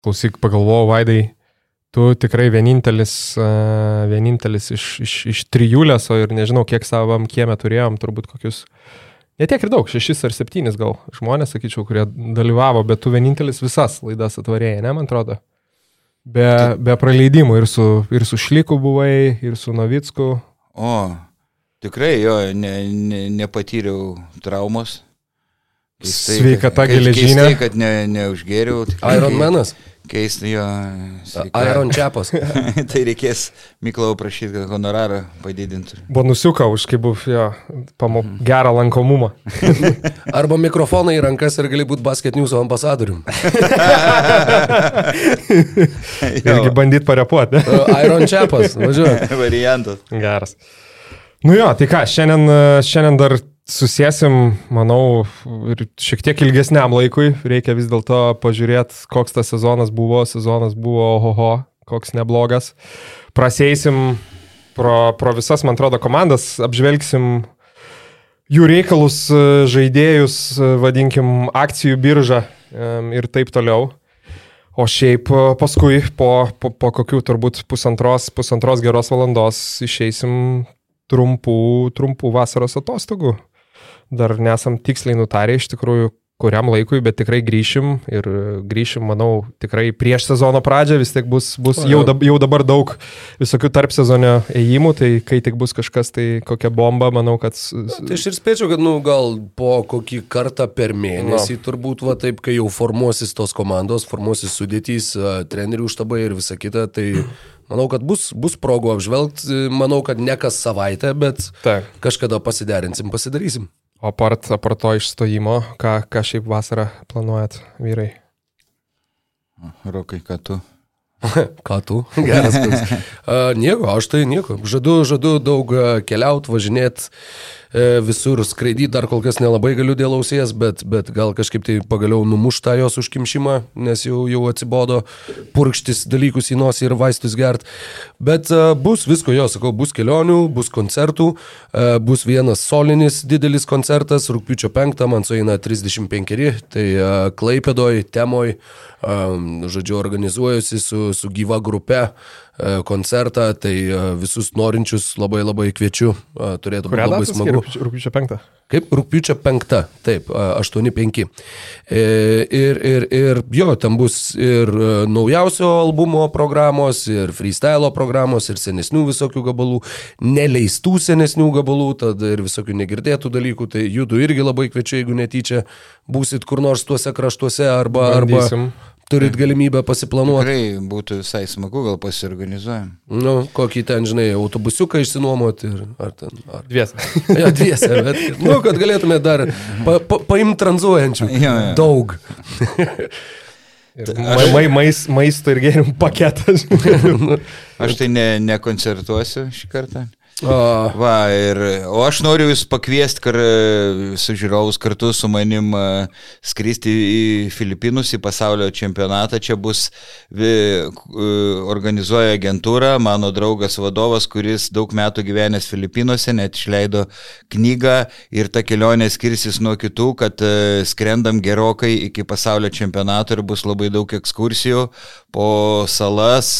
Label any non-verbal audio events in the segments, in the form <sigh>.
Klausyk, pagalvojau, Vaidai, tu tikrai vienintelis, vienintelis iš, iš, iš trijulės, o ir nežinau, kiek savam kiemė turėjom, turbūt kokius, ne tiek ir daug, šešis ar septynis gal žmonės, sakyčiau, kurie dalyvavo, bet tu vienintelis visas laidas atvarėjai, ne, man atrodo. Be, be praleidimų ir su, ir su Šliku buvai, ir su Novicku. O, tikrai jo, ne, ne, nepatyriau traumos. Keistai, Sveikata geležinė. Keistai, kad ne, neužgėriau. Iron Manas. Keistai jo. Iron Čiapas. <laughs> tai reikės Miklau prašyti, kad honorarą padidintų. Bonusiuką už kaip buvo, jo, pamo, mhm. gerą lankomumą. <laughs> Arba mikrofoną į rankas ir gali būti basket news ambasadorium. <laughs> Irgi bandyti parepuoti. Iron Čiapas, važiuoju. Variantas. Geras. Nu jo, tai ką, šiandien, šiandien dar susėsim, manau, ir šiek tiek ilgesniam laikui. Reikia vis dėlto pažiūrėti, koks tas sezonas buvo. Sezonas buvo ohoho, koks neblogas. Praseisim pro, pro visas, man atrodo, komandas, apžvelgsim jų reikalus, žaidėjus, vadinkim, akcijų biržą ir taip toliau. O šiaip paskui po, po, po kokių turbūt pusantros, pusantros geros valandos išeisim trumpų, trumpų vasaros atostogų dar nesam tiksliai nutarę iš tikrųjų, kuriam laikui, bet tikrai grįšim ir grįšim, manau, tikrai prieš sezono pradžią vis tiek bus, bus jau, dab, jau dabar daug visokių tarp sezonio ėjimų, tai kai tik bus kažkas, tai kokia bomba, manau, kad... Na, tai aš ir spėčiau, kad, nu, gal po kokį kartą per mėnesį, no. turbūt, va taip, kai jau formuosis tos komandos, formuosis sudėtys, trenerių štabai ir visa kita, tai Manau, kad bus, bus progų apžvelgti, manau, kad ne kas savaitę, bet Ta. kažkada pasiderinsim, pasidarysim. O apart, apart to išstojimo, ką, ką šiaip vasarą planuojat, vyrai? Rokai, ką tu? <laughs> ką tu? <laughs> Geras. uh, nieko, aš tai nieko. Žadu, žadu daug keliauti, važinėti E, visur skraidyti dar kol kas nelabai galiu dėl ausies, bet, bet gal kažkaip tai pagaliau numuštą jos užkimšimą, nes jau, jau atsibodo purkštis dalykus į nosį ir vaistus gert. Bet uh, bus visko, jo sakau, bus kelionių, bus koncertų, uh, bus vienas solinis didelis koncertas, rūpiučio 5, man sueina 35, tai Klaipėdoj, Temoj, žodžiu, organizuojusi su, su gyva grupe E, koncertą, tai e, visus norinčius labai labai kviečiu, e, turėtų būti labai smagu. Rūpiučio 5. Kaip rūpiučio 5, taip, 8-5. Ir, ir, ir jo, ten bus ir naujausio albumo programos, ir freestyle programos, ir senesnių visokių gabalų, neleistų senesnių gabalų, tada ir visokių negirdėtų dalykų, tai jūtų irgi labai kviečiu, jeigu netyčia būsit kur nors tuose kraštuose arba... Bandysim. arba turit galimybę pasiplanuoti. Tikrai būtų visai smagu, gal pasiorganizuojam. Nu, kokį ten, žinai, autobusiuką išsinuomoti ir ar ten. Ar... Dviese. <laughs> ja, dviese, bet, nu, kad galėtume dar pa, pa, paimti tranzuojančių. Ja, ja. Daug. Ir aš... mai, mais, maisto ir gėrimų paketas. aš tai ne, nekoncertuosiu šį kartą. O. Va, ir, o aš noriu jūs pakviesti kar, su žiūrovus kartu su manim skristi į Filipinus, į pasaulio čempionatą. Čia bus, vi, organizuoja agentūra, mano draugas vadovas, kuris daug metų gyvenęs Filipinuose, net išleido knygą ir ta kelionė skirsis nuo kitų, kad skrendam gerokai iki pasaulio čempionato ir bus labai daug ekskursijų po salas,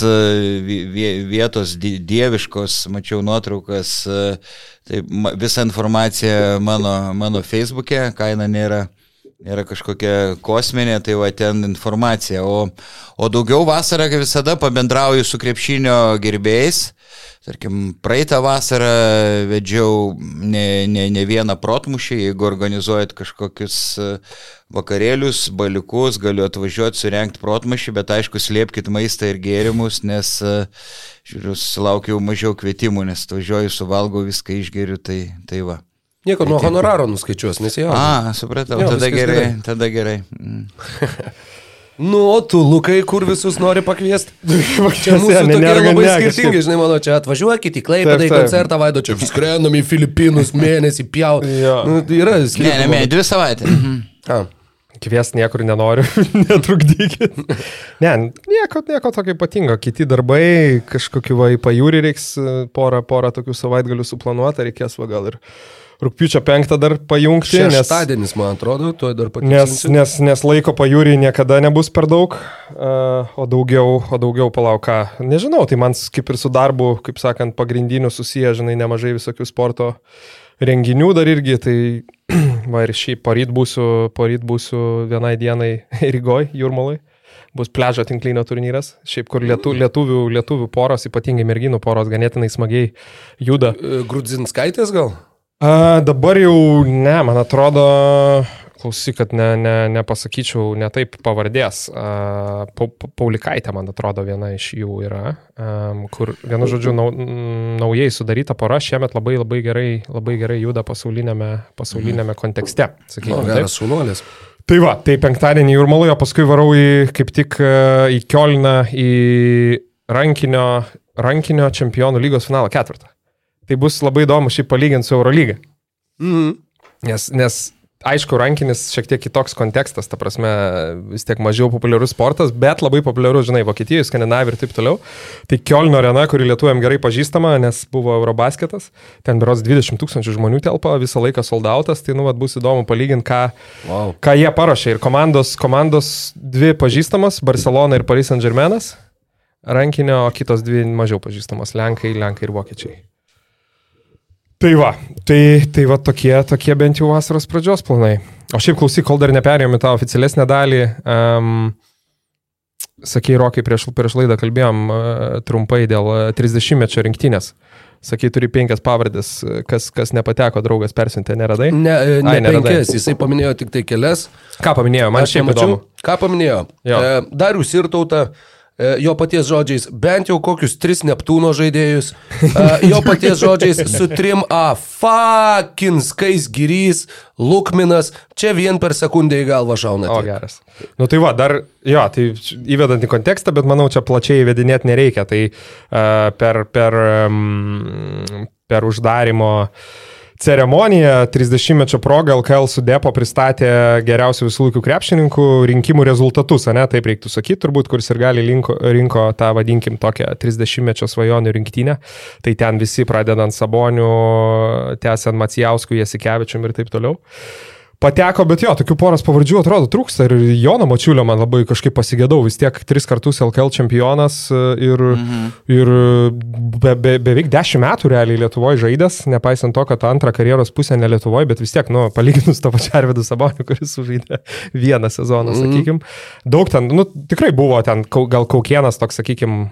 vietos dieviškos, mačiau nuotrauką feisbukas, e, tai visa informacija mano, mano feisbuke, kaina nėra, nėra kažkokia kosminė, tai va ten informacija. O, o daugiau vasarą, kaip visada, pabendrauju su krepšinio gerbėjais. Tarkim, praeitą vasarą vedžiau ne, ne, ne vieną protmušį, jeigu organizuojat kažkokius e, vakarėlius, baliukus, galiu atvažiuoti, surenkti protmušį, bet aišku, slėpkite maistą ir gėrimus, nes, e, žiūriu, sulaukiau mažiau kvietimų, nes atvažiuoju, suvalgau, viską išgeriu, tai, tai va. Nieko nuo honoraro nuskaičiuos, nes jau. A, supratau, jo, tada gerai, gerai, tada gerai. Mm. <laughs> Nu, o tu, Lukai, kur visus nori pakviesti? <laughs> čia mūsų ne, tokie labai ne, skirtingi, žinai, mano, čia atvažiuokit į Klaipėdą į koncertą, vaido, čia skrendam į Filipinus mėnesį, pjaut. Ja. Nu, tai yra skirtingi. Ne, ne, ne, dvi savaitės. Mhm. Kvies niekur nenoriu, <laughs> netrukdykit. Ne, nieko, nieko tokio ypatingo. Kiti darbai, kažkokiu va į pajūrį reiks porą, porą tokių savaitgalių suplanuoti, reikės va gal ir rūpiučio 5 dar pajungti. Šeštadienis, nes, man atrodo, tuo dar patikslinsiu. Nes, nes, nes laiko pajūrį niekada nebus per daug, uh, o daugiau, o daugiau palauka. Nežinau, tai man kaip ir su darbu, kaip sakant, pagrindiniu susiję, žinai, nemažai visokių sporto renginių dar irgi, tai <clears throat> va ir šį poryt būsiu, poryt būsiu vienai dienai <laughs> Rygoj, Jurmalai bus pležo tinklinio turnyras, šiaip kur lietu, lietuvių, lietuvių poros, ypatingai merginų poros, ganėtinai smagiai juda. Grudzinskaitės gal? A, dabar jau ne, man atrodo, klausyk, kad ne, ne, nepasakyčiau ne taip pavardės. A, pa, Paulikaitė, man atrodo, viena iš jų yra, a, kur, vienu žodžiu, nau, naujai sudaryta pora šiemet labai labai gerai, labai gerai juda pasaulinėme, pasaulinėme kontekste. Sakykime, o, geras šunuolis. Tai va, tai penktadienį Jurmaloje, paskui varau į, kaip tik į Kielną, į rankinio, rankinio čempionų lygos finalo ketvirtą tai bus labai įdomu šį palyginti su Eurolyga. Mhm. Nes, nes aišku, rankinis šiek tiek kitoks kontekstas, ta prasme, vis tiek mažiau populiarus sportas, bet labai populiarus, žinai, Vokietijoje, Skandinavijoje ir taip toliau. Tai Kielno arena, kuri lietuojam gerai pažįstama, nes buvo Eurobasketas, ten beros 20 tūkstančių žmonių telpa, visą laiką soldautas, tai nu, vat, bus įdomu palyginti, ką, wow. ką jie paruošė. Ir komandos, komandos dvi pažįstamas, Barcelona ir Paris Saint Germainas, rankinio, o kitos dvi mažiau pažįstamas, Lenkai, Lenkai ir Vokiečiai. Tai va, tai, tai va tokie, tokie bent jau vasaros pradžios planai. O šiaip klausyk, kol dar neperėjome tą oficialesnę dalį, um, sakei, Rokai, prieš, prieš laidą kalbėjom uh, trumpai dėl 30-mečio rinktinės. Sakai, turi penkias pavardės, kas, kas nepateko, draugas persintė, neradai? Ne, ne, Ai, neradai. penkias, jisai paminėjo tik tai kelias. Ką paminėjo, man Aš šiaip nemačiau. įdomu. Ką paminėjo? Jo. E, Darius ir tauta. E, jo paties žodžiais, bent jau kokius tris Neptūno žaidėjus, e, jo paties žodžiais su trim A, Fakinskais Gyrys, Lukminas, čia vien per sekundę į galvą šauna. O geras. Nu tai va, dar, jo, tai įvedant į kontekstą, bet manau, čia plačiai įvedinėti nereikia, tai uh, per, per, um, per uždarimo uh, ceremoniją 30-mečio progą LKL Sudepo pristatė geriausių visų laikų krepšininkų rinkimų rezultatus, ne, taip reiktų sakyti, turbūt, kuris ir gali rinko, rinko tą, vadinkim, tokią 30-mečio svajonių rinktinę. Tai ten visi pradedant Sabonių, tęsiant Macijauskų, Jasikevičiam ir taip toliau pateko, bet jo, tokių poros pavardžių atrodo trūksta ir Jono Mačiulio man labai kažkaip pasigėdau, vis tiek tris kartus LKL čempionas e, ir, mhm. ir be, be, beveik dešimt metų realiai Lietuvoje žaidęs, nepaisant to, kad antrą karjeros pusę ne Lietuvoje, bet vis tiek, nu, palyginus tą pačią Arvidą Sabonį, kuris sužaidė vieną sezoną, mhm. sakykim. Daug ten, nu, tikrai buvo ten, gal Kaukienas toks, sakykim,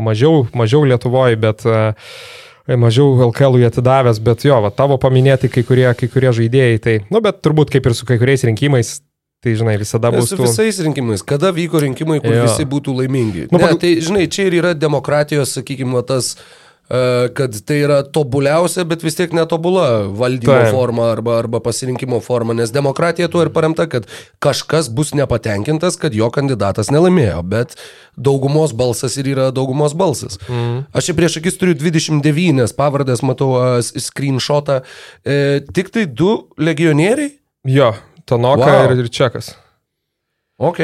mažiau, mažiau Lietuvoje, bet uh, mažiau LKL atidavęs, bet jo, va, tavo paminėti kai kurie, kai kurie žaidėjai, tai, nu, bet turbūt kaip ir su kai kuriais rinkimais, Tai, žinai, visada bus. Su visais rinkimais. Kada vyko rinkimai, kur jo. visi būtų laimingi? Nu, ne, tai, žinai, čia ir yra demokratijos, sakykime, tas uh, kad tai yra tobuliausia, bet vis tiek netobula valdymo Taip. forma arba, arba pasirinkimo forma, nes demokratija tuo ir paremta, kad kažkas bus nepatenkintas, kad jo kandidatas nelaimėjo, bet daugumos balsas ir yra daugumos balsas. Mm. Aš čia prieš akis turiu 29 pavardės, matau screenshotą, e, tik tai du legionieriai? Jo, Tanoka wow. ir, ir Čekas. Ok.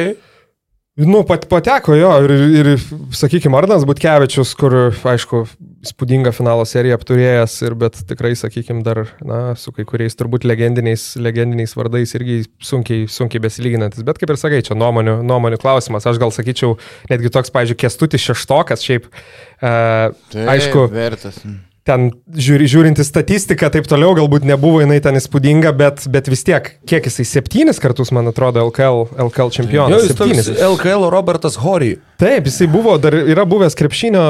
Nu, pat, pateko jo ir, ir sakykime, Arnas Butkevičius, kur, aišku, spūdinga finalo serija apturėjęs, ir, bet tikrai, sakykime, dar, na, su kai kuriais turbūt legendiniais, legendiniais vardais irgi sunkiai, sunkiai besilyginantis. Bet kaip ir sakai, čia nuomonių, nuomonių klausimas. Aš gal sakyčiau, netgi toks, pažiūrėjau, kestutis šeštokas, šiaip, uh, Taip, aišku. Vertas ten žiūri, žiūrinti statistiką, taip toliau, galbūt nebuvo jinai ten įspūdinga, bet, bet vis tiek, kiek jisai septynis kartus, man atrodo, LKL, LKL čempionas. Jo, septynis. LKL Robertas Hori. Taip, jisai buvo, dar yra buvęs krepšinio,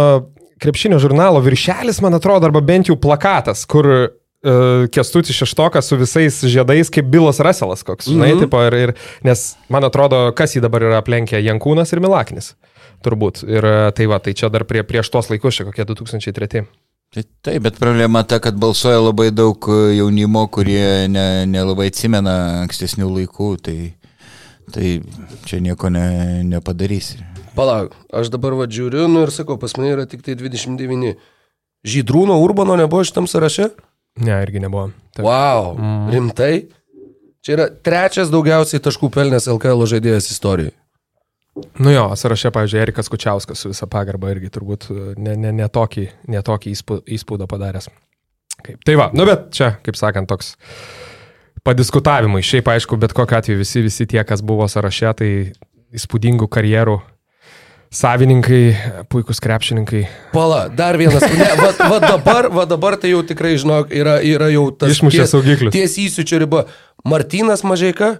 krepšinio žurnalo viršelis, man atrodo, arba bent jau plakatas, kur uh, Kestutis Šeštokas su visais žiedais kaip Bilas Russellas koks, žinai, mm -hmm. tipo, ir, ir, nes man atrodo, kas jį dabar yra aplenkę, Jankūnas ir Milaknis, turbūt. Ir e, tai va, tai čia dar prie, prieš tos laikus, čia kokie 2003. Tai taip, bet problema ta, kad balsuoja labai daug e, jaunimo, kurie nelabai ne, ne atsimena ankstesnių laikų, tai, tai čia nieko ne, nepadarysi. Palauk, aš dabar va žiūriu, nu ir sakau, pas mane yra tik tai 29. Žydrūno Urbano nebuvo šitam sąraše? Ne, irgi nebuvo. Taip. Wow, mm. rimtai? Čia yra trečias daugiausiai taškų pelnęs LKL žaidėjas istorijoje. Nu jo, sąraše, pavyzdžiui, Erikas Kučiauskas su visa pagarba irgi turbūt e, ne, ne, ne tokį, ne tokį įspūdą padaręs. kaip. Tai va, nu bet čia, kaip sakant, toks padiskutavimui. Šiaip aišku, bet kokiu atveju visi, visi tie, kas buvo sąraše, tai įspūdingų karjerų savininkai, puikūs krepšininkai. Pala, dar vienas. Ne, va, va, dabar, va dabar tai jau tikrai, žinok, yra, yra jau tas... Išmušė saugiklius. Ties įsiučio riba. Martinas Mažeika?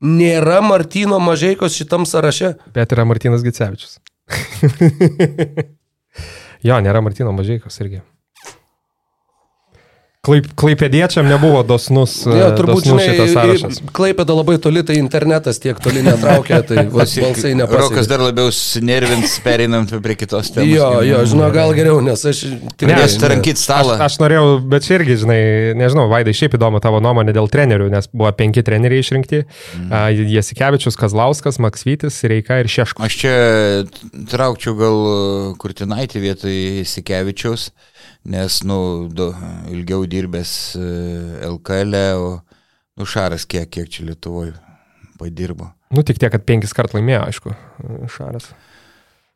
Nėra Martino Mažeikos šitam sąraše. Bet yra Martinas Gicevičius. <laughs> jo, nėra Martino Mažeikos irgi. Klaip, klaipėdiečiam nebuvo dosnus, Ja, turbūt, dosnus šitas žinai, sąrašas. Klaipėda labai toli, tai internetas tiek toli netraukia, tai <laughs> va, balsai Rokas nepasiekia. dar labiau sinervins, pereinant prie kitos temos. Jo, jo, žinau, gal geriau, nes aš... tikrai- Pradės tarankyti stalą. Aš, aš norėjau, bet čia irgi, žinai, nežinau, Vaidai, šiaip įdomu tavo nuomonė dėl trenerių, nes buvo penki treneriai išrinkti. Mm. Jasikevičius, Kazlauskas, Maksvytis, Reika ir Šeško. Aš čia traukčiau gal Kurtinaitį vietoj Sikevičiaus, nes, nu, du, ilgiau dirbęs e, LKL, o, nu, Šaras kiek, kiek čia Lietuvoje padirbo. Nu, tik tiek, kad penkis kart laimėjo, aišku, Šaras.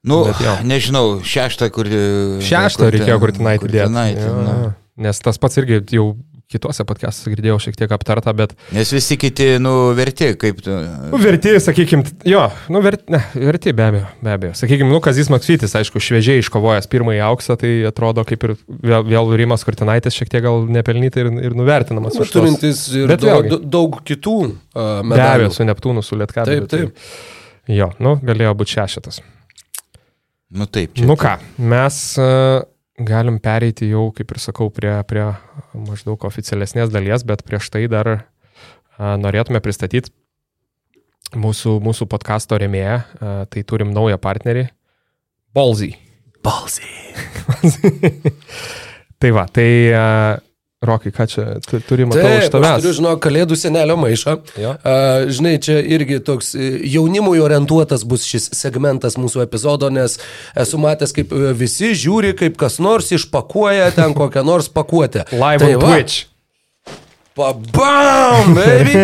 Nu, nežinau, šeštą, kur... Šeštą reikėjo Kurtinaitį dėti. Kurtinaitį, nu. Nes tas pats irgi jau kitose podcastuose girdėjau šiek tiek aptarta, bet Nes visi kiti, nu, verti, kaip tu... nu, verti, sakykime, jo, nu, verti, ne, verti be abejo, be abejo. Sakykime, nu, Kazis Maksvytis, aišku, šviežiai iškovojęs pirmąjį auksą, tai atrodo kaip ir vėl, vėl Rimas Kurtinaitis šiek tiek gal nepelnytai ir, ir nuvertinamas. Nu, turintis ir Bet daug, vėlgi. daug kitų uh, Be abejo, medalių. su Neptūnu, su Lietkabeliu. Taip, taip. Tai, jo, nu, galėjo būti šešetas. Nu, taip. Čia, Nu ką, mes uh, galim pereiti jau, kaip ir sakau, prie, prie maždaug oficialesnės dalies, bet prieš tai dar uh, norėtume pristatyti mūsų, mūsų podkasto remėją. Uh, tai turim naują partnerį - Bolzy. Balsai. <laughs> tai va, tai uh, Rokai, ką čia tu, turi matau iš tavęs? turiu, žinau, kalėdų senelio maišą. Jo. Uh, žinai, čia irgi toks e, jaunimui orientuotas bus šis segmentas mūsų epizodo, nes esu matęs, kaip e, visi žiūri, kaip kas nors išpakuoja ten kokią nors pakuotę. Live Tai on va, Twitch. Pabam, <laughs> baby!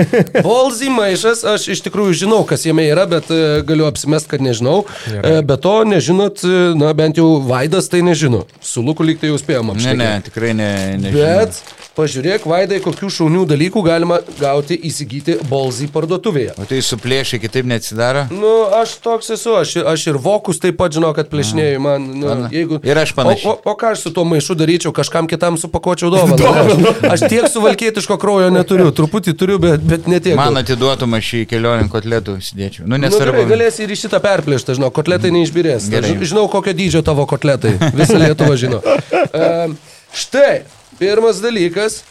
Bolzy maišas, aš iš tikrųjų žinau, kas jame yra, bet e, galiu apsimest, kad nežinau. Gerai. E, Be to, nežinot, e, na bent jau Vaidas tai nežino. Su Luku lyg tai jau spėjom Ne, apšnekėti. ne, tikrai ne. nežinau. Bet pažiūrėk, Vaidai, kokių šaunių dalykų galima gauti įsigyti Bolzy parduotuvėje. O tai suplėšai kitaip neatsidaro? Nu, aš toks esu, aš, aš ir vokus taip pat žinau, kad plėšnėjai man. Nu, jeigu... Ir aš panašiai. O, o, o ką aš su tuo maišu daryčiau, kažkam kitam supakuočiau dovaną. Ne, <laughs> Aš, aš tiek suvalkietiško kraujo neturiu, <laughs> truputį turiu, bet, bet netiek. Man daug. atiduotum aš į kelionę kotletų sėdėčiau. Nu, Nu, nesvarbu. galėsi ir į šitą perplėštą, žinau, kotletai neišbirės. Gerai. Žinau, kokio dydžio tavo kotletai. Visą Lietuvą žino. Um, <laughs> štai, pirmas dalykas.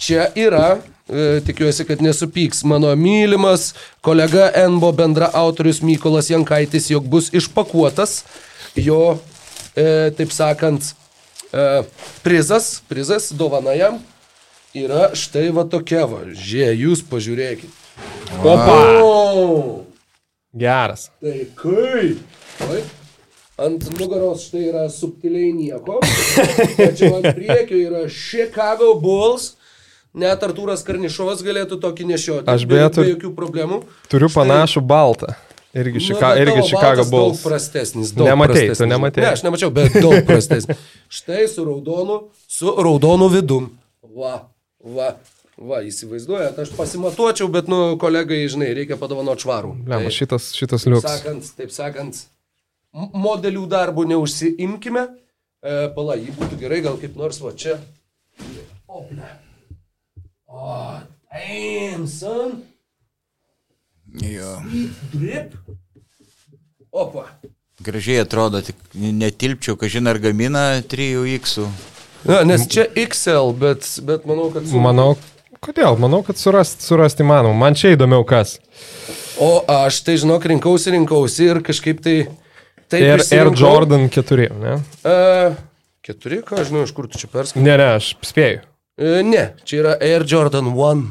Čia yra, e, tikiuosi, kad nesupyks, mano mylimas kolega Enbo bendra autorius Mykolas Jankaitis, jog bus išpakuotas jo, e, taip sakant, e, prizas, prizas, dovana jam yra štai va tokia va. Žie, jūs pažiūrėkit. Opa! O! Geras. Tai kaip? Oi. Ant nugaros štai yra subtiliai nieko. Tačiau ant priekio yra Chicago Bulls. Net Artūras Karnišovas galėtų tokį nešioti. Aš be, beje be turiu- jokių problemų. Turiu Štai- panašų baltą. Irgi, Nu, šika, bet irgi Chicago Bulls. Daug prastesnis. Daug Nematei, tu prastesnis. nematei. Ne, aš nemačiau, bet daug prastesnis. Štai su raudonu, su raudonu vidum. Va, va. Va, įsivaizduojat, aš pasimatuočiau, bet, nu, kolegai, žinai, reikia padovanoti švarų. Lema, Tai- šitas, šitas Taip liuks. sakant, taip sakant, modelių darbų neužsiimkime. E, pala, jį būtų gerai, gal kaip nors va čia. O, ne. O, damn, son. Jo. Drip. Opa. Gražiai atrodo, tik netilpčiau, kažin ar gamina 3X. Na, nes čia XL, bet, bet manau, kad... su- Manau, kodėl? Manau, kad surast, surasti įmanoma. Man čia įdomiau kas. O aš tai, žinok, rinkausi, rinkausi ir kažkaip tai... Taip, Air, Air. Jordan 4, ne? E, keturi, ką aš žinau, iš kur tu čia perskaitai? Ne, ne, aš spėju. E, Ne, čia yra Air Jordan 1.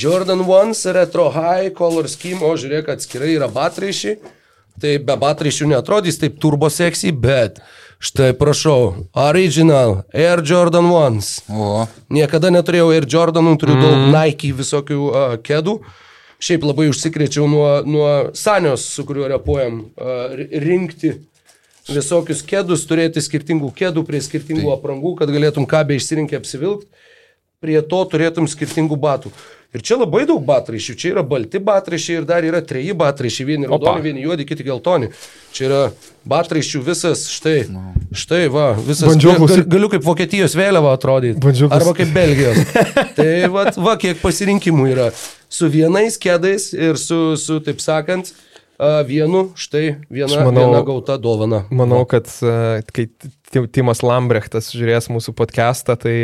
Jordan 1 Retro High Color Scheme, o žiūrėk, atskirai yra batraišiai. Tai be batraišių netrodys taip turbo seksy, bet štai prašau, Original Air Jordan 1. O, Niekada neturėjau Air Jordanų, turiu mm. daug Nike visokių uh, kedų. Šiaip labai užsikrėčiau nuo, nuo Sanios, su kuriuo repuojam, uh, rinkti visokius kėdus, turėti skirtingų kėdų prie skirtingų tai. aprangų, kad galėtum kabę išsirinkti apsivilkti, prie to turėtum skirtingų batų. Ir čia labai daug batraišių, čia yra balti batraišiai ir dar yra treji batraišiai, vieni raudoni, vieni juodi, kiti geltoni. Čia yra batraišių visas, štai, štai, va, visas. Bandžiau, gal, galiu kaip Vokietijos vėliava atrodyti. Bandžiau, arba kaip Belgijos. <laughs> tai va, va, kiek pasirinkimų yra. Su vienais kėdais ir su, su taip sakant, vienu, štai viena, manau, viena gauta dovana. Manau, kad kai Timas Lambrechtas žiūrės mūsų podcastą, tai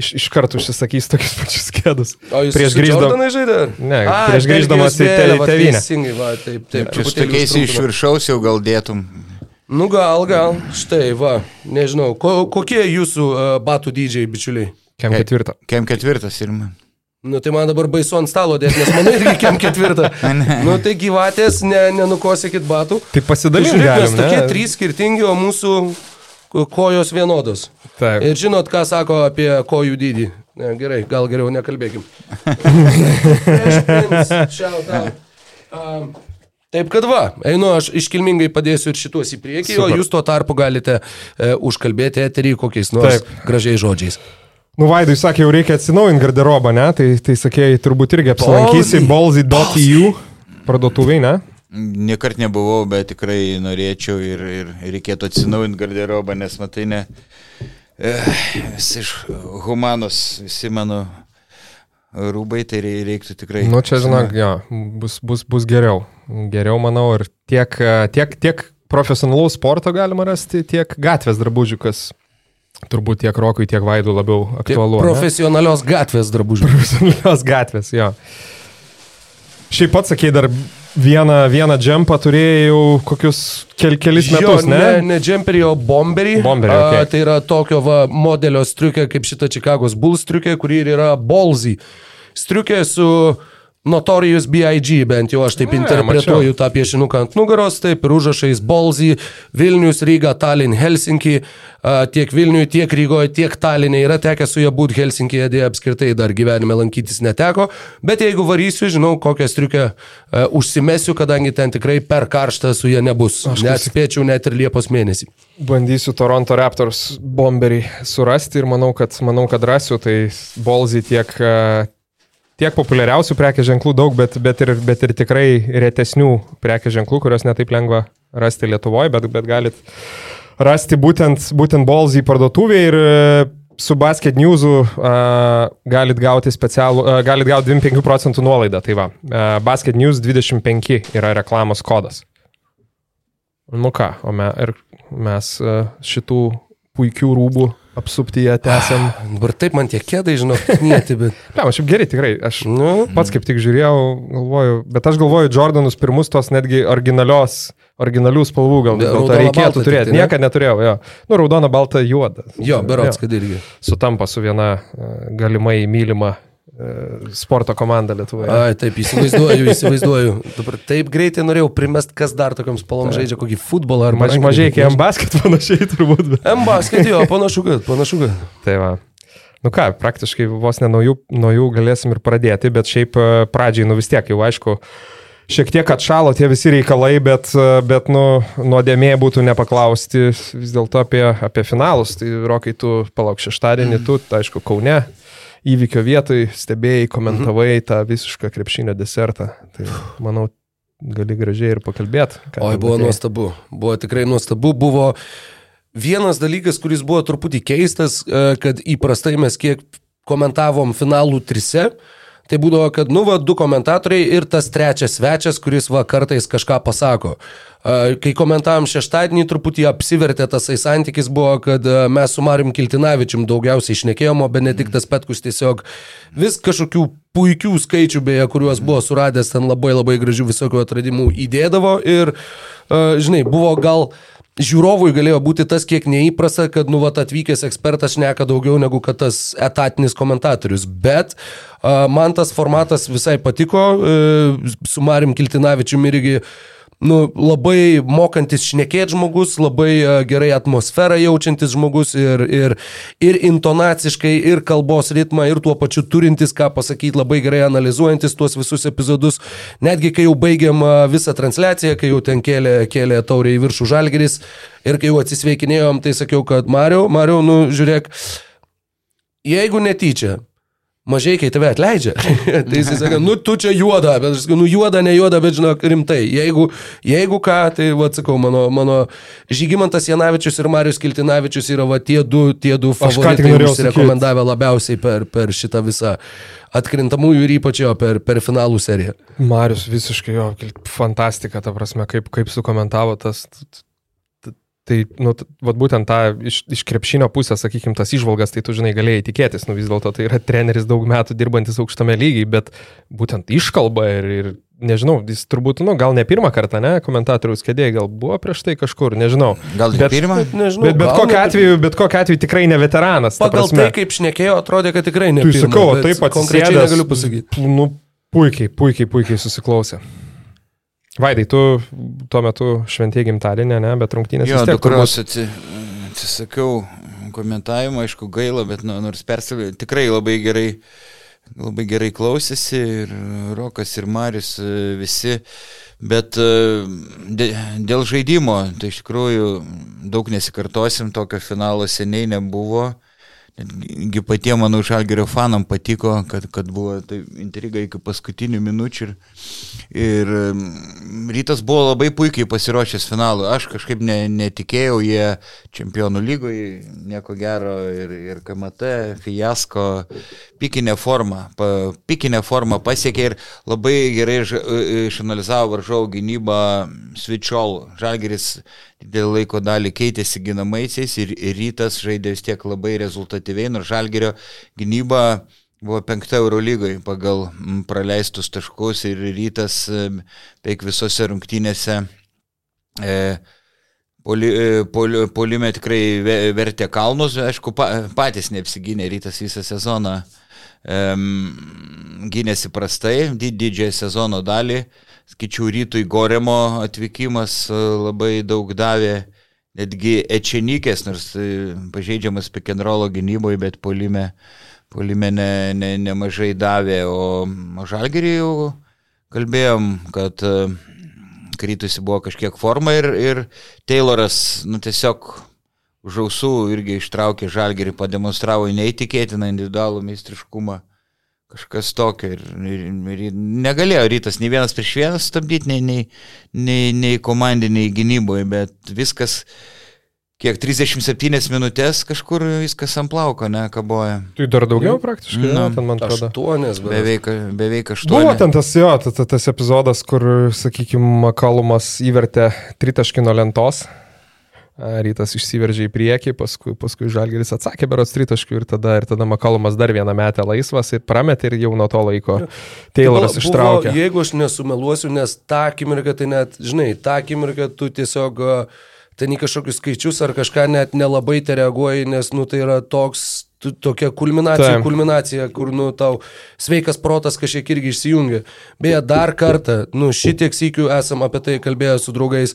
iš, iš karto užsisakys tokius pačius kėdus. O jūs prieš grįždamas žaidė? Ne, A, prieš grįždamas į tevinę. Va, taip, taip. Čia tokiais iš viršaus jau gal dėtum. Nu gal, gal, štai, va, nežinau, ko, kokie jūsų uh, batų dydžiai, bičiuliai? Kem ketvirtą. Kem ketvirtas ir man. Nu tai man dabar baisu ant stalo dėti, nes mano irgi kem <laughs> ketvirtą. nu tai gyvatės, ne, nenukosėkit batų. Tai pasidalykime. Tai mes tokie trys skirtingi, o mūsų kojos vienodos. Taip. Ir žinot, ką sako apie kojų dydį. Ne, gerai, gal geriau nekalbėkim. <laughs> Taip kad va, einu, aš iškilmingai padėsiu ir šitos į priekį, Super. o jūs tuo tarpu galite e, užkalbėti eterį kokiais nors Taip. gražiais žodžiais. Nu, Vaidai sakė, jau reikia atsinaujinti garderobą, ne? Tai, tai sakė, turbūt irgi apsilankysi bolzy.eu parduotuviai, ne? Niekart nebuvau, bet tikrai norėčiau ir, ir reikėtų atsinaujinti garderobą, nes matai, ne, eh, visi iš humanos, visi mano rūbai, tai reiktų tikrai. Nu, čia žinok, jo, bus, bus, bus geriau. Geriau, manau, ir tiek, tiek, tiek profesionalaus sporto galima rasti, tiek gatvės drabužių, kas Turbūt tiek Rokui, tiek Vaidų labiau aktualu. Tiek profesionalios ne? gatvės drabužių. Profesionalios gatvės, jo. Šiaip pats sakei, dar vieną, vieną džempą turėjau kokius kel, kelis jo, metus, ne? Ne, ne džemperį, o bomberį. Bomberį. Okay. A, tai yra tokio va, modelio striukė, kaip šita Čikagos Bulls striukė, kuri yra Bolzy. Striukė su Notorious B.I.G. bent jau aš taip ne, interpretuoju mačiau. tą piešinuką ant nugaros, taip ir užrašais Bolzy, Vilnius, Ryga, Tallinn, Helsinki, tiek Vilniui, tiek Rygoje, tiek Tallinė yra tekę su ja būti Helsinkije, dėja apskritai dar gyvenime lankytis neteko, bet jeigu varysiu, žinau, kokią striukę užsimesiu, kadangi ten tikrai per karštą su ja nebus. Aš neatspėčiau net ir Liepos mėnesį. Bandysiu Toronto Raptors bomberį surasti ir manau, kad, manau, kad rasiu, tai Bolzy tiek tiek populiariausių prekės ženklų daug, bet, bet, ir, bet ir tikrai retesnių prekės ženklų, kurios netaip lengva rasti Lietuvoje, bet, bet galit rasti būtent, būtent Bolzį parduotuvėje ir e, su Basket News'u uh, galit gauti specialų, uh, galit gauti 25 procentų nuolaidą. Tai va, uh, Basket News 25 yra reklamos kodas. Nu ką, o me, ir mes uh, šitų puikių rūbų apsupti ją tęsiam. Ah, dabar taip man tie kėdai, žinau, knieti, bet... <laughs> Ne, aš šiaip gerai, tikrai. Aš nu, pats kaip tik žiūrėjau, galvoju, bet aš galvoju, Jordanus pirmus tos netgi originalios, originalių spalvų gal vis dėlto reikėtų turėti. Ne? Niekada neturėjau, jo. Nu, raudona, balta, juoda. Jo, berots, kad irgi. Sutampa su viena e, galimai mylima sporto komanda Lietuvoje. Ai, taip, įsivaizduoju, įsivaizduoju. Dabar taip greitai norėjau primest, kas dar tokiam spalvom žaidžia, kokį futbolą ar mažai. Mažai, kai M-basket panašiai turbūt. M-basket jo, panašu, kad, panašu, kad. Tai va. Nu ką, praktiškai vos ne nuo jų, nuo jų galėsim ir pradėti, bet šiaip e, pradžiai, nu vis tiek jau aišku, šiek tiek atšalo tie visi reikalai, bet, e, bet nu, nuodėmė būtų nepaklausti vis dėlto apie, apie finalus. Tai rokai tu palauk šeštadienį, tu, tai aišku, Kaune įvykio vietoj, stebėjai, komentavai mhm. tą visišką krepšinio desertą. Tai manau, gali gražiai ir pakalbėti. Oi, buvo matėjai. nuostabu. Buvo tikrai nuostabu. Buvo vienas dalykas, kuris buvo truputį keistas, e, kad įprastai mes kiek komentavom finalų trise, Tai būdavo, kad, nu, va, du komentatoriai ir tas trečias svečias, kuris, va, kartais kažką pasako. Kai komentavom šeštadienį, truputį apsivertė tasai santykis buvo, kad mes su Marim Kiltinavičium daugiausiai išnekėjom, o Benediktas Petkus tiesiog vis kažkokių puikių skaičių, beje, kuriuos buvo suradęs ten labai labai gražių visokių atradimų įdėdavo ir, žinai, buvo gal žiūrovui galėjo būti tas kiek neįprasta, kad nu vat atvykęs ekspertas šneka daugiau negu kad tas etatinis komentatorius. Bet uh, man tas formatas visai patiko, uh, su Marim Kiltinavičiumi irgi uh, nu, labai mokantis šnekėti žmogus, labai uh, gerai atmosferą jaučiantis žmogus ir, ir, ir intonaciškai, ir kalbos ritmą, ir tuo pačiu turintis, ką pasakyti, labai gerai analizuojantis tuos visus epizodus. Netgi kai jau baigiam uh, visą transliaciją, kai jau ten kėlė, kėlė taurė į viršų žalgeris ir kai jau atsisveikinėjom, tai sakiau, kad Mariau, Mariau, nu žiūrėk, jeigu netyčia mažai, kai tave atleidžia. <laughs> tai jis sako, nu tu čia juoda, bet aš sakau, nu juoda, ne juoda, bet žinok, rimtai. Jeigu, jeigu ką, tai va, sakau, mano, mano Žygimantas Janavičius ir Marius Kiltinavičius yra va tie du, tie du favoritai, kuris rekomendavę labiausiai per, per šitą visą atkrintamųjų ir ypač jo per, per finalų seriją. Marius visiškai jo, fantastika, ta prasme, kaip, kaip sukomentavo tas Tai, nu, vat būtent tą iš, iš krepšinio pusės, sakykime, tas išvalgas, tai tu, žinai, galėjai tikėtis, nu vis dėlto tai yra treneris daug metų dirbantis aukštame lygiai, bet būtent iškalba ir, ir nežinau, jis turbūt, nu, gal ne pirmą kartą, ne, komentatoriaus kėdėje, gal buvo prieš tai kažkur, nežinau. Gal ne bet, pirmą? Bet, nežinau, bet, bet kokiu atveju, bet kokiu atveju tikrai ne veteranas. Pagal tai, kaip šnekėjo, atrodė, kad tikrai ne. Tai sakau, taip pat konkrečiai negaliu pasakyti. Nu, puikiai, puikiai, puikiai susiklausė. Vaidai, tu tuo metu šventėjai gimtadienį, ne, bet rungtynės. Jo, dukros atsi, atsisakiau komentavimo, aišku, gaila, bet nu, nors persilė, tikrai labai gerai, labai gerai klausėsi ir Rokas, ir Marius visi, bet dėl žaidimo, tai iš tikrųjų daug nesikartosim, tokio finalo seniai nebuvo. Netgi patiems mano žalgerio fanam patiko, kad, kad buvo tai intriga iki paskutinių minučių ir, ir mm, rytas buvo labai puikiai pasiruošęs finalui. Aš kažkaip ne, netikėjau, jie čempionų lygoje, nieko gero ir, ir KMT, fiasko, pikinę formą, pa, pikinę formą pasiekė ir labai gerai išanalizavo varžovų gynybą Svičiol. Žalgeris didelį laiko dalį keitėsi ginamaisiais ir, ir rytas žaidė vis tiek labai rezultatyviai, nors Žalgerio gynyba buvo penkta Euro lygoje pagal praleistus taškus ir rytas beveik visose rungtynėse e, poli, e, poli, polime tikrai vertė kalnus, aišku, pa, patys neapsigynė rytas visą sezoną. E, gynėsi prastai, didžiąją sezono dalį. E, skaičiau rytui Goremo atvykimas e, labai daug davė, netgi Ečenikės, nors e, pažeidžiamas pikenrolo gynyboje, bet polime, polime ne, ne, nemažai davė, o Žalgerį jau kalbėjom, kad e, krytusi buvo kažkiek forma ir, ir Tayloras, nu tiesiog už ausų irgi ištraukė Žalgerį, pademonstravo neįtikėtiną individualų meistriškumą kažkas tokio ir, ir, ir negalėjo rytas nei vienas prieš vieną stabdyti, nei, nei, nei, nei komandiniai gynyboje, bet viskas, kiek 37 minutės kažkur viskas ant plauko, ne, kaboja. Tai dar daugiau praktiškai, nu, ten man atrodo. Aštuonės, beveik, beveik aštuonės. Buvo ten tas jo, tas, tas epizodas, kur, sakykime, Kalumas įvertė tritaškino lentos Rytas išsiveržė į priekį, paskui, paskui Žalgeris atsakė berots tritaškių ir tada, ir tada Makalumas dar vieną metę laisvas ir prametė ir jau nuo to laiko Tayloras buvo, ištraukė. Jeigu aš nesumeluosiu, nes tą akimirką tai net, žinai, tą akimirką tu tiesiog ten į kažkokius skaičius ar kažką net nelabai te reaguoji, nes, nu, tai yra toks tokia kulminacija, Taip. kulminacija, kur, nu, tau sveikas protas kažkiek irgi išsijungia. Beje, dar kartą, nu, šitiek sykių esam apie tai kalbėję su draugais,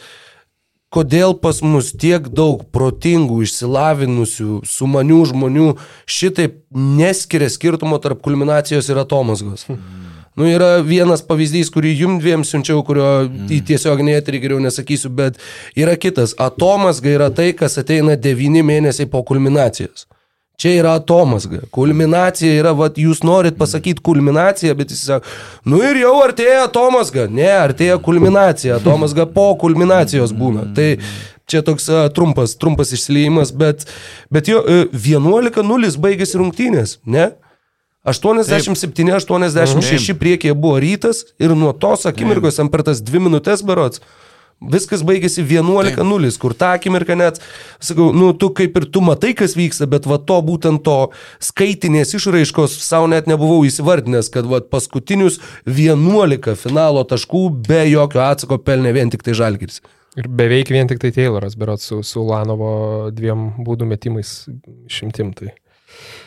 kodėl pas mus tiek daug protingų, išsilavinusių, sumanių žmonių šitaip neskiria skirtumo tarp kulminacijos ir atomazgos. Mm. Nu, yra vienas pavyzdys, kurį jum dviem siunčiau, kurio mm. į tiesioginį eterį geriau nesakysiu, bet yra kitas. Atomazga yra tai, kas ateina devyni mėnesiai po kulminacijos. Čia yra atomasga. Kulminacija yra, vat, jūs norit pasakyti kulminaciją, bet jis sako, nu ir jau artėja atomasga. Ne, artėja kulminacija. Atomasga po kulminacijos būna. Tai čia toks a, trumpas, trumpas išsiliejimas, bet, bet jo 11-0 e, baigėsi rungtynės, ne? 87-86 priekyje buvo rytas ir nuo tos akimirkos, per tas dvi minutės berots, Viskas baigėsi 11-0, kur tą akimirką net, sakau, nu, tu kaip ir tu matai, kas vyksta, bet va to būtent to skaitinės išraiškos savo net nebuvau įsivardinęs, kad va paskutinius 11 finalo taškų be jokio atsako pelnė vien tik tai Žalgiris. Ir beveik vien tik tai Tayloras, berot, su, su Lanovo dviem būdų metimais šimtim. Tai.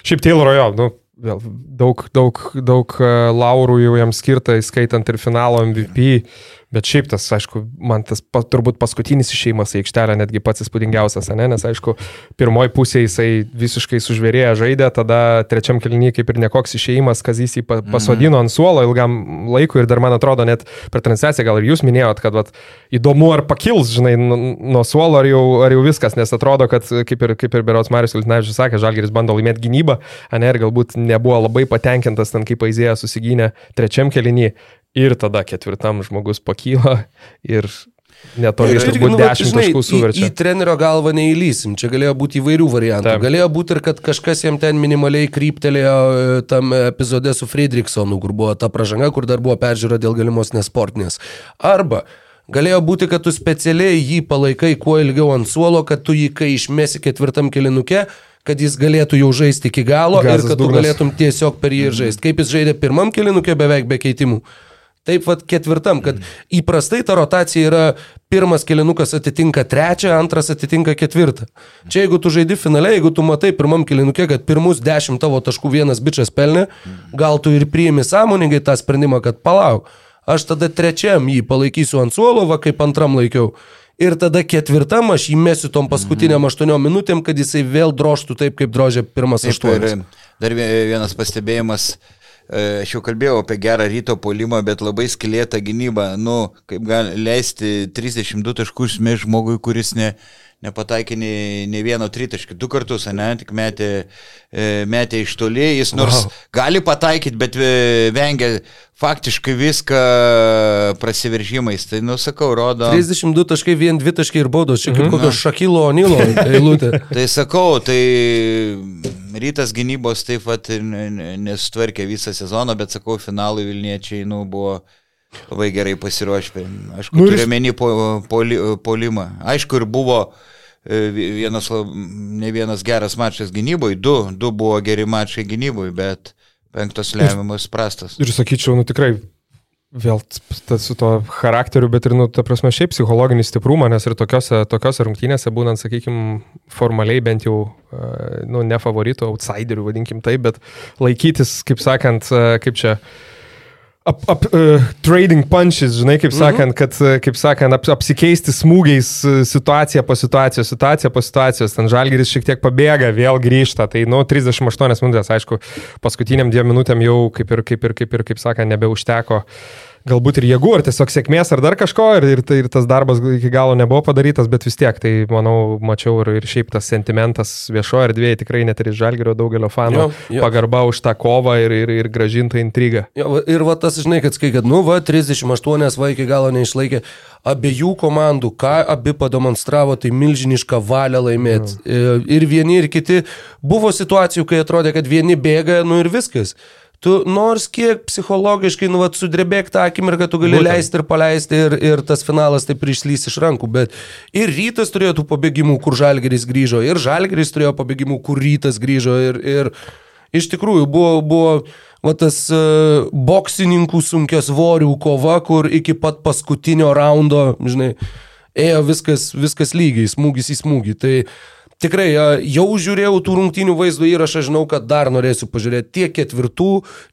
Šiaip Tayloro jo, nu, vėl daug, daug, daug e, laurų jau jam skirta, įskaitant ir finalo MVP. Bet šiaip tas, aišku, man tas pa, turbūt paskutinis išėjimas į aikštelę netgi pats įspūdingiausias, ne? nes aišku, pirmoji pusė jisai visiškai sužvėrėjo žaidė, tada trečiam kelnyje kaip ir nekoks išėjimas, kas jis jį mhm. pasodino ant suolo ilgam laikui ir dar man atrodo net per transliaciją gal ir jūs minėjot, kad vat, įdomu ar pakils, žinai, nuo suolo ar jau, ar jau viskas, nes atrodo, kad kaip ir, kaip ir Berots Marius Litnavičius sakė, Žalgeris bando laimėti gynybą, ne, ir galbūt nebuvo labai patenkintas ten, kaip Aizėja susigynė trečiam kelnyje ir tada ketvirtam žmogus pakyla ir netoli turbūt nu, 10 žinai, taškų suverčia. Į, į trenerio galvą neįlysim, čia galėjo būti įvairių variantų. Taip. Galėjo būti ir kad kažkas jam ten minimaliai kryptelėjo e, tam epizode su Friedrichsonu, kur buvo ta pražanga, kur dar buvo peržiūra dėl galimos nesportinės. Arba Galėjo būti, kad tu specialiai jį palaikai kuo ilgiau ant suolo, kad tu jį, kai išmesi ketvirtam kilinuke, kad jis galėtų jau žaisti iki galo Gazas ir kad dugnas. tu galėtum tiesiog per jį žaisti. Kaip jis žaidė pirmam kilinuke beveik be keitimų. Taip vad ketvirtam, kad įprastai ta rotacija yra pirmas kilinukas atitinka trečią, antras atitinka ketvirtą. Čia jeigu tu žaidi finale, jeigu tu matai pirmam kilinukė, kad pirmus dešimt tavo taškų vienas bičias pelnė, gal tu ir priimi sąmoningai tą sprendimą, kad palauk, aš tada trečiam jį palaikysiu ant suolo, va kaip antram laikiau. Ir tada ketvirtam aš jį mesiu tom paskutiniam mhm. aštuoniom minutėm, kad jisai vėl droštų taip, kaip drožė pirmas aštuonias. Dar vienas pastebėjimas. E, aš jau kalbėjau apie gerą ryto polimą, bet labai skilėtą gynybą. Nu, kaip gali leisti 32 taškus mėž žmogui, kuris ne, nepataikė nei, nei vieno tritaškį. Du kartus, ne, tik metė, e, metė iš toli. Jis nors wow. gali pataikyti, bet e, vengia faktiškai viską prasiveržimais. Tai, nusakau, rodo. 32 taškai, vien 2 taškai ir baudos. Čia kaip mhm. kokio Šakilo Onilo eilutė. <laughs> tai sakau, tai rytas gynybos taip pat nesutvarkė visą sezoną, bet sakau, finalui Vilniečiai nu, buvo labai gerai pasiruošę. Aišku, nu, turiu menį po, poli, polimą. Aišku, ir buvo e, vienas, ne vienas geras mačas gynyboje, du, du buvo geri mačai gynyboje, bet penktos lemiamas prastas. Ir sakyčiau, nu tikrai vėl su to charakteriu, bet ir, nu, ta prasme, šiaip psichologinį stiprumą, nes ir tokiose, tokiose rungtynėse būnant, sakykime, formaliai bent jau, e, nu, ne favorito, outsiderių, vadinkim taip, bet laikytis, kaip sakant, e, kaip čia, Ap, ap, uh, trading punches, žinai, kaip mhm. sakant, kad, kaip sakant, ap, apsikeisti smūgiais situaciją po situacijos, situaciją po situacijos, ten žalgeris šiek tiek pabėga, vėl grįžta, tai, nu, 38 minutės, aišku, paskutiniam dviem minutėm jau, kaip ir, kaip ir, kaip ir, kaip sakant, nebeužteko uh, galbūt ir jėgų, ar tiesiog sėkmės, ar dar kažko, ir, ir, tai, ir tas darbas iki galo nebuvo padarytas, bet vis tiek, tai manau, mačiau ir, ir šiaip tas sentimentas viešoje erdvėje tikrai net ir iš žalgerio daugelio fanų jo, jo. pagarba už tą kovą ir, ir, ir gražintą intrigą. Jo, ir va tas, žinai, kad skai, kad, nu, va, 38 va iki galo neišlaikė. Abiejų komandų, ką abi pademonstravo, tai milžinišką valią laimėti. Mm. Ir vieni, ir kiti. Buvo situacijų, kai atrodė, kad vieni bėga, nu ir viskas tu nors kiek psichologiškai, nu, vat, sudrebėk tą akimirką, tu gali Būtent. leisti ir paleisti ir, ir tas finalas taip išlys iš rankų, bet ir rytas turėjo tų pabėgimų, kur žalgeris grįžo, ir žalgeris turėjo pabėgimų, kur rytas grįžo, ir, ir iš tikrųjų buvo, buvo va, tas uh, boksininkų sunkios svorių kova, kur iki pat paskutinio raundo, žinai, ėjo viskas, viskas lygiai, smūgis į smūgį. Tai Tikrai, jau žiūrėjau tų rungtynių vaizdo įrašą, žinau, kad dar norėsiu pažiūrėti tiek ketvirtų,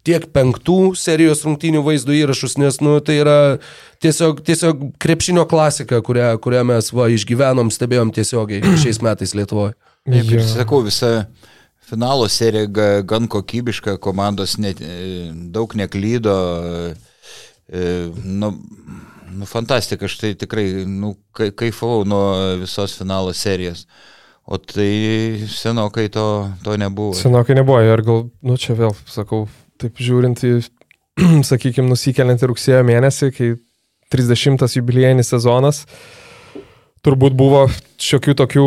tiek penktų serijos rungtynių vaizdo įrašus, nes, nu, tai yra tiesiog, tiesiog krepšinio klasika, kurią, kurią mes va, išgyvenom, stebėjom tiesiogiai <clears throat> šiais metais Lietuvoje. Taip, ja. sakau, visa finalo serija gan kokybiška, komandos net, e, daug neklydo. E, nu, nu, fantastika, aš tai tikrai nu, kaifavau nuo visos finalo serijos. O tai senokai to, to nebuvo. Senokai nebuvo ir gal, nu čia vėl sakau, taip žiūrint į, <clears throat> sakykime, nusikeliant į rugsėjo mėnesį, kai 30 jubiliejinis sezonas, turbūt buvo šiokių tokių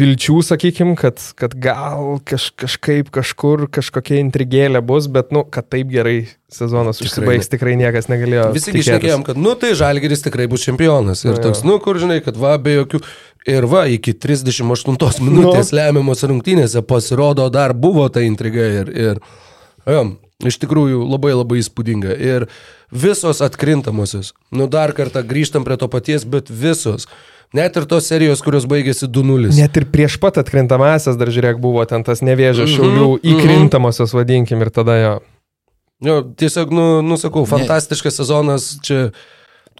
vilčių, sakykime, kad, kad gal kaž, kažkaip kažkur kažkokia intrigėlė bus, bet, nu, kad taip gerai sezonas tikrai užsibaigs, tikrai niekas negalėjo. Visi išnekėjom, kad, nu, tai Žalgeris tikrai bus čempionas. Ir nu, toks, nu, kur žinai, kad va, be jokių Ir va, iki 38 minutės no. lemiamos rungtynėse pasirodo dar buvo ta intriga ir, ir ja, iš tikrųjų labai labai įspūdinga. Ir visos atkrintamosios, nu dar kartą grįžtam prie to paties, bet visos. Net ir tos serijos, kurios baigėsi 2-0. Net ir prieš pat atkrintamasias dar žiūrėk buvo ten tas nevėžio mhm, šiaulių mm -hmm, įkrintamosios, mm -hmm. vadinkim, ir tada jo. Jo, tiesiog, nu, nusakau, fantastiškas sezonas čia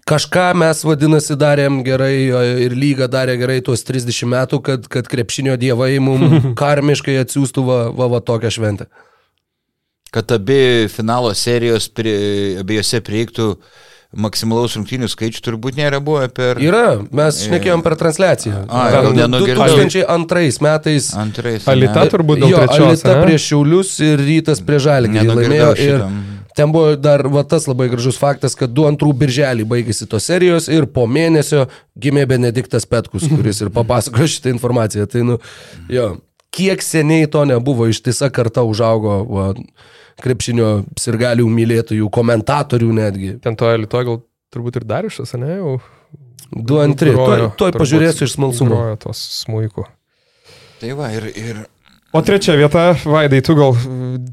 kažką mes vadinasi darėm gerai ir lyga darė gerai tuos 30 metų, kad, kad krepšinio dievai mums <laughs> karmiškai atsiųstų va, va, va tokią šventę. Kad abi finalo serijos prie, abiejose prieiktų maksimalaus rungtynių skaičių turbūt nėra buvę per... Yra, mes šnekėjom per transliaciją. A, gal nenugirdėjau. 2002 metais. Antrais. Alita turbūt trečios. Alita ne? prieš Šiaulius ir Rytas prie Žalgį laimėjo. Ir šitam. Ten buvo dar va, tas labai gražus faktas, kad du antrų birželį baigėsi tos serijos ir po mėnesio gimė Benediktas Petkus, kuris ir papasakojo šitą informaciją. Tai, nu, jo, kiek seniai to nebuvo, ištisa karta užaugo va, krepšinio sirgalių mylėtojų, komentatorių netgi. Ten to elito gal turbūt ir Darišas, ne? Jau Du antri. Tuoj, grojo, tuoj pažiūrėsiu iš smalsumo. tos smūjų. Tai va, ir, ir O trečia vieta, Vaidai, tu gal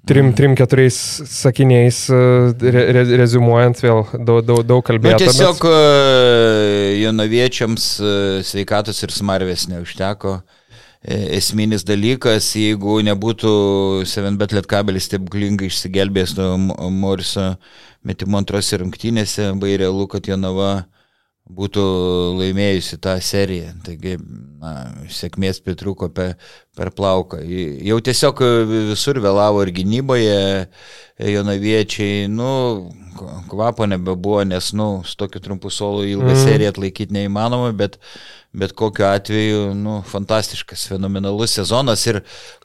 trim, trim keturiais sakiniais e, re, re, rezumuojant vėl daug, daug, daug Nu, kalbėti. tiesiog e, jonaviečiams e, sveikatos ir smarvės neužteko. E, Esminis dalykas, jeigu nebūtų 7bet lietkabelis taip glingai išsigelbėjęs nuo Mo- Moriso metimo antrose rungtynėse, bai realu, kad Jonava būtų laimėjusi tą seriją. Taigi, na, sėkmės pritruko per, per plauką. Jau tiesiog visur vėlavo ir gynyboje, jonaviečiai, nu, kvapo nebebuvo, nes, nu, su tokiu trumpu solu ilgą mm. seriją atlaikyti neįmanoma, bet, bet kokiu atveju, nu, fantastiškas, fenomenalus sezonas ir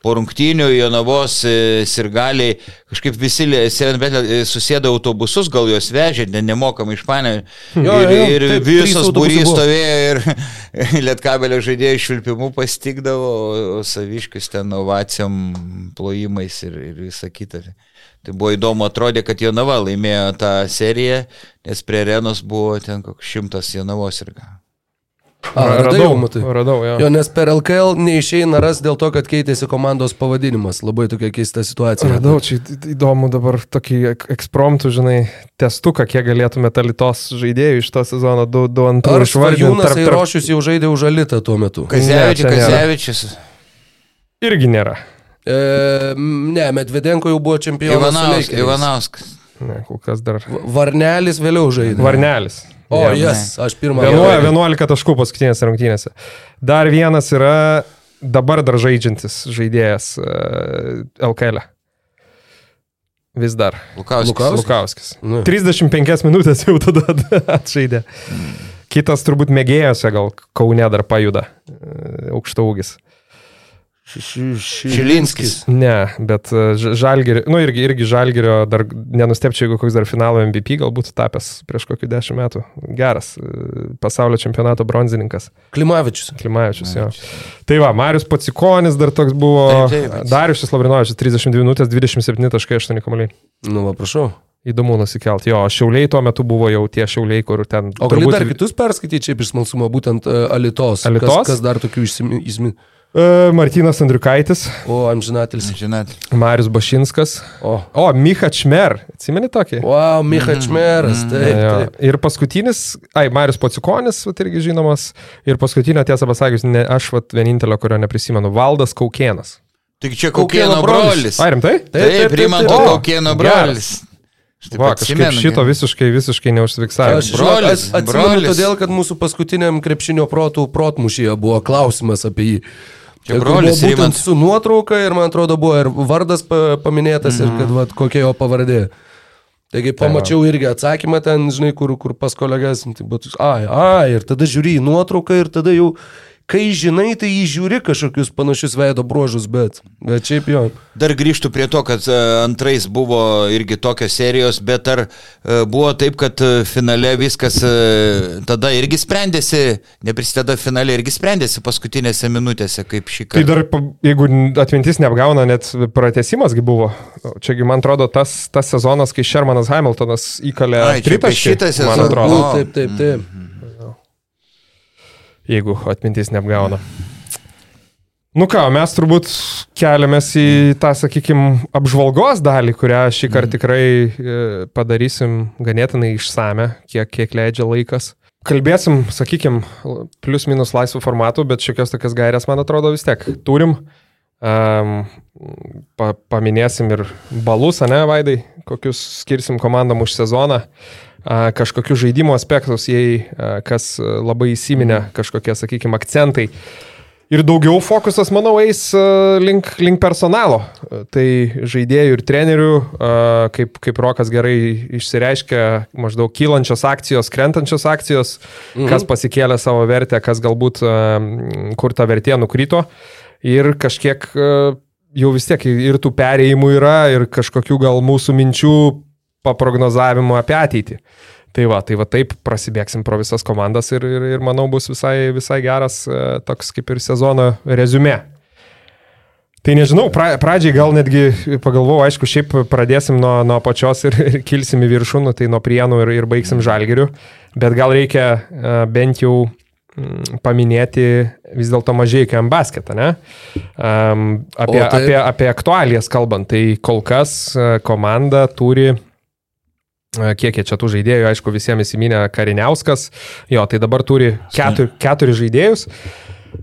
po rungtynių Jonavos e, sirgaliai kažkaip visi Sevenbelė susėdo autobusus, gal juos vežė, ne, nemokamai iš panė. Jo, Ir, jo, ir taip, visos būrys stovėjo ir <laughs> Lietkabelio žaidėjų išvilpimų pastikdavo, o, saviškius ten ovacijom, plojimais ir, ir visa kita. Tai buvo įdomu, atrodė, kad Jonava laimėjo tą seriją, nes prie arenos buvo ten koks šimtas Jonavos ir ką. A, radai jau, matai. radau, jo. Jo, nes per LKL neišeina ras dėl to, kad keitėsi komandos pavadinimas. Labai tokia keista situacija. Radau, čia į- įdomu dabar tokį ek- ekspromptų, žinai, testuką, kiek galėtume litos žaidėjų iš to sezono du, du antrų Ar Švarjūnas Airošius jau žaidė už Alitą tuo metu? Kazevičius. Kazevičius, Irgi nėra. E, ne, Medvedenko jau buvo čempionas. su Ivanauskas. Ivanauskas. Ne, kol kas dar. Va- Varnelis vėliau žaidė. Varnelis. O, jas, yes, aš pirmą. 11, 11 taškų paskutinėse rungtynėse. Dar vienas yra dabar dar žaidžiantis žaidėjas LKL. Vis dar. Lukauskis. Lukauskis? Lukauskis. Nu. 35 minutės jau tada <laughs> atžaidė. Kitas turbūt mėgėjose gal Kaune dar pajuda. e, Aukštaugis. Šilinskis. Ne, bet e, Žalgirio, nu irgi, irgi Žalgirio, dar nenustepčiau, jeigu koks dar finalo MVP gal būtų tapęs prieš kokį dešimt metų. Geras e, pasaulio čempionato bronzininkas. Klimavičius. Klimavičius, jo. Tai va, Marius Pacikonis dar toks buvo. Taip. Darius Labrinovičius 32 minutės 27.8 kamaliai. Nu, va, prašau. Įdomu nusikelt. Jo, šiauliai tuo metu buvo jau tie šiauliai, kur ten... O gali dar kitus perskaityti čia iš smalsumo, būtent uh, Alitos. Alitos? Kas, kas dar tokių įsiminė? Uh, Martinas Andriukaitis, O, amžinatelis. Marius Bašinskas. O. O, Micha Čmer. Atsimeni tokį? Wow, Micha Čmeras. Taip, Jo. taip. Ir paskutinis, ai, Marius Pocikonis, vat, irgi žinomas. Ir paskutinio, tiesą pasakius, ne, aš vat, vienintelio, kurio neprisimenu, Valdas Kaukienas. tik čia Kaukėno Kaukėno brolis. brolis. Ai, rimtai? Taip, taip, Taip, taip, Rimanto taip. Geras. brolis. Aš taip Va, kažkaip atsimenu, šito visiškai, visiškai neužsifiksavau. Aš Brolis, atsimenu brolis. todėl, kad mūsų paskutiniam krepšinio protų protmušyje buvo klausimas apie jį. Čia kur brolis Rimantas. su nuotrauka ir man atrodo buvo ir vardas pa- paminėtas ir Mhm. kad vat, kokia jo pavardė. Taigi pamačiau irgi atsakymą ten, žinai, kur, kur pas kolegas, tai buvo, toks, ai, ai, ir tada žiūri į nuotrauką ir tada jau, kai žinai, tai įžiūri kažkokius panašius veido bruožus, bet, bet šiaip jo. Dar grįžtų prie to, kad e, antrais buvo irgi tokios serijos, bet ar e, buvo taip, kad e, finale viskas tada irgi sprendėsi, neprisideda finale irgi sprendėsi paskutinėse minutėse, kaip šį Tai kartą. dar, pa- jeigu atmintis neapgauna, net pratesimasgi buvo. Čiagi, man atrodo, tas, tas sezonas, kai Shermanas Hamiltonas įkalė Ai, čia sezoną. atrodo, Nu, taip, taip, taip. Jeigu atmintis neapgauna. Nu ką, mes turbūt keliamės į tą, sakykime, apžvalgos dalį, kurią šį kartą tikrai e, padarysim ganėtinai išsame, kiek, kiek leidžia laikas. Kalbėsim, sakykime, plius minus laisvų formatų, bet šiokios tokias gairias, man atrodo, vis tiek turim. Um, pa, paminėsim ir balus, ne, Vaidai, kokius skirsim komandom už sezoną. Kažkokius žaidimo aspektus, jei kas labai įsiminė, kažkokie, sakykime, akcentai. Ir daugiau fokusas, manau, eis link, link personalo. Tai žaidėjų ir trenerių, kaip, kaip Rokas gerai išsireiškia, maždaug kylančios akcijos, krentančios akcijos, mhm. kas pasikėlė savo vertę, kas galbūt kur ta vertė nukrito. Ir kažkiek jau vis tiek ir tų perėjimų yra, ir kažkokių gal mūsų minčių paprognozavimo apie ateitį. Tai va, tai va taip prasibėgsim pro visas komandas ir, ir, ir manau bus visai, visai geras e, toks kaip ir sezono rezumė. Tai nežinau, pra, pradžiai gal netgi pagalvojau, aišku, šiaip pradėsim nuo, nuo pačios ir, ir kilsim į viršūnų, tai nuo prienų ir, ir baigsim žalgirių, bet gal reikia uh, bent jau Mm, paminėti vis dėlto mažai KM basketą, ne? Um, apie, o, tai... apie, apie aktualijas kalbant, tai kol kas e, komanda turi e, kiek jie čia tų žaidėjų, aišku, visiems įsiminė Kariniauskas, jo, tai dabar turi keturi, keturi žaidėjus.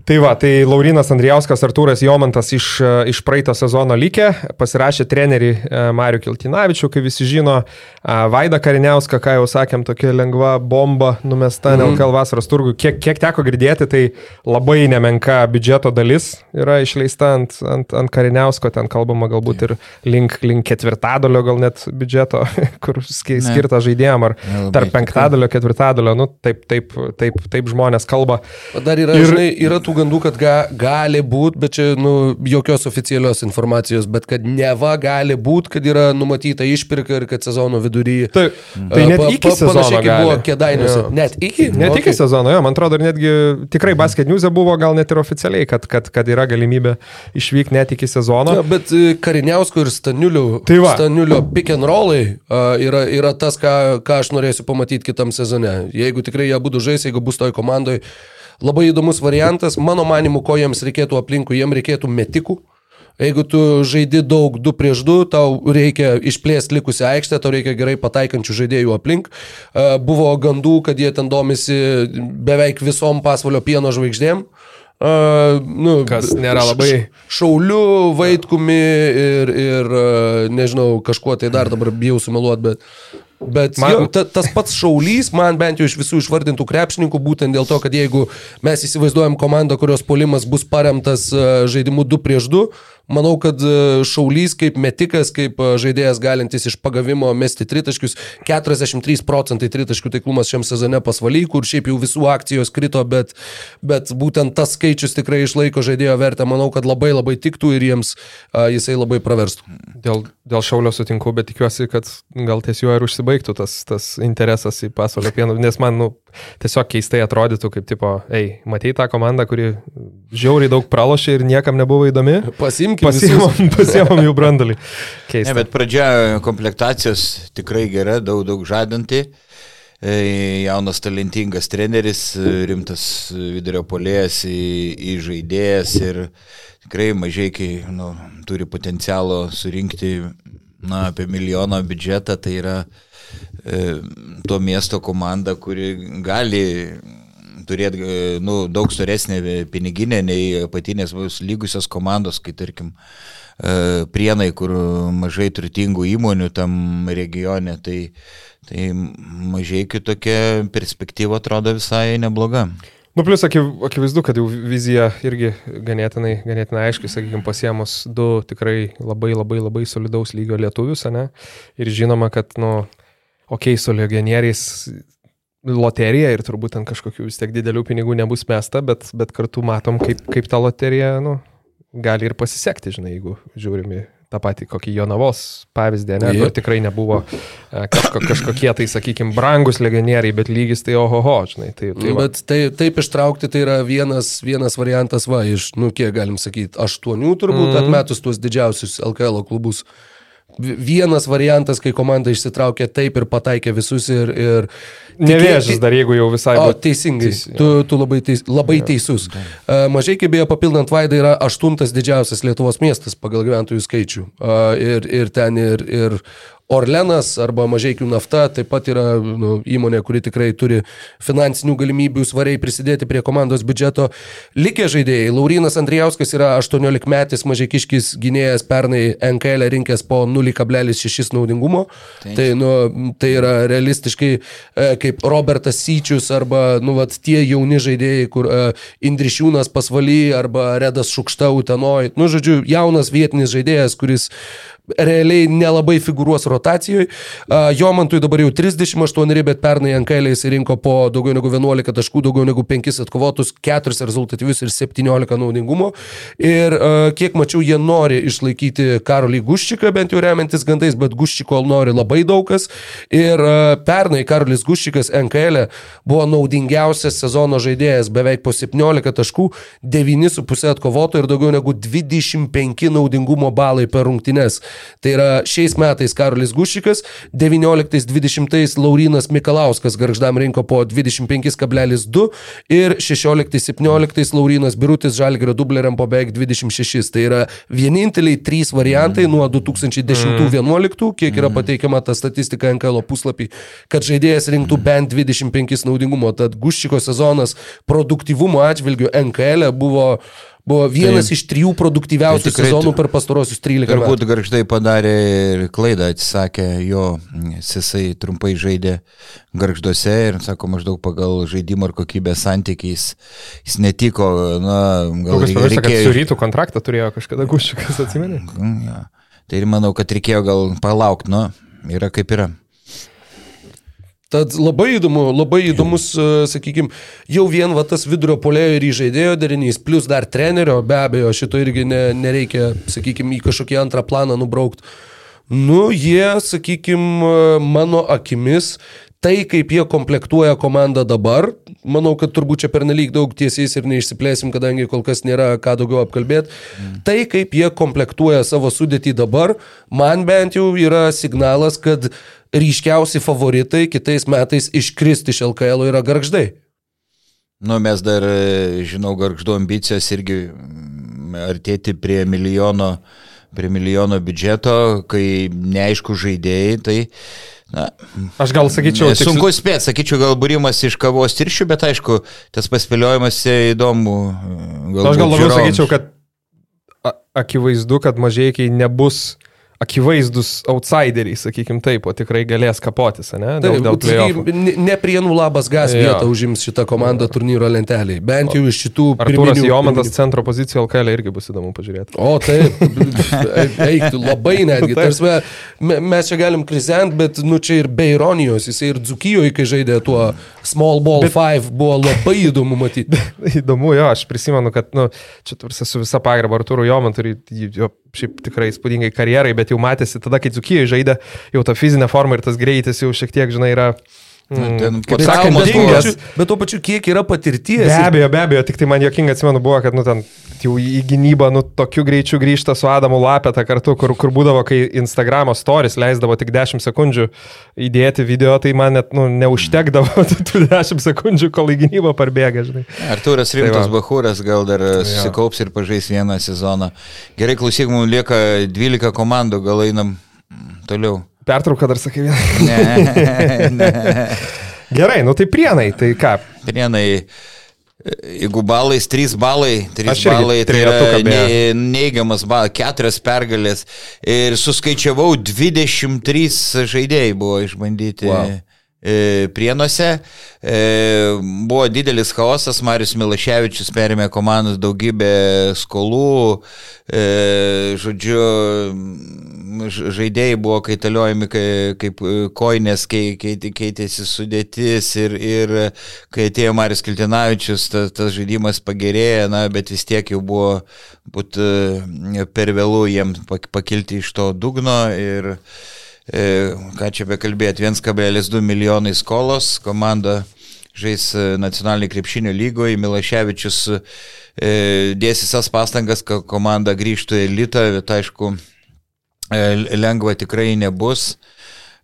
Tai va, tai Laurinas Andrijauskas, Artūras Jomantas iš, iš praeito sezono lygė, pasirašė trenerį e, Mariu Kiltinavičiu, kaip visi žino, Vaida Kariniauską, ką jau sakėm, tokia lengva bomba numesta mm. LKL vasaros turgų. Kiek, kiek teko girdėti, tai labai nemenka biudžeto dalis yra išleista ant, ant, ant Kariniausko, ten kalbama galbūt ir link, link ketvirtadalio gal net biudžeto, <laughs> kur skirta žaidėjim, ar tarp penktadalio, ketvirtadalio, nu taip, taip, taip, taip žmonės kalba. O dar yra, ir, žinai, yra tų gandų, kad ga, gali būti, bet čia nu, jokios oficialios informacijos, bet kad neva gali būti, kad yra numatyta išpirka ir kad sezono vidury. Tai, tai net pa, iki pa, sezono. Panašiai kaip buvo kėdainiuose. Net iki? Net okay. iki sezono, jo, man atrodo, ir netgi tikrai basket news buvo gal net ir oficialiai, kad, kad, kad yra galimybė išvykti net iki sezono. Ja, bet e, Kariniausko ir Staniulio, tai va. Staniulio pick and rollai uh, yra, yra tas, ką, ką aš norėsiu pamatyti kitam sezone. Jeigu tikrai jie būtų žais, jeigu bus toj komandai, Labai įdomus variantas, mano manimu, ko jiems reikėtų aplinkui, jiems reikėtų metikų. Jeigu tu žaidi daug 2 prieš 2, tau reikia išplėsti likusią aikštę, tau reikia gerai pataikančių žaidėjų aplink. Buvo gandų, kad jie ten domisi beveik visom pasvalio pieno žvaigždėm. Uh, nu, Kas nėra labai. Šauliu, vaitkumi ir, ir nežinau, kažkuo tai dar dabar bijau sumeluoti, bet Bet man... jo, ta, tas pats šaulys, man bent jau iš visų išvardintų krepšininkų, būtent dėl to, kad jeigu mes įsivaizduojam komandą, kurios polimas bus paremtas žaidimu 2 prieš 2, Manau, kad e, Šaulys kaip metikas, kaip e, žaidėjas galintis iš pagavimo mesti tritaškius, 43 procentai tritaškių taiklumas šiam sezone pasvaly, kur šiaip jau visų akcijos krito, bet, bet būtent tas skaičius tikrai išlaiko žaidėjo vertę. Manau, kad labai labai tiktų ir jiems a, jisai labai praverstų. Dėl, dėl Šaulio sutinku, bet tikiuosi, kad gal ties juo ir užsibaigtų tas, tas interesas į pasaulio pieną, nes man nu, tiesiog keistai atrodytų, kaip tipo, ei, matei tą komandą, kuri žiauriai daug pralošė ir niekam nebuvo įdomi. Pasim pasiemam, <laughs> pasiemam jų brandalį. Keista. Ne, bet pradžia komplektacijos tikrai gera, daug, daug žadanti. E, jaunas talentingas treneris, rimtas vidurio polėjas į, į žaidėjas ir tikrai mažai, kai nu, turi potencialo surinkti na, apie milijono biudžetą, tai yra e, to miesto komanda, kuri gali turėti e, nu, daug storesnė piniginė nei patinės lygusios komandos, kai tarkim e, prienai, kur mažai turtingų įmonių tam regione, tai, tai mažai kitokia perspektyva atrodo visai nebloga. Nu, plus akivaizdu, kad jau vizija irgi ganėtinai, ganėtinai aiškiai, sakykime, pasiemus du tikrai labai labai labai solidaus lygio lietuvius, ne? Ir žinoma, kad, nu, okei, okay, su legionieriais loterija ir turbūt ant kažkokių vis tiek didelių pinigų nebus mesta, bet, bet kartu matom, kaip, kaip ta loterija nu, gali ir pasisekti, žinai, jeigu žiūrimi tą patį kokį Jonavos pavyzdį, ne, kur tikrai nebuvo e, kažko, kažkokie tai, sakykime, brangus legionieriai, bet lygis tai ohoho, žinai. Tai, tai va. bet tai, taip ištraukti tai yra vienas, vienas variantas, va, iš, nu, kiek galim sakyti, aštuonių turbūt mm atmetus tuos didžiausius LKL klubus vienas variantas, kai komanda išsitraukė taip ir pataikė visus ir... ir Nevėžas dar, jeigu jau visai... O, teisingai, teis, tu, tu labai, teis, labai ja, teisus. Uh, mažai kaip beje papildant Vaidą yra aštuntas didžiausias Lietuvos miestas pagal gyventojų skaičių. Uh, ir, ir ten ir, ir Orlenas arba Mažiekių nafta taip pat yra nu, įmonė, kuri tikrai turi finansinių galimybių svariai prisidėti prie komandos biudžeto. Likę žaidėjai. Laurinas Andrijauskas yra 18 metais Mažiekiškis gynėjas pernai NKL rinkęs po 0,6 naudingumo. Taip. Tai, nu, tai yra realistiškai e, kaip Robertas Syčius arba nu, vat, tie jauni žaidėjai, kur e, Indrišiūnas pasvaly arba Redas Šukšta Utenoj. Nu, žodžiu, jaunas vietinis žaidėjas, kuris realiai nelabai figūruos rotacijoje. Jomantui dabar jau 38, bet pernai Ankailė jis rinko po daugiau negu 11 taškų, daugiau negu 5 atkovotus, 4 rezultatyvius ir 17 naudingumo. Ir kiek mačiau, jie nori išlaikyti Karolį Guščiką, bent jau remiantis gandais, bet Guščiko nori labai daug kas. Ir pernai Karolis Guščikas Ankailė buvo naudingiausias sezono žaidėjas, beveik po 17 taškų, 9,5 atkovoto ir daugiau negu 25 naudingumo balai per rungtynes. Tai yra šiais metais Karolis Gušikas, 19-20 Laurinas Mikalauskas garždam rinko po 25,2 ir 16-17 Laurinas Birutis Žalgirio dubleriam po beveik 26. Tai yra vieninteliai trys variantai nuo 2010-2011, kiek yra pateikiama ta statistika NKL puslapį, kad žaidėjas rinktų bent 25 naudingumo. Tad Guščiko sezonas produktyvumo atžvilgiu NKL e buvo Buvo vienas tai, iš trijų produktyviausių tai sezonų per pastarosius 13 metų. Turbūt garždai padarė ir klaidą, atsisakė jo, jisai trumpai žaidė garžduose ir, sako, maždaug pagal žaidimo ir kokybės santykiais jis netiko. Na, gal Kokius reikėjo... Pavirsta, su rytų kontraktą turėjo kažkada gušiukas, atsimeni? Ja. Tai ir manau, kad reikėjo gal palaukti, nu, yra kaip yra. Tad labai įdomu, labai įdomus, e, sakykime, jau vien va, tas vidurio polėjo ir įžaidėjo derinys, plus dar trenerio, be abejo, šito irgi ne, nereikia, sakykime, į kažkokį antrą planą nubraukti. Nu, jie, sakykime, mano akimis, tai kaip jie komplektuoja komandą dabar, manau, kad turbūt čia pernelyg daug tiesiais ir neišsiplėsim, kadangi kol kas nėra ką daugiau apkalbėti. Mm. Tai kaip jie komplektuoja savo sudėtį dabar, man bent jau yra signalas, kad ryškiausi favoritai kitais metais iškristi iš LKL yra garždai. Nu, mes dar, žinau, garždu ambicijos irgi mm, artėti prie milijono, prie milijono biudžeto, kai neaišku žaidėjai, tai Na, aš gal sakyčiau. Tiksl... Sunku spėti, sakyčiau, gal būrimas iš kavos tiršių, bet aišku, tas paspėliojimas įdomu. Aš gal labiau sakyčiau, kad akivaizdu, kad mažiekiai nebus akivaizdus outsideriai, sakykim taip, o tikrai galės kapotis, ne? Taip, dėl, dėl ne prienų labas gas vietą užims šitą komandą turnyro lentelį. Bent jau iš šitų... Arturas Jomantas pirminių... centro poziciją LKL irgi bus įdomu pažiūrėti. O taip, eiktų labai netgi. <laughs> Tarsime, mes čia galim krizent, bet nu čia ir be ironijos, jisai ir Dzukijoje, kai žaidė tuo Small Ball 5, buvo labai įdomu matyti. <laughs> įdomu, jo, aš prisimenu, kad, nu, čia tarsi su visa pagarba Arturo Jomantui, jo šiaip tikrai įspūdingai karjerai, bet jau matėsi tada, kai Dzukijoje žaidė, jau ta fizinė forma ir tas greitis jau šiek tiek, žinai, yra Mm, ten, kaip sakant, dingas, bet tuo pačiu kiek yra patirties. Be abejo, be abejo, tik tai man jokinga atsimenu buvo, kad, nu, ten jau į gynybą, nu, tokiu greičiu grįžta su Adamu Lapeta kartu, kur, kur būdavo, kai Instagramo stories leisdavo tik 10 sekundžių įdėti video, tai man net, nu, neužtekdavo <laughs> tų 10 sekundžių, kol į gynybą parbėga, žinai. Arturas tai Rimtas tai Bahūras gal dar susikaups ir pažais vieną sezoną. Gerai, klausyk, mums lieka 12 komandų, gal einam toliau. Pertrauką dar sakai vieną. Ne, ne. <laughs> Gerai, nu tai prienai, tai ką? Prienai. Jeigu balais, 3 balai, 3 balai, tai yra ne, neigiamas balas, 4 pergalės. Ir suskaičiavau 23 žaidėjai buvo išbandyti. Wow. E, prienuose. E, buvo didelis chaosas, Marius Milaševičius perėmė komandos daugybę skolų, e, žodžiu, žaidėjai buvo kaitaliojami kaip koinės, keitėsi sudėtis ir, ir kai atėjo Marius Kiltinavičius, tas, tas žaidimas pagerėjo, na, bet vis tiek jau buvo būt per vėlų jiems pakilti iš to dugno ir ką čia bekalbėti, 1,2 milijonai skolos, komanda žais e, nacionalinį krepšinio lygoje, Milaševičius e, dės visas pastangas, kad komanda grįžtų į elitą, bet aišku, lengva tikrai nebus.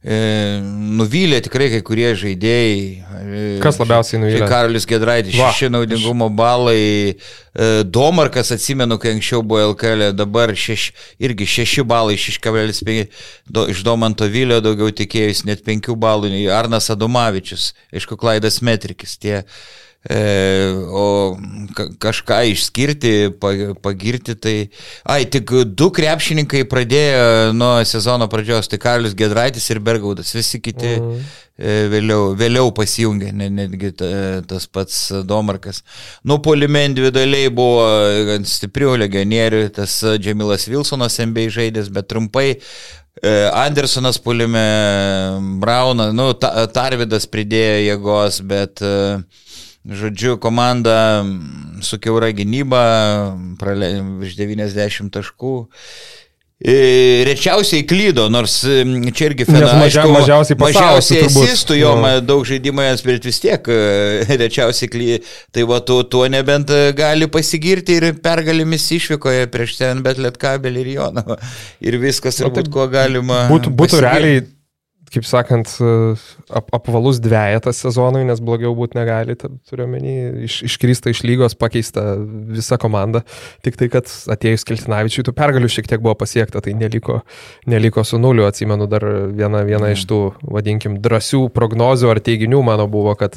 Nuvylė tikrai kai kurie žaidėjai. E, Kas labiausiai nuvylė? Karolis Gedraitis, šeši naudingumo balai. E, Domarkas, atsimenu, kai anksčiau buvo LKL, dabar šeš, irgi šeši balai, 6,5 do, iš Domanto Vilio daugiau tikėjus, net 5 balų. Arnas Adomavičius, aišku, Klaidas Metrikis. Tie, E, o kažką išskirti, pagirti, tai... Ai, tik du krepšininkai pradėjo nuo sezono pradžios, tai Karlius Gedraitis ir Bergaudas, visi kiti mm. vėliau, vėliau pasijungė, netgi tas pats Domarkas. Nu, polime individualiai buvo gan stiprių legionierių, tas Džemilas Wilsonas MBA žaidės, bet trumpai e, Andersonas pulime, Braunas, nu, Tarvidas pridėjo jėgos, bet uh, Žodžiu, komanda su keura gynyba, virš 90 taškų. E, rečiausiai klydo, nors čia irgi fenas. Mažia, mažiausiai mažiausiai asistų, jo no. daug žaidimai, bet vis tiek e, <laughs> rečiausiai klydo. Tai va, tu, tuo nebent e, gali pasigirti ir pergalimis išvykoje prieš ten, bet Lietkabelį ir Joną. Ir viskas, turbūt, kuo galima. Būtų, būtų pasigirti. realiai kaip sakant, ap, apvalus dviejatas sezonui, nes blogiau būti negali, turiu menį, iš, iškrysta iš lygos, pakeista visa komanda. Tik tai, kad atėjus Keltinavičiui, tų pergalių šiek tiek buvo pasiekta, tai neliko, neliko su nuliu. Atsimenu dar vieną, vieną mm. iš tų, vadinkim, drąsių prognozių ar teiginių mano buvo, kad,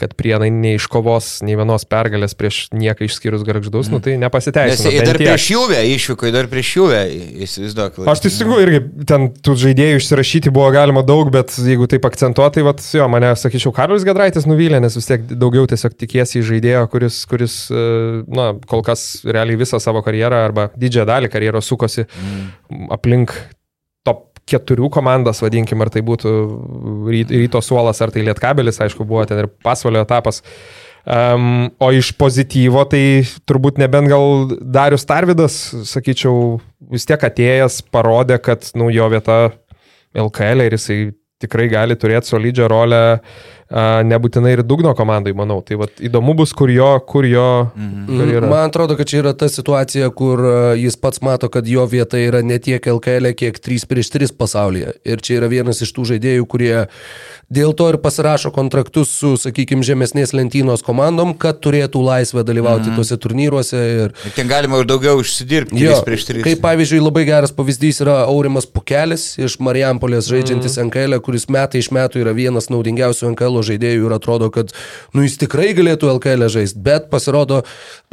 kad prienai neiškovos nei vienos pergalės prieš nieką išskyrus garždus, mm. nu tai nepasiteisino. Nes dar prieš jūvę išvyko, dar prieš jūvę, įsivaizduok. Aš sakau, irgi ten tų žaidėjų išsirašyti buvo galima daug daug, bet jeigu taip akcentuotai, vat, jo, mane, sakyčiau, Karolis Gedraitis nuvylė, nes vis tiek daugiau tiesiog tikiesi į žaidėją, kuris, kuris, e, na, kol kas realiai visą savo karjerą arba didžiąją dalį karjeros sukosi mm. aplink top keturių komandas, vadinkim, ar tai būtų ryto suolas, ar tai lietkabelis, aišku, buvo ten ir pasvalio etapas. Um, o iš pozityvo tai turbūt nebent gal Darius Tarvidas, sakyčiau, vis tiek atėjęs parodė, kad nu, jo vieta LKL ir jisai tikrai gali turėti solidžią rolę, nebūtinai ir dugno komandai, manau. Tai vat, įdomu bus, kur jo, kur jo. Mhm. Man atrodo, kad čia yra ta situacija, kur jis pats mato, kad jo vieta yra ne tiek LKL, kiek 3 prieš 3 pasaulyje. Ir čia yra vienas iš tų žaidėjų, kurie dėl to ir pasirašo kontraktus su, sakykime, žemesnės lentynos komandom, kad turėtų laisvę dalyvauti mhm. tuose turnyruose. Ir, ir ten galima ir daugiau užsidirbti. Jo, prieš 3. Kaip pavyzdžiui, labai geras pavyzdys yra Aurimas Pukelis iš Marijampolės žaidžiantis mhm. NKL, kuris metai iš metų yra vienas naudingiausių NKL žaidėjų ir atrodo, kad nu, jis tikrai galėtų LKL žaisti, bet pasirodo,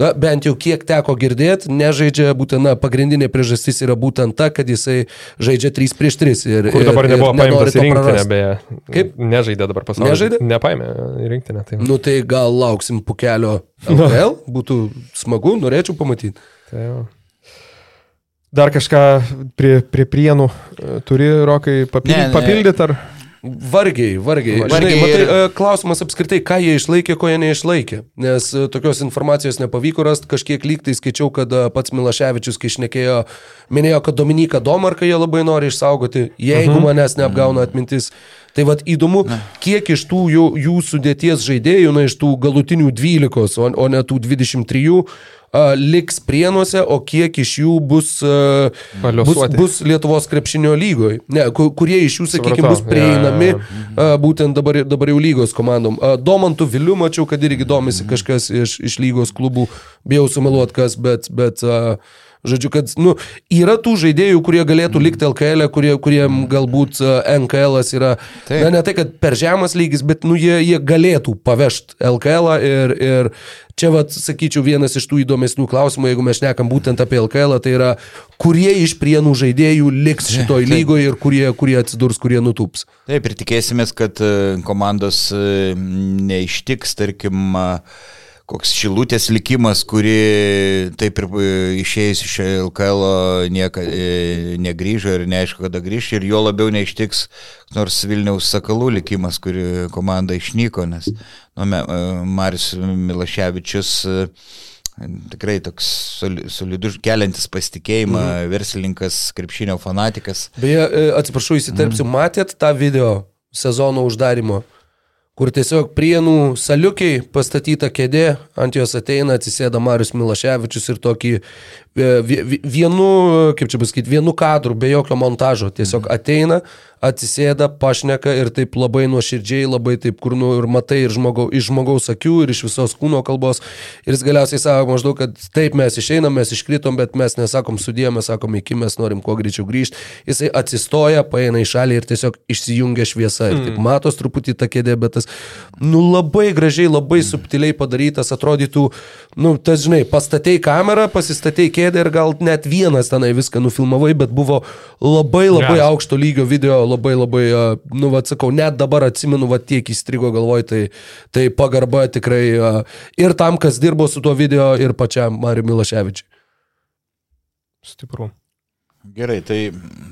na, bent jau kiek teko girdėti, nežaidžia būtent, na, pagrindinė priežastis yra būtent ta, kad jisai žaidžia 3 prieš 3. Ir, Kur dabar ir, nebuvo paimtas į rinktinę, beje. Kaip? Nežaidė dabar pasaulyje. Nežaidė? Nepaėmė į rinktinę. Tai. Nu tai gal lauksim pukelio LKL, būtų smagu, norėčiau pamatyti. Tai jau. Dar kažką prie, prie prienų e, turi, Rokai, papildyti papildyt, ar? Vargiai, vargiai. vargiai Žinai, matai, ir... klausimas apskritai, ką jie išlaikė, ko jie neišlaikė. Nes e, tokios informacijos nepavyko rasti, kažkiek lygtai skaičiau, kad e, pats Milaševičius, kai išnekėjo, minėjo, kad Dominika Domarką jie labai nori išsaugoti, jeigu uh mhm. -huh. manęs neapgauna atmintis. Tai vad įdomu, kiek iš tų jų, jų sudėties žaidėjų, na iš tų galutinių 12, o, o ne tų 23, uh, liks prienuose, o kiek iš jų bus, uh, bus, bus Lietuvos krepšinio lygoje. Ne, kurie iš jų, sakykime, bus prieinami ja, ja. Uh, būtent dabar, dabar jau lygos komandom. Uh, Domantų Viliu mačiau, kad irgi domisi kažkas iš, iš lygos klubų, bijau sumeluot kas, bet... bet uh, Žodžiu, kad nu, yra tų žaidėjų, kurie galėtų likti LKL, e, kurie, kuriem galbūt NKL yra, Taip. na ne tai, kad per žemas lygis, bet nu, jie, jie galėtų pavežti LKL ir, ir Čia, vat, sakyčiau, vienas iš tų įdomesnių klausimų, jeigu mes šnekam būtent apie LKL, tai yra, kurie iš prienų žaidėjų liks šitoj lygoje ir kurie, kurie atsidurs, kurie nutups. Taip, ir tikėsimės, kad e, komandos e, neištiks, tarkim, koks šilutės likimas, kuri taip ir e, išėjus iš LKL nieka, negrįžo ir neaišku, kada grįž ir jo labiau neištiks nors Vilniaus Sakalų likimas, kuri komanda išnyko, nes nu, Marius Milaševičius tikrai toks solidus, keliantis pasitikėjimą, mhm. verslininkas, krepšinio fanatikas. Beje, atsiprašau, įsiterpsiu, mhm. matėt tą video sezono uždarimo? Kur tiesiog prienų saliukiai pastatyta kėdė, ant jos ateina, atsisėda Marius Milaševičius ir tokį vienu, kaip čia pasakyti, vienu kadru, be jokio montažo, tiesiog ateina, atsisėda, pašneka ir taip labai nuoširdžiai, labai taip, kur nu ir matai ir žmogau, iš žmogaus akių, ir iš visos kūno kalbos. Ir jis galiausiai sako maždaug, kad taip mes išeinam, mes iškritom, bet mes nesakom sudė, mes sakom iki, mes norim kuo greičiau grįžti. Jisai atsistoja, paeina į šalį ir tiesiog išsijungia šviesa. Ir taip mm. matos truputį tą kėdę, bet tas, nu labai gražiai, labai subtiliai padarytas, atrodytų, nu tas žinai, pastatėjai kamerą, pasistatėjai kėdę ir gal net vienas tenai viską nufilmavai, bet buvo labai labai yes. aukšto lygio video labai labai, nu, vad sakau, net dabar atsimenu, vad tiek įstrigo galvoj, tai, tai pagarba tikrai ir tam, kas dirbo su tuo video, ir pačiam Mariu Milaševičiui. Stipru. Gerai, tai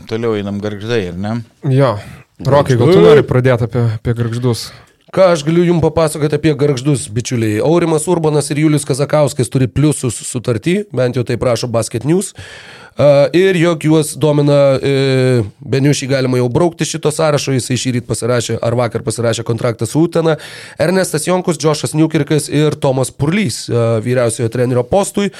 toliau einam garždai, ar ne? Jo. Rokai, gal tu nori pradėti apie, apie garždus? Ką aš galiu jums papasakoti apie garždus, bičiuliai? Aurimas Urbanas ir Julius Kazakauskas turi pliusus sutartį, bent jau tai prašo Basket News. Ir jog juos domina, e, Beniušį galima jau braukti šito sąrašo, jisai šį rytą pasirašė, ar vakar pasirašė kontraktą su Utena, Ernestas Jonkus, Džošas Newkirkas ir Tomas Purlys vyriausiojo trenerio postui.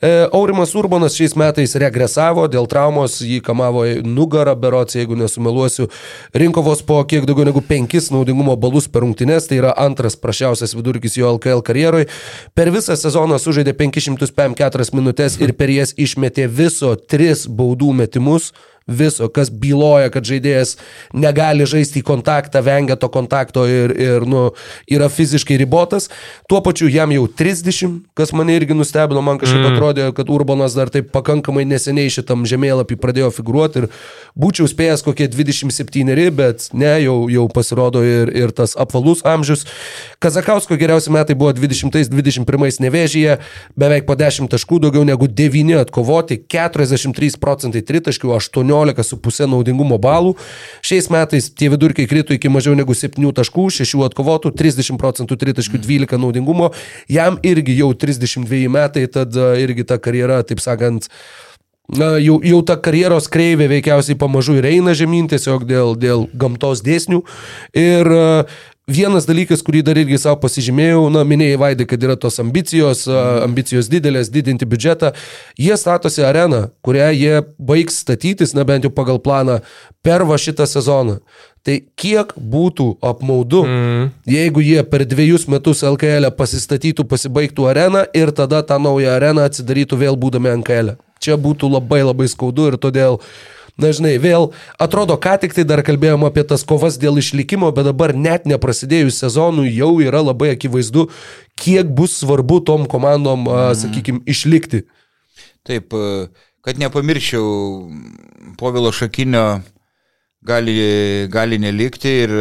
E, Aurimas Urbanas šiais metais regresavo dėl traumos, jį kamavo nugarą berots, jeigu nesumeluosiu, rinko vos po kiek daugiau negu 5 naudingumo balus per rungtynes, tai yra antras prašiausias vidurkis jo LKL karjeroj. Per visą sezoną sužaidė 504 minutės ir per jas išmetė viso 3 baudų metimus viso, kas byloja, kad žaidėjas negali žaisti į kontaktą, vengia to kontakto ir, ir nu, yra fiziškai ribotas. Tuo pačiu jam jau 30, kas mane irgi nustebino, man kažkaip mm. atrodė, kad Urbanas dar taip pakankamai neseniai šitam žemėlapį pradėjo figuruoti ir būčiau spėjęs kokie 27, bet ne, jau, jau pasirodo ir, ir tas apvalus amžius. Kazakausko geriausi metai buvo 20-21 nevėžyje, beveik po 10 taškų, daugiau negu 9 atkovoti, 43 procentai tritaškių, 18 17,5 naudingumo balų. Šiais metais tie vidurkiai krito iki mažiau negu 7 taškų, 6 atkovotų, 30 procentų 3 12 naudingumo. Jam irgi jau 32 metai, tad irgi ta karjera, taip sakant, Na, jau, jau ta karjeros kreivė veikiausiai pamažu ir eina žemyn tiesiog dėl, dėl gamtos dėsnių. Ir Vienas dalykas, kurį dar irgi savo pasižymėjau, na, minėjai Vaidai, kad yra tos ambicijos, ambicijos didelės, didinti biudžetą. Jie statosi areną, kurią jie baigs statytis, na bent jau pagal planą, per va šitą sezoną. Tai kiek būtų apmaudu, mm. jeigu jie per dviejus metus LKL e pasistatytų, pasibaigtų areną ir tada tą naują areną atsidarytų vėl būdami LKL. E. Čia būtų labai labai skaudu ir todėl uh, Na, žinai, vėl atrodo, ką tik tai dar kalbėjom apie tas kovas dėl išlikimo, bet dabar net neprasidėjus sezonui jau yra labai akivaizdu, kiek bus svarbu tom komandom, mm. sakykime, išlikti. Taip, kad nepamirščiau, Povilo Šakinio gali, gali nelikti ir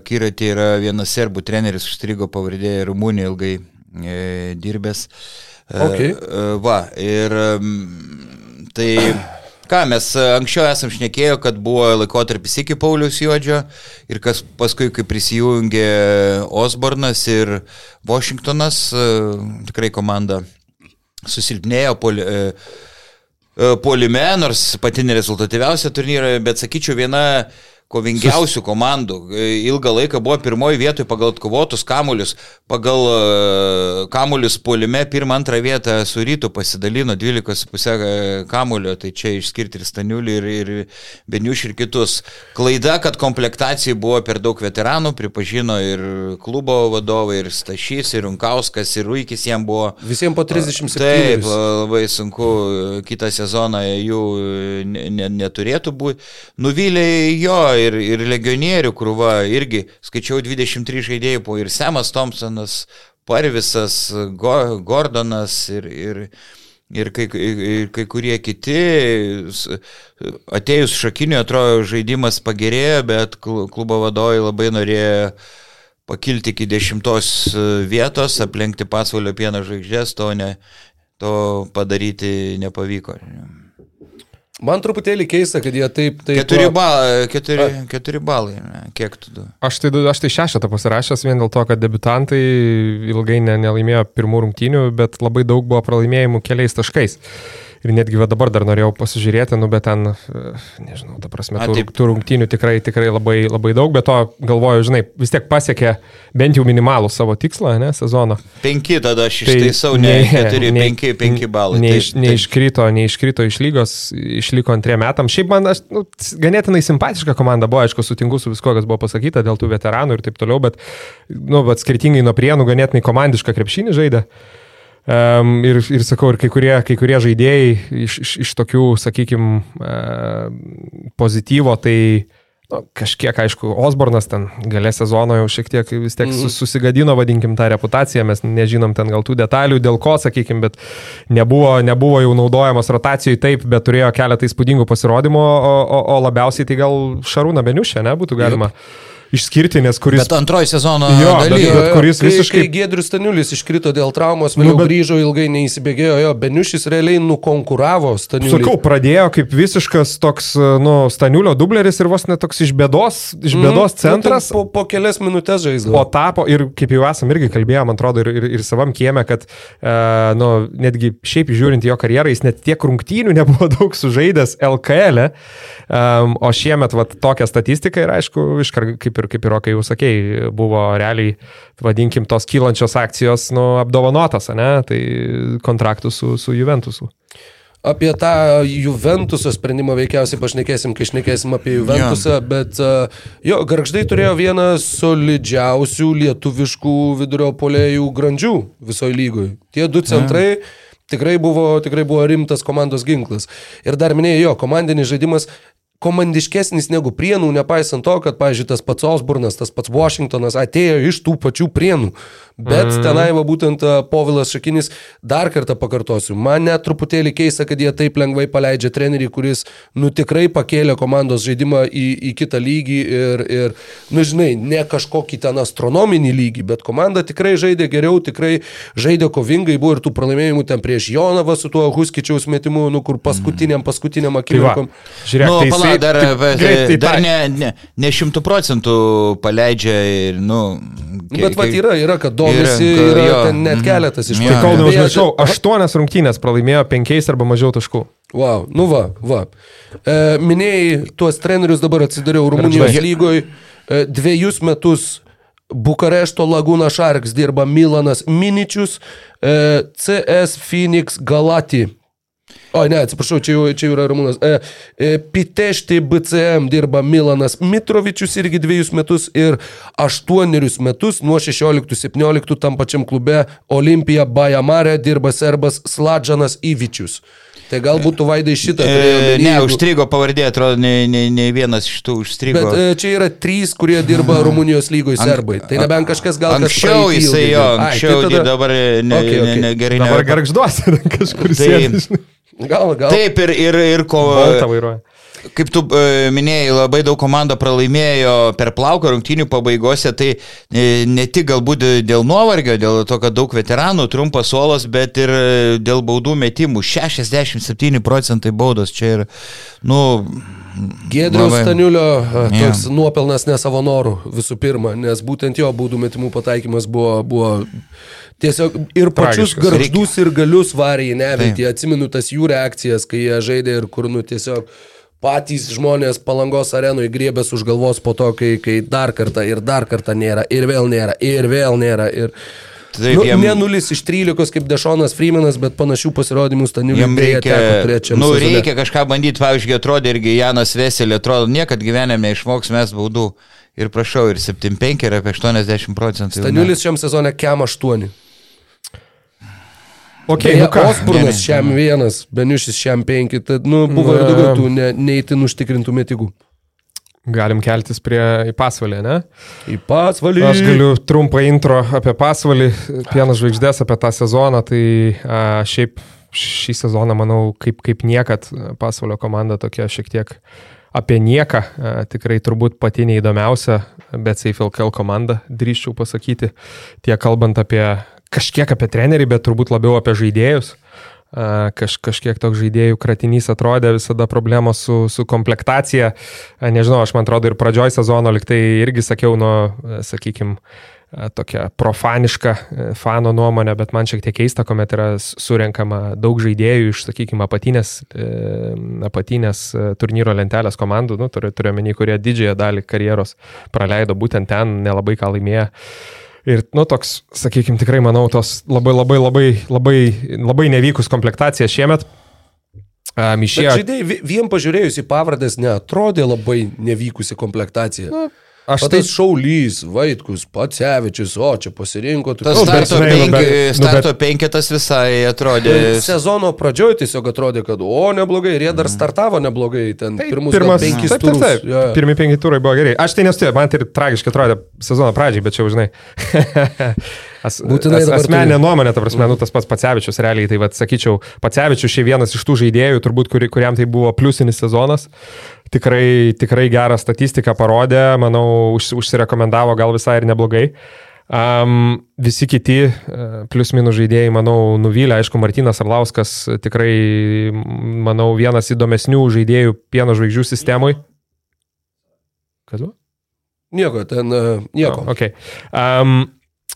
akiratė yra vienas serbų treneris, užstrigo pavardė Rumunija ilgai e, dirbęs. Okay. E, va, ir tai Ką mes e, anksčiau esam šnekėję, kad buvo laikotarpis iki Paulius Juodžio ir kas paskui, kai prisijungė Osbornas ir Washingtonas, e, tikrai komanda susilpnėjo poli, e, polime, nors pati nerezultatyviausia turnyra, bet sakyčiau viena kovingiausių komandų. Ilgą laiką buvo pirmoji vietoje pagal atkovotus kamuolius, pagal e, kamuolius puolime pirmą, antrą vietą su rytu pasidalino 12,5 e, kamulio, tai čia išskirti ir Staniulį, ir, ir Beniuš, ir kitus. Klaida, kad komplektacijai buvo per daug veteranų, pripažino ir klubo vadovai, ir Stašys, ir Runkauskas, ir Ruikis jam buvo. Visiems po 37. Taip, labai sunku, kitą sezoną jų neturėtų būti. Nuvylė jo ir, ir legionierių krūva, irgi skaičiau 23 žaidėjų, po ir Semas Thompsonas, Parvisas, Go, Gordonas ir, ir, ir kai, ir kai kurie kiti. Atėjus šakiniu, atrodo, žaidimas pagerėjo, bet klubo vadovai labai norėjo pakilti iki dešimtos vietos, aplenkti pasvalio pieno žvaigždės, to, ne, to padaryti nepavyko. Man truputėlį keista, kad jie taip... taip keturi, bal, keturi, keturi balai, ne? kiek tu du? Aš tai, aš tai šešetą pasirašęs vien dėl to, kad debutantai ilgai ne, nelaimėjo pirmų rungtynių, bet labai daug buvo pralaimėjimų keliais taškais. Ir netgi va dabar dar norėjau pasižiūrėti, nu, bet ten, nežinau, ta prasme, tų, tų rungtynių tikrai, tikrai labai, labai daug, bet to galvoju, žinai, vis tiek pasiekė bent jau minimalų savo tikslą, ne, sezono. Penki tada aš ištaisau, tai, ne, keturi, ne, penki, penki balai. Neiš, taip, neiškrito, neiškrito iš lygos, išliko antriem metam. Šiaip man, aš, nu, ganėtinai simpatiška komanda buvo, aišku, sutinku su visko, kas buvo pasakyta dėl tų veteranų ir taip toliau, bet, nu, bet skirtingai nuo prienų, ganėtinai komandišką krepšinį žaidė. Um, ir, ir sakau, ir kai kurie, kai kurie žaidėjai iš, iš, iš tokių, sakykime, uh, pozityvo, tai nu, kažkiek, aišku, Osbornas ten galė sezono jau šiek tiek vis tiek mm. susigadino, vadinkim, tą reputaciją, mes nežinom ten gal tų detalių, dėl ko, sakykim, bet nebuvo, nebuvo jau naudojamas rotacijai taip, bet turėjo keletą įspūdingų pasirodymų, o, o, o labiausiai tai gal Šarūną Beniušę, ne, būtų galima. Jop išskirtinės, kuris... Bet antroji sezono jo, daly, bet, bet kuris kai, visiškai... Kai Gedrius Staniulis iškrito dėl traumos, vėliau nu, bet... grįžo ilgai neįsibėgėjo, jo, Beniušis realiai nukonkuravo Staniulį. Sakau, pradėjo kaip visiškas toks, nu, Staniulio dubleris ir vos net toks iš bėdos, iš mhm. bėdos mm, centras. Nu, po, po kelias minutės žaisdavo. O tapo, ir kaip jau esam irgi kalbėjom, man atrodo, ir, ir, ir savam kieme, kad, uh, nu, netgi šiaip žiūrint jo karjerą, jis net tiek rungtynių nebuvo <laughs> daug sužaidęs LKL, e, um, o šiemet, va, tokia statistika ir aišku, iškart kaip ir, kaip ir, kai jau sakė, sakei, buvo realiai, vadinkim, tos kylančios akcijos nu, apdovanotas, ne? Tai kontraktų su, su Juventusu. Apie tą Juventuso sprendimą veikiausiai pašnekėsim, kai šnekėsim apie Juventusą, ja. bet jo, garždai turėjo vieną solidžiausių lietuviškų vidurio polėjų grandžių visoje lygoje. Tie du centrai ja. tikrai, buvo, tikrai buvo rimtas komandos ginklas. Ir dar minėjau, jo, komandinis žaidimas komandiškesnis negu prienų, nepaisant to, kad, pavyzdžiui, tas pats Osburnas, tas pats Washingtonas atėjo iš tų pačių prienų. Bet mm. tenai va būtent Povilas Šakinis, dar kartą pakartosiu, man net truputėlį keista, kad jie taip lengvai paleidžia trenerį, kuris, nu tikrai pakėlė komandos žaidimą į, į kitą lygį ir, ir, nu žinai, ne kažkokį ten astronominį lygį, bet komanda tikrai žaidė geriau, tikrai žaidė kovingai, buvo ir tų pralaimėjimų ten prieš Jonavą su tuo Huskičiaus metimu, nu kur paskutiniam, paskutiniam tai akimirkom. Tai Žiūrėk, nu, tai jisai, dar, greitai, dar ne, ne, ne šimtų procentų paleidžia ir, nu... Bet va yra, yra, kad domisi, yra, yra jo, ten net mhm. keletas iš tikrųjų. Tai kol neužmiršau, aštuonias rungtynės pralaimėjo penkiais arba mažiau taškų. Wow, nu va, va. E, minėjai tuos trenerius, dabar atsidariau Rumunijos lygoje. E, dviejus metus Bukarešto Lagūna Šarks dirba Milanas Miničius, e, CS Phoenix Galati O, ne, atsiprašau, čia jau, čia jau yra Ramūnas. E, e, Pitešti BCM dirba Milanas Mitrovičius irgi dviejus metus ir aštuonerius metus nuo 16-17 tam pačiam klube Olimpija Bajamarė dirba serbas Sladžanas Ivičius. Tai galbūt tu vaidai šitą. E, ne, užstrigo pavardė, atrodo, ne, ne, ne vienas iš tų užstrigo. Bet e, čia yra trys, kurie dirba Rumunijos lygoje serbai. Tai nebent kažkas gal anksčiau jisai jo, anksčiau, Ai, tai tada... dabar ne, okay, okay. ne, ne, gerai. Dabar garžduosi kažkur. Tai, Gal, gal. Taip, ir, ir, ir ko. Kaip tu e, minėjai, labai daug komanda pralaimėjo per plauką rungtynių pabaigose, tai e, ne tik galbūt dėl nuovargio, dėl to, kad daug veteranų, trumpas suolas, bet ir e, dėl baudų metimų. 67 procentai baudos čia ir, nu, Gėdrius labai... Staniulio toks yeah. nuopelnas ne savo norų visų pirma, nes būtent jo baudų metimų pataikymas buvo, buvo tiesiog ir pačius Tragiškas. gargždus ir galius varė į neviltį. Atsimenu tas jų reakcijas, kai jie žaidė ir kur nu tiesiog patys žmonės palangos arenui griebės už galvos po to, kai, kai dar kartą ir dar kartą nėra, ir vėl nėra, ir vėl nėra. Ir... Taip, nu, jam... Ne nulis iš 13 kaip Dešonas Freemanas, bet panašių pasirodymų Staniui reikia. Nu, sezone. reikia kažką bandyti, pavyzdžiui, atrodė irgi Janas Veselė, atrodo, niekad gyvenime neišmoks mes baudų. Ir prašau, ir 75 ir apie 80 procentų. Staniulis šiam sezone kem 8. Okay, Beje, nu Osburnas šiam vienas, Beniušis šiam penki, tad nu, buvo ir daugiau tų ne, neįtin užtikrintų metigų. Galim keltis prie į pasvalį, ne? Į pasvalį. Aš galiu trumpą intro apie pasvalį, pienas žvaigždės apie tą sezoną, tai a, šiaip šį sezoną, manau, kaip, kaip niekad pasvalio komanda tokia šiek tiek apie nieką, a, tikrai turbūt pati neįdomiausia, bet SafeLKL komanda, drįščiau pasakyti, tiek kalbant apie kažkiek apie trenerį, bet turbūt labiau apie žaidėjus. kaž, kažkiek toks žaidėjų kratinys atrodė, visada problemos su, su komplektacija. Nežinau, aš man atrodo ir pradžioj sezono liktai irgi sakiau, nu, sakykime, tokia profaniška fano nuomonė, bet man šiek tiek keista, kuomet yra surenkama daug žaidėjų iš, sakykime, apatinės, apatinės turnyro lentelės komandų, nu, turiu, turiu menį, kurie didžiąją dalį karjeros praleido būtent ten, nelabai ką laimėjo. Ir, nu, toks, sakykime, tikrai manau, tos labai, labai, labai, labai, labai nevykus komplektacija šiemet. Um, išėjo... Žaidėjai, vien pažiūrėjus į pavardės, neatrodė labai nevykusi komplektacija. Nu, Aš o tai Šaulys, Vaitkus, Pacevičius, o čia pasirinko. Tas starto, bet, penki, bet, starto bet, penketas visai atrodė. Sezono pradžioje tiesiog atrodė, kad o neblogai, ir jie dar startavo neblogai, ten tai, pirmus pirmas, penkis taip, turus. Taip, taip, ja. Pirmi penki turai buvo gerai. Aš tai nesu, man tai tragiškai atrodė sezono pradžiai, bet čia jau žinai. <laughs> As, Būtinai as, asmeninė nuomonė, ta prasme, nu, tas pats Pacevičius realiai, tai vad sakyčiau, Pacevičius šiai vienas iš tų žaidėjų, turbūt, kur, kuriam tai buvo pliusinis sezonas. Tikrai, tikrai gerą statistiką parodė, manau, už, užsirekomendavo gal visai ir neblogai. Um, visi kiti e, plius minus žaidėjai, manau, nuvylė, aišku, Martinas Arlauskas tikrai, manau, vienas įdomesnių žaidėjų pieno žvaigždžių sistemui. Kas buvo? Nieko, ten uh, nieko. No, okay. um,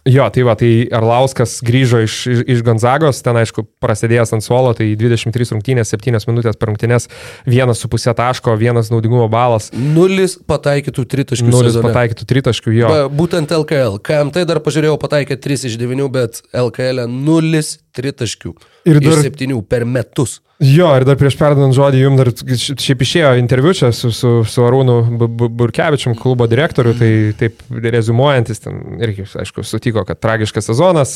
Jo, tai va, tai Arlauskas grįžo iš, iš, iš Gonzagos, ten aišku, prasidėjęs ant suolo, tai 23 rungtynės, 7 minutės per rungtynės, 1,5 taško, 1 naudingumo balas. Nulis pataikytų tritaškių. Nulis sezone. pataikytų tritaškių, jo. Ba, būtent LKL. KMT dar pažiūrėjau, pataikė 3 iš 9, bet LKL 0 tritaškių. Ir dar 7 per metus. Jo, ir dar prieš perdant žodį, jums dar šiaip išėjo interviu čia su, su, su Arūnu Burkevičium, klubo direktoriu, tai taip rezumuojantis, ten irgi, aišku, sutiko, kad tragiškas sezonas,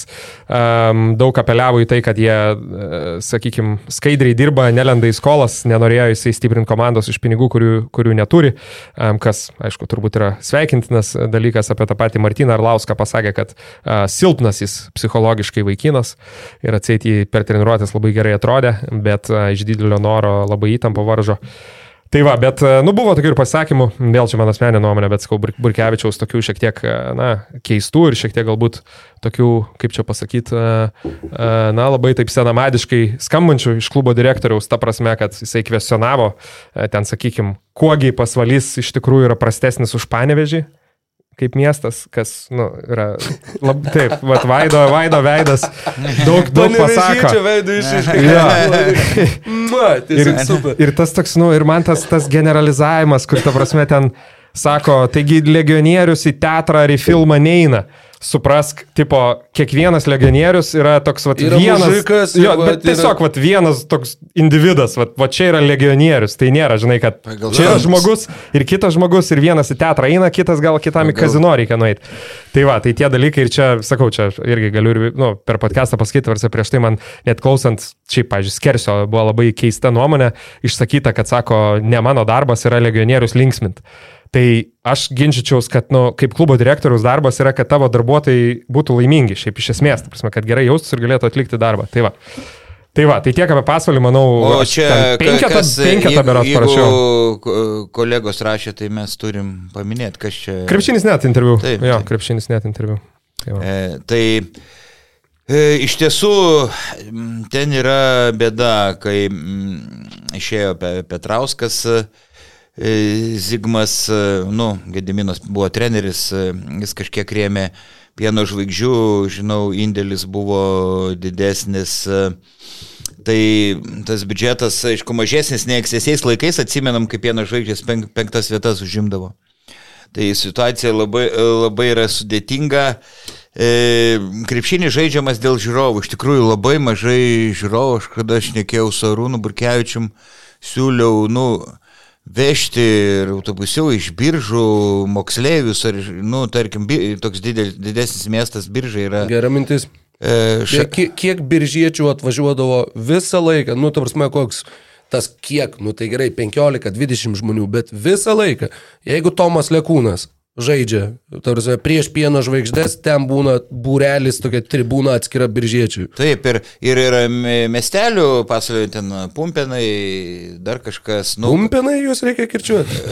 um, daug apeliavo į tai, kad jie, e, sakykime, skaidriai dirba, nelenda į skolas, nenorėjo jisai stiprinti komandos iš pinigų, kurių, kurių neturi, um, kas, aišku, turbūt yra sveikintinas dalykas. Apie tą patį Martyną Arlauską pasakė, kad uh, silpnas jis psichologiškai vaikinas ir atsėti per treniruotės labai gerai atrodė, bet iš didelio noro labai įtampo varžo. Tai va, bet, nu, buvo tokių ir pasakymų, vėl čia mano asmeninė nuomonė, bet, sakau, Burkevičiaus tokių šiek tiek, na, keistų ir šiek tiek galbūt tokių, kaip čia pasakyti, na, labai taip senamadiškai skambančių iš klubo direktoriaus, ta prasme, kad jisai kvestionavo, ten, sakykime, kuogi pasvalys iš tikrųjų yra prastesnis už panevežį kaip miestas, kas, nu, yra, lab, taip, vat, Vaido, Vaido veidas daug, daug pasako. Veidų išaiškiai. <laughs> ir, ir tas toks, nu, ir man tas, tas generalizavimas, kur ta prasme ten sako, taigi legionierius į teatrą ar į filmą neina suprask, tipo, kiekvienas legionierius yra toks, va, yra vienas. Mužikas, jo, bet yra... tiesiog, va, vienas toks individas, va, va, čia yra legionierius, tai nėra, žinai, kad Pagal čia yra žmogus ir kitas žmogus ir vienas į teatrą eina, kitas gal kitam Pagal. į kazino reikia nueiti. Tai va, tai tie dalykai ir čia, sakau, čia irgi galiu ir, nu, per podcastą pasakyti, varsia prieš tai man net klausant, šiaip, pažiūrėjau, Skersio buvo labai keista nuomonė, išsakyta, kad sako, ne mano darbas yra legionierius linksmint. Tai aš ginčyčiaus, kad, nu, kaip klubo direktoriaus darbas yra, kad tavo darbuotojai būtų laimingi, šiaip iš esmės, ta prasme, kad gerai jaustus ir galėtų atlikti darbą. Tai va. Tai va, tai tiek apie pasvalį, manau, o čia penketą, penketą beras parašiau. Kolegos rašė, tai mes turim paminėti, kas čia. Krepšinis net interviu. Taip, jo, taip. krepšinis net interviu. Tai, va. e, tai e, iš tiesų ten yra bėda, kai m, išėjo Petrauskas. E, Zigmas, e, nu, Gediminas buvo treneris, e, jis kažkiek rėmė pieno žvaigždžių, žinau, indėlis buvo didesnis. Tai tas biudžetas, aišku, mažesnis nei ankstesiais laikais, atsimenam, kaip pieno žvaigždės penk, penktas vietas užimdavo. Tai situacija labai, labai yra sudėtinga. E, krepšinį žaidžiamas dėl žiūrovų. Iš tikrųjų labai mažai žiūrovų. Aš kada aš nekėjau su Arūnu Burkevičium, siūliau, nu, vežti ir autobusiau iš biržų moksleivius, ar, nu, tarkim, toks didel, didesnis miestas biržai yra. Gera mintis. E, ša... kiek, kiek biržiečių atvažiuodavo visą laiką, nu, ta prasme, koks tas kiek, nu tai gerai, 15-20 žmonių, bet visą laiką, jeigu Tomas Lekūnas žaidžia. Tarsi, prieš pieno žvaigždės ten būna būrelis, tokia tribūna atskira biržiečių. Taip, ir, ir yra miestelių, pasaulio ten pumpenai, dar kažkas. Nu, pumpenai juos reikia kirčiuoti.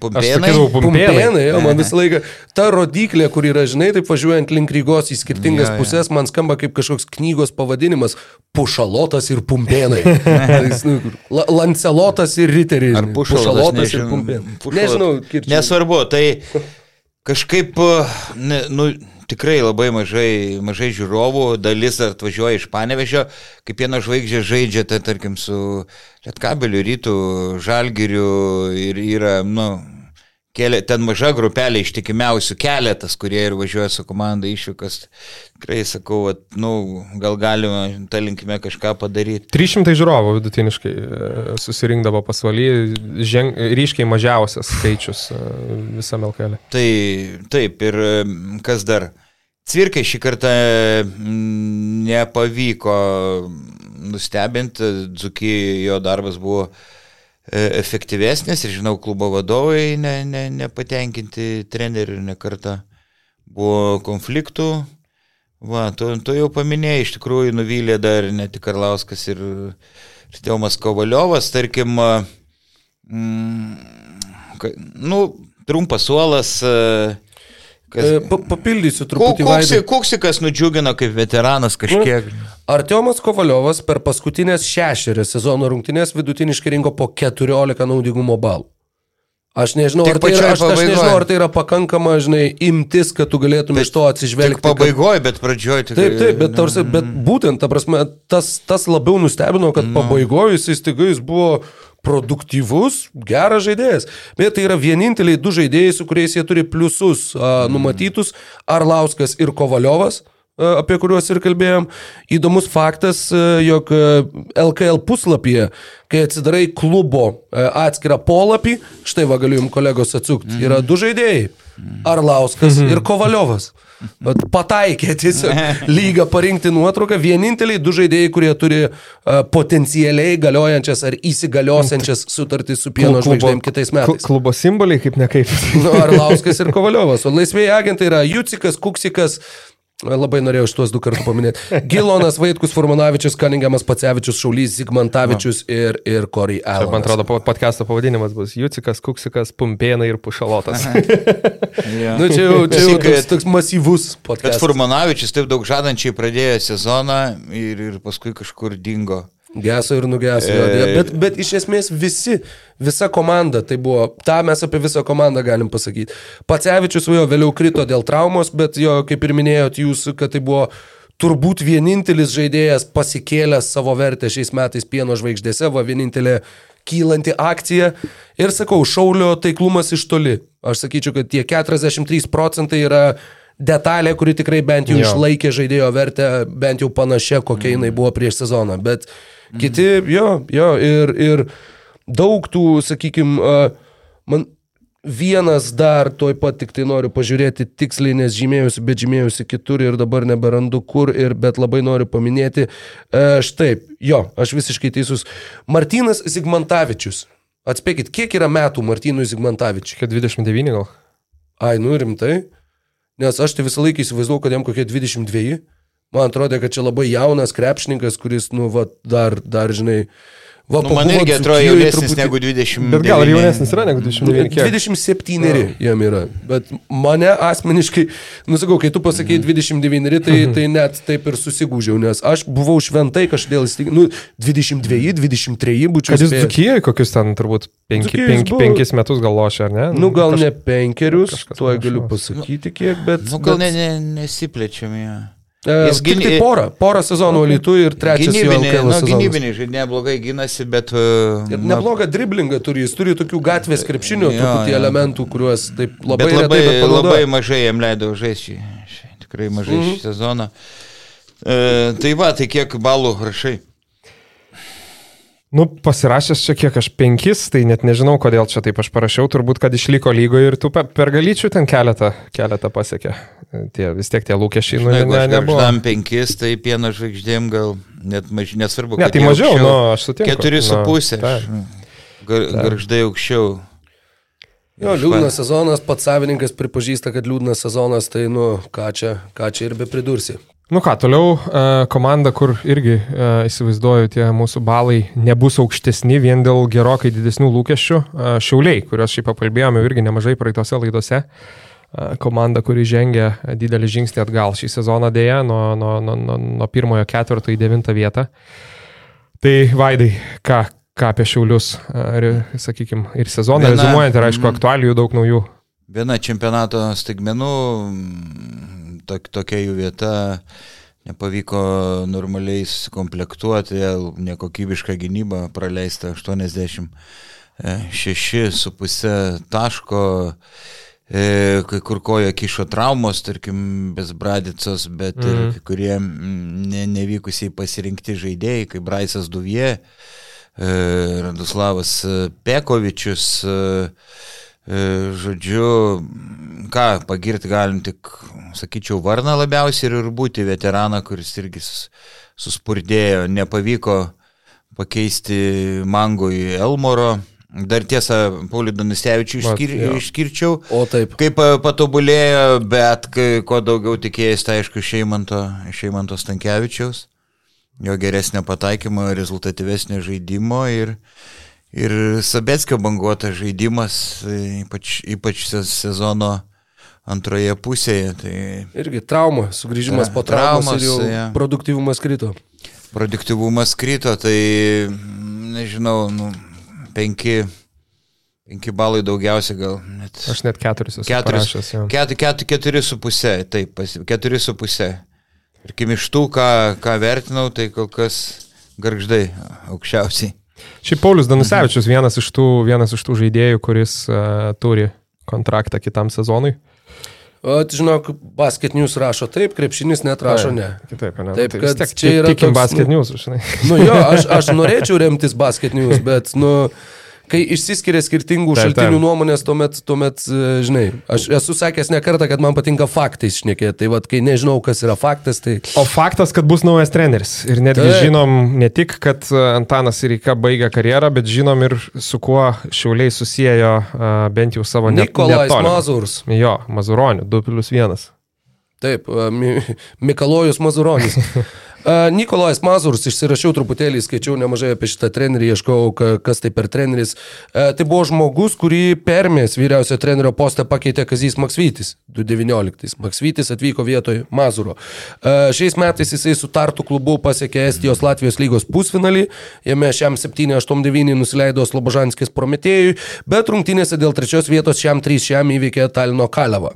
Pumpėnai. Pumpėnai, jo, man visą laiką. Ta rodiklė, kur yra, žinai, taip važiuojant link Rygos į skirtingas ja, pusės, ja. man skamba kaip kažkoks knygos pavadinimas - Pušalotas ir Pumpėnai. <laughs> Tai nu, Lancelotas ir Riteriai. Ar Pušalotas ir Pumpėnai. Nežinau, kirčiai. Nesvarbu, tai kažkaip, ne, nu, tikrai labai mažai, mažai žiūrovų, dalis atvažiuoja iš Panevežio, kaip viena žvaigždė žaidžia, tai tarkim su Lietkabeliu, Rytų, Žalgiriu ir yra, nu, keli, ten maža grupelė ištikimiausių keletas, kurie ir važiuoja su komanda išvykas. Tikrai sakau, at, nu, gal galima tą linkime kažką padaryti. 300 žiūrovų vidutiniškai e, susirinkdavo pasvaly, žen, ryškiai mažiausias skaičius e, visame LKL. Tai taip, ir kas dar? Cvirkai šį kartą nepavyko nustebinti, Dzukijoje jo darbas buvo E, efektyvesnės ir žinau, klubo vadovai ne, ne, nepatenkinti trenerių nekarta buvo konfliktų. Va, tu, tu jau paminėjai, iš tikrųjų nuvylė dar ne tik Karlauskas ir Teumas Kovaliovas, tarkim, mm, nu, trumpas suolas, Kas... E, pa, papildysiu truputį. Kuksi, kuksikas nudžiugino kaip veteranas kažkiek. Nu, Artiomas Kovaliovas per paskutinės šešerias sezono rungtynės vidutiniškai rinko po 14 naudingumo balų. Aš nežinau, ar tai, yra, aš, aš nežinau, ar tai yra pakankama, žinai, imtis, kad tu galėtum iš to atsižvelgti. Pabaigoje, bet pradžioje tikrai. Taip, taip, bet, tarsi, bet būtent, ta prasme, tas, tas labiau nustebino, kad no. Nu. pabaigoje jis staiga jis buvo produktyvus, geras žaidėjas. Bet tai yra vieninteliai du žaidėjai, su kuriais jie turi pliusus a, numatytus - Arlauskas ir Kovaliovas apie kuriuos ir kalbėjom. Įdomus faktas, jog LKL puslapyje, kai atsidarai klubo atskirą polapį, štai va galiu jums kolegos atsukti, yra du žaidėjai - Arlauskas ir Kovaliovas. Pataikė tiesiog <laughs> lygą parinkti nuotrauką. Vieninteliai du žaidėjai, kurie turi uh, potencialiai galiojančias ar įsigaliosiančias sutartys su pieno žvaigždėm kitais metais. Klubo simboliai kaip nekaip. nu, Arlauskas ir Kovaliovas. O laisvėjai agentai yra Jucikas, Kuksikas, Labai norėjau šitos du kartus paminėti. <laughs> Gilonas Vaitkus, Furmanavičius, Kaningiamas Pacevičius, Šaulys, Zigmantavičius no. ir, ir Kori L. Man atrodo, podcast'o pavadinimas bus Jucikas, Kuksikas, Pumpėnai ir Pušalotas. <laughs> ja. nu, čia jau, čia jau toks, toks masyvus podcastas. Bet Furmanavičius taip daug žadančiai pradėjo sezoną ir, ir paskui kažkur dingo. Geso ir nugeso. E... Bet, bet iš esmės visi, visa komanda, tai buvo, tą mes apie visą komandą galim pasakyti. Pacevičius jo vėliau krito dėl traumos, bet jo, kaip ir minėjot jūs, kad tai buvo turbūt vienintelis žaidėjas pasikėlęs savo vertę šiais metais pieno žvaigždėse, va vienintelė kylanti akcija. Ir sakau, šaulio taiklumas iš toli. Aš sakyčiau, kad tie 43 procentai yra detalė, kuri tikrai bent jau jo. išlaikė žaidėjo vertę, bent jau panašia, kokia jinai buvo prieš sezoną. Bet Kiti, jo, jo, ir, ir daug tų, sakykime, man vienas dar, toj pat tik tai noriu pažiūrėti tiksliai, nes žymėjusi, bet žymėjusi kitur ir dabar neberandu kur, ir, bet labai noriu paminėti. E, štai, jo, aš visiškai teisus. Martinas Zigmantavičius. Atspėkit, kiek yra metų Martinui Zigmantavičiui? Kad 29 gal. Ai, nu rimtai. Nes aš tai visą laiką įsivaizduoju, kad jam kokie 22. Man atrodo, kad čia labai jaunas krepšininkas, kuris, nu, va, dar, dar, žinai, Va, nu, man irgi atrodo jaunesnis truputį... negu 20. Bet gal ir jaunesnis yra negu 29. 27 no. jam yra. Bet mane asmeniškai, nusakau, kai tu pasakėjai 29, tai, tai net taip ir susigūžiau, nes aš buvau šventai kažkodėl nu, 22, 23 būčiau. Kad jis Dzukijoje kokius ten turbūt 5, 5, 5 metus gal lošia, ar ne? Nu, gal Kaž... ne penkerius, tuoj galiu pasakyti kiek, bet... Nu, gal bet... ne, ne, nesiplečiam ją. E, Jis gyn... tai porą, porą sezonų okay. Lietu ir gynybinį, jau nu, gynybinį žaidėjai neblogai gynasi, bet... Uh, ir neblogą driblingą turi, jis turi tokių gatvės truputį jo. elementų, kuriuos taip labai, bet labai, retai, labai mažai jam leido žaisti, tikrai mažai mm -hmm. šį sezoną. Uh, tai va, tai kiek balų rašai? Nu, pasirašęs čia kiek aš penkis, tai net nežinau, kodėl čia taip aš parašiau, turbūt, kad išliko lygoje ir tų per galyčių ten keletą, keletą pasiekė. Tie, vis tiek tie lūkesčiai, nu, ne, ne, nebuvo. Tam penkis, tai pieno žvaigždėm gal net mažiau, nesvarbu. Ne, tai mažiau, aukščiau, nu, aš sutinku. Keturi su pusė. Garždai aukščiau. Jo, liūdnas sezonas, pats savininkas pripažįsta, kad liūdnas sezonas, tai, nu, ką čia, ką čia ir be pridursi. Nu ką, toliau e, komanda, kur irgi e, įsivaizduoju, tie mūsų balai nebus aukštesni vien dėl gerokai didesnių lūkesčių. E, šiauliai, kuriuos šiaip apkalbėjome irgi nemažai praeitose laidose. Komanda, kuri žengia didelį žingsnį atgal šį sezoną dėja, nuo, nuo, nuo, nuo, pirmojo ketvirto į devintą vietą. Tai Vaidai, ką, ką apie šiaulius, sakykime, ir sezoną rezumuojant, ir aišku, mm. aktualijų daug naujų. Viena čempionato stigmenų tok, tokia jų vieta, nepavyko normaliai sukomplektuoti, nekokybišką gynybą, praleista 86,5 taško, e, kai kur koja kišo traumos, tarkim, Besbradicos, bet mm. ir mhm. kurie ne, nevykusiai pasirinkti žaidėjai, kaip Braisas Duvie, e, Raduslavas Pekovičius, e, žodžiu, ką pagirti galim tik sakyčiau, Varną labiausiai ir būti veteraną, kuris irgi suspurdėjo, nepavyko pakeisti Mangui Elmoro. Dar tiesą, Paulį Danisevičių išskir, išskirčiau. O taip. Kaip patobulėjo, bet kai, ko daugiau tikėjęs, tai aišku, Šeimanto, Šeimanto Stankievičiaus. Jo geresnio pataikymo, rezultatyvesnio žaidimo ir, ir Sabetskio banguotas žaidimas, ypač, ypač sezono antroje pusėje. Tai... Irgi trauma, sugrįžimas po traumos, traumos ir jau ja. produktyvumas krito. Produktyvumas krito, tai nežinau, nu, penki, penki balai daugiausia gal. Net, Aš net keturis esu. Keturis, ket, ket, keturi su pusė, taip, keturi su pusė. Ir kim iš tų, ką, ką vertinau, tai kol kas garždai aukščiausiai. Šiaip Paulius Danusevičius vienas iš tų, vienas iš tų žaidėjų, kuris uh, turi kontraktą kitam sezonui. O, žinok, basket news rašo taip, krepšinis net rašo ne. Kitaip, ne. Taip, tai kad tiek, čia yra... Tikim toks, basket news, žinai. Nu jo, aš, aš <laughs> norėčiau remtis basket news, bet, nu kai išsiskiria skirtingų taip, šaltinių taip. nuomonės, tuomet, tuomet, e, žinai, aš esu sakęs ne kartą, kad man patinka faktais šnekėti, tai vad, kai nežinau, kas yra faktas, tai... O faktas, kad bus naujas treneris. Ir netgi taip. žinom ne tik, kad e, Antanas Irika baigia karjerą, bet žinom ir su kuo šiauliai susijęjo uh, bent jau savo Nikolais Mazurs. Jo, Mazuronių, 2 plus 1. Taip, Mikalojus Mazuronis. <laughs> Nikolais Mazurs, išsirašiau truputėlį, skaičiau nemažai apie šitą trenerį, ieškau, kas tai per treneris. Tai buvo žmogus, kurį permės vyriausio trenerio postą pakeitė Kazys Maksvytis 2019. Maksvytis atvyko vietoj Mazuro. Šiais metais jisai su Tartu klubu pasiekė Estijos Latvijos lygos pusfinalį, jame šiam 7-8-9 nusileido Slobožanskis Prometėjui, bet rungtynėse dėl trečios vietos šiam 3 šiam įveikė Talino Kalevą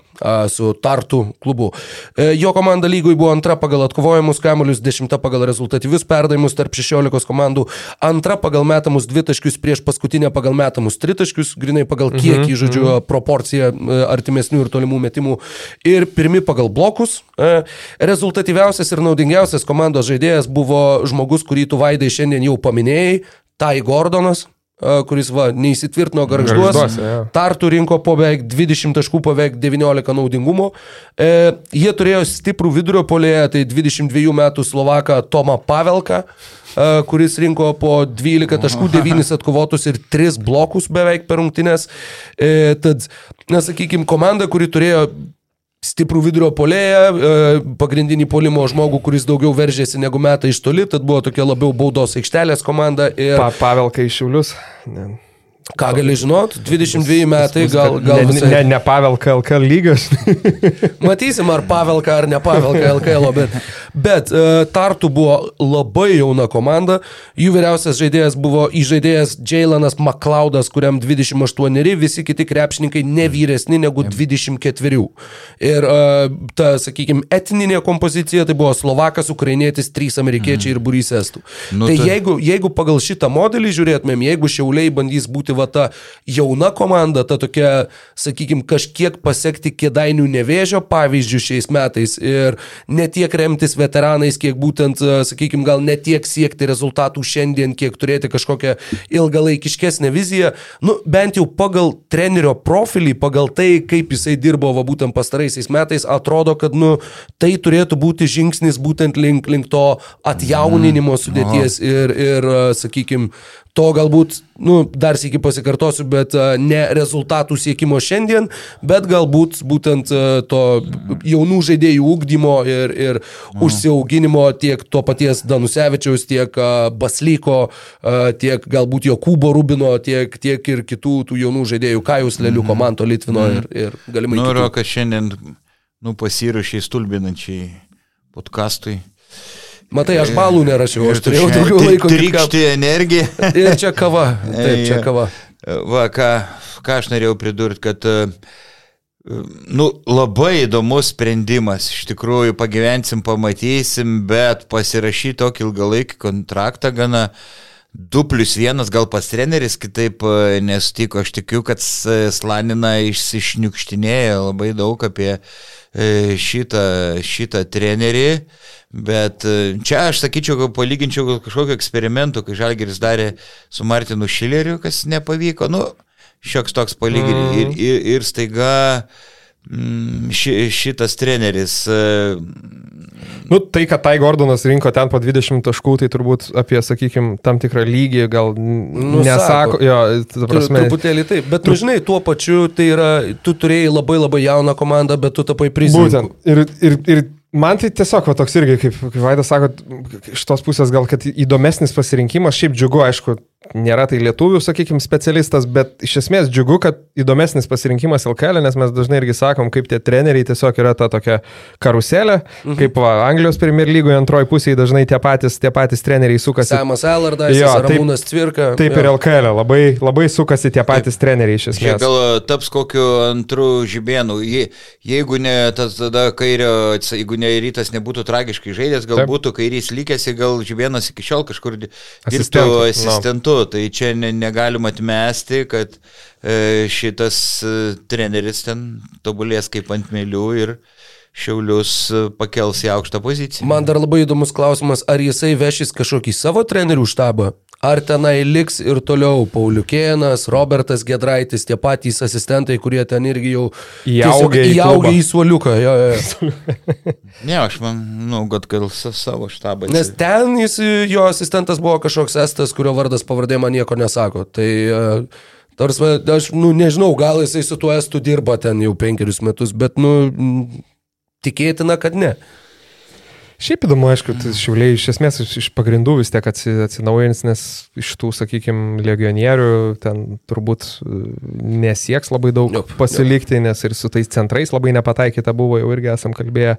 su Tartu klubu. Jo komanda lygoj buvo antra pagal atkovojimus kamuolius dešimta pagal rezultatyvius perdavimus tarp 16 komandų, antra pagal metamus dvitaškius prieš paskutinę pagal metamus tritaškius, grinai pagal mhm, kiekį, -hmm. žodžiu, proporciją e, artimesnių ir tolimų metimų, ir pirmi pagal blokus. E, rezultatyviausias ir naudingiausias komandos žaidėjas buvo žmogus, kurį tu vaidai šiandien jau paminėjai, Tai Gordonas, kuris va, neįsitvirtino garžduos. Ja. Tartu rinko po beveik 20 taškų, po beveik 19 naudingumo. E, jie turėjo stiprų vidurio polėje, tai 22 metų Slovaką Tomą Pavelką, e, kuris rinko po 12 taškų, 9 atkovotus ir 3 blokus beveik per rungtynės. E, tad, na, sakykime, komanda, kuri turėjo stiprų vidurio polėją, e, pagrindinį polimo žmogų, kuris daugiau veržėsi negu metą iš toli, tad buvo tokia labiau baudos aikštelės komanda. Ir... Pa, Pavelka iš Šiaulius. Ne. Ką gali žinot, 22 metai gal... gal ne, visai... ne, ne Pavelka LKL lygas. <laughs> Matysim, ar Pavelka ar ne Pavelka LKL, bet, bet uh, Tartu buvo labai jauna komanda, jų vyriausias žaidėjas buvo įžaidėjas Jailanas McLeodas, kuriam 28, visi kiti krepšininkai ne vyresni negu 24. Ir uh, ta, sakykime, etninė kompozicija tai buvo Slovakas, Ukrainietis, trys amerikiečiai mm. ir burys estų. Nu, tai, tai jeigu, jeigu pagal šitą modelį žiūrėtumėm, jeigu šiauliai bandys būti va ta jauna komanda, ta tokia, sakykime, kažkiek pasiekti kėdainių nevėžio pavyzdžių šiais metais ir ne tiek remtis veteranais, kiek būtent, sakykime, gal ne tiek siekti rezultatų šiandien, kiek turėti kažkokią ilgalaikiškesnę viziją, nu, bent jau pagal trenerio profilį, pagal tai, kaip jisai dirbo va būtent pastaraisiais metais, atrodo, kad, nu, tai turėtų būti žingsnis būtent link, link to atjauninimo mhm. sudėties ir, ir sakykime, to galbūt, nu, dar sėki pasikartosiu, bet uh, ne rezultatų siekimo šiandien, bet galbūt būtent uh, to jaunų žaidėjų ūkdymo ir, ir mm. užsiauginimo tiek to paties Danusevičiaus, tiek uh, Baslyko, tiek galbūt Jokūbo Rubino, tiek, tiek ir kitų tų jaunų žaidėjų, Kajus Leliuko, mm. Manto Litvino mm. ir, ir galimai. Noriu, kad šiandien, nu, pasirašiai stulbinančiai podcastui. Matai, aš balų nerašiau, aš turėjau daugiau laiko. Trikšti energiją. <laughs> Ir čia kava. Taip, čia kava. Va, ką, ką aš norėjau pridurti, kad nu, labai įdomus sprendimas. Iš tikrųjų, pagyvensim, pamatysim, bet pasirašyti tokį ilgalaikį kontraktą gana 2 plus 1, gal pas treneris kitaip nesutiko. Aš tikiu, kad Slanina išsišniukštinėjo labai daug apie šitą, šitą trenerį. Bet e, čia aš sakyčiau, kad palyginčiau kažkokio eksperimento, kai Žalgeris darė su Martinu Šileriu, kas nepavyko. Nu, šioks toks palyginimas. Mm. Ir, ir, ir staiga mm, ši, šitas treneris. E, nu, tai, kad Tai Gordonas rinko ten po 20 taškų, tai turbūt apie, sakykime, tam tikrą lygį gal nu, nesako. Jo, prasme... Truputėlį taip, bet tu žinai, tuo pačiu tai yra, tu turėjai labai labai jauną komandą, bet tu tapai prizininku. Būtent. Ir, ir, ir Man tai tiesiog va, toks irgi, kaip, kaip Vaidas sako, iš tos pusės gal, kad įdomesnis pasirinkimas, šiaip džiugu, aišku, nėra tai lietuvių, sakykime, specialistas, bet iš esmės džiugu, kad įdomesnis pasirinkimas LKL, nes mes dažnai irgi sakom, kaip tie treneriai tiesiog yra ta tokia karuselė, mhm. kaip va, Anglijos Premier lygoje antroji pusėje dažnai tie patys, tie patys treneriai sukasi. Samas Elardas, Ramūnas Cvirka. Taip jo. ir LKL, labai, labai sukasi tie patys taip. treneriai iš esmės. Gal taps kokiu antrų žibėnų, Je, jeigu ne tas tada kairio, jeigu ne rytas nebūtų tragiškai žaidęs, gal taip. būtų kairys likęs, gal žibėnas iki šiol kažkur dirbtų asistentu. No tai čia ne, negalim atmesti, kad e, šitas e, treneris ten tobulės kaip ant mėlių ir Šiaulius e, pakels į aukštą poziciją. Man dar labai įdomus klausimas, ar jisai vešis kažkokį savo trenerių štabą, Ar tenai liks ir toliau Pauliukėnas, Robertas Gedraitis, tie patys asistentai, kurie ten irgi jau įaugė į, įaugė į suoliuką. Jo, jo. <laughs> ne, aš manau, kad gal savo štabą. Nes ten jis, jo asistentas buvo kažkoks estas, kurio vardas pavardė man nieko nesako. Tai uh, Tarsi, aš, nu, nežinau, gal jisai su tuo estu dirba ten jau penkerius metus, bet, nu, tikėtina, kad ne. Šiaip įdomu, aišku, tai šiauliai iš esmės iš pagrindų vis tiek atsinaujins, nes iš tų, sakykime, legionierių ten turbūt e, nesieks labai daug yep, pasilikti, yep. nes ir su tais centrais labai nepataikyta buvo, jau irgi esam kalbėję.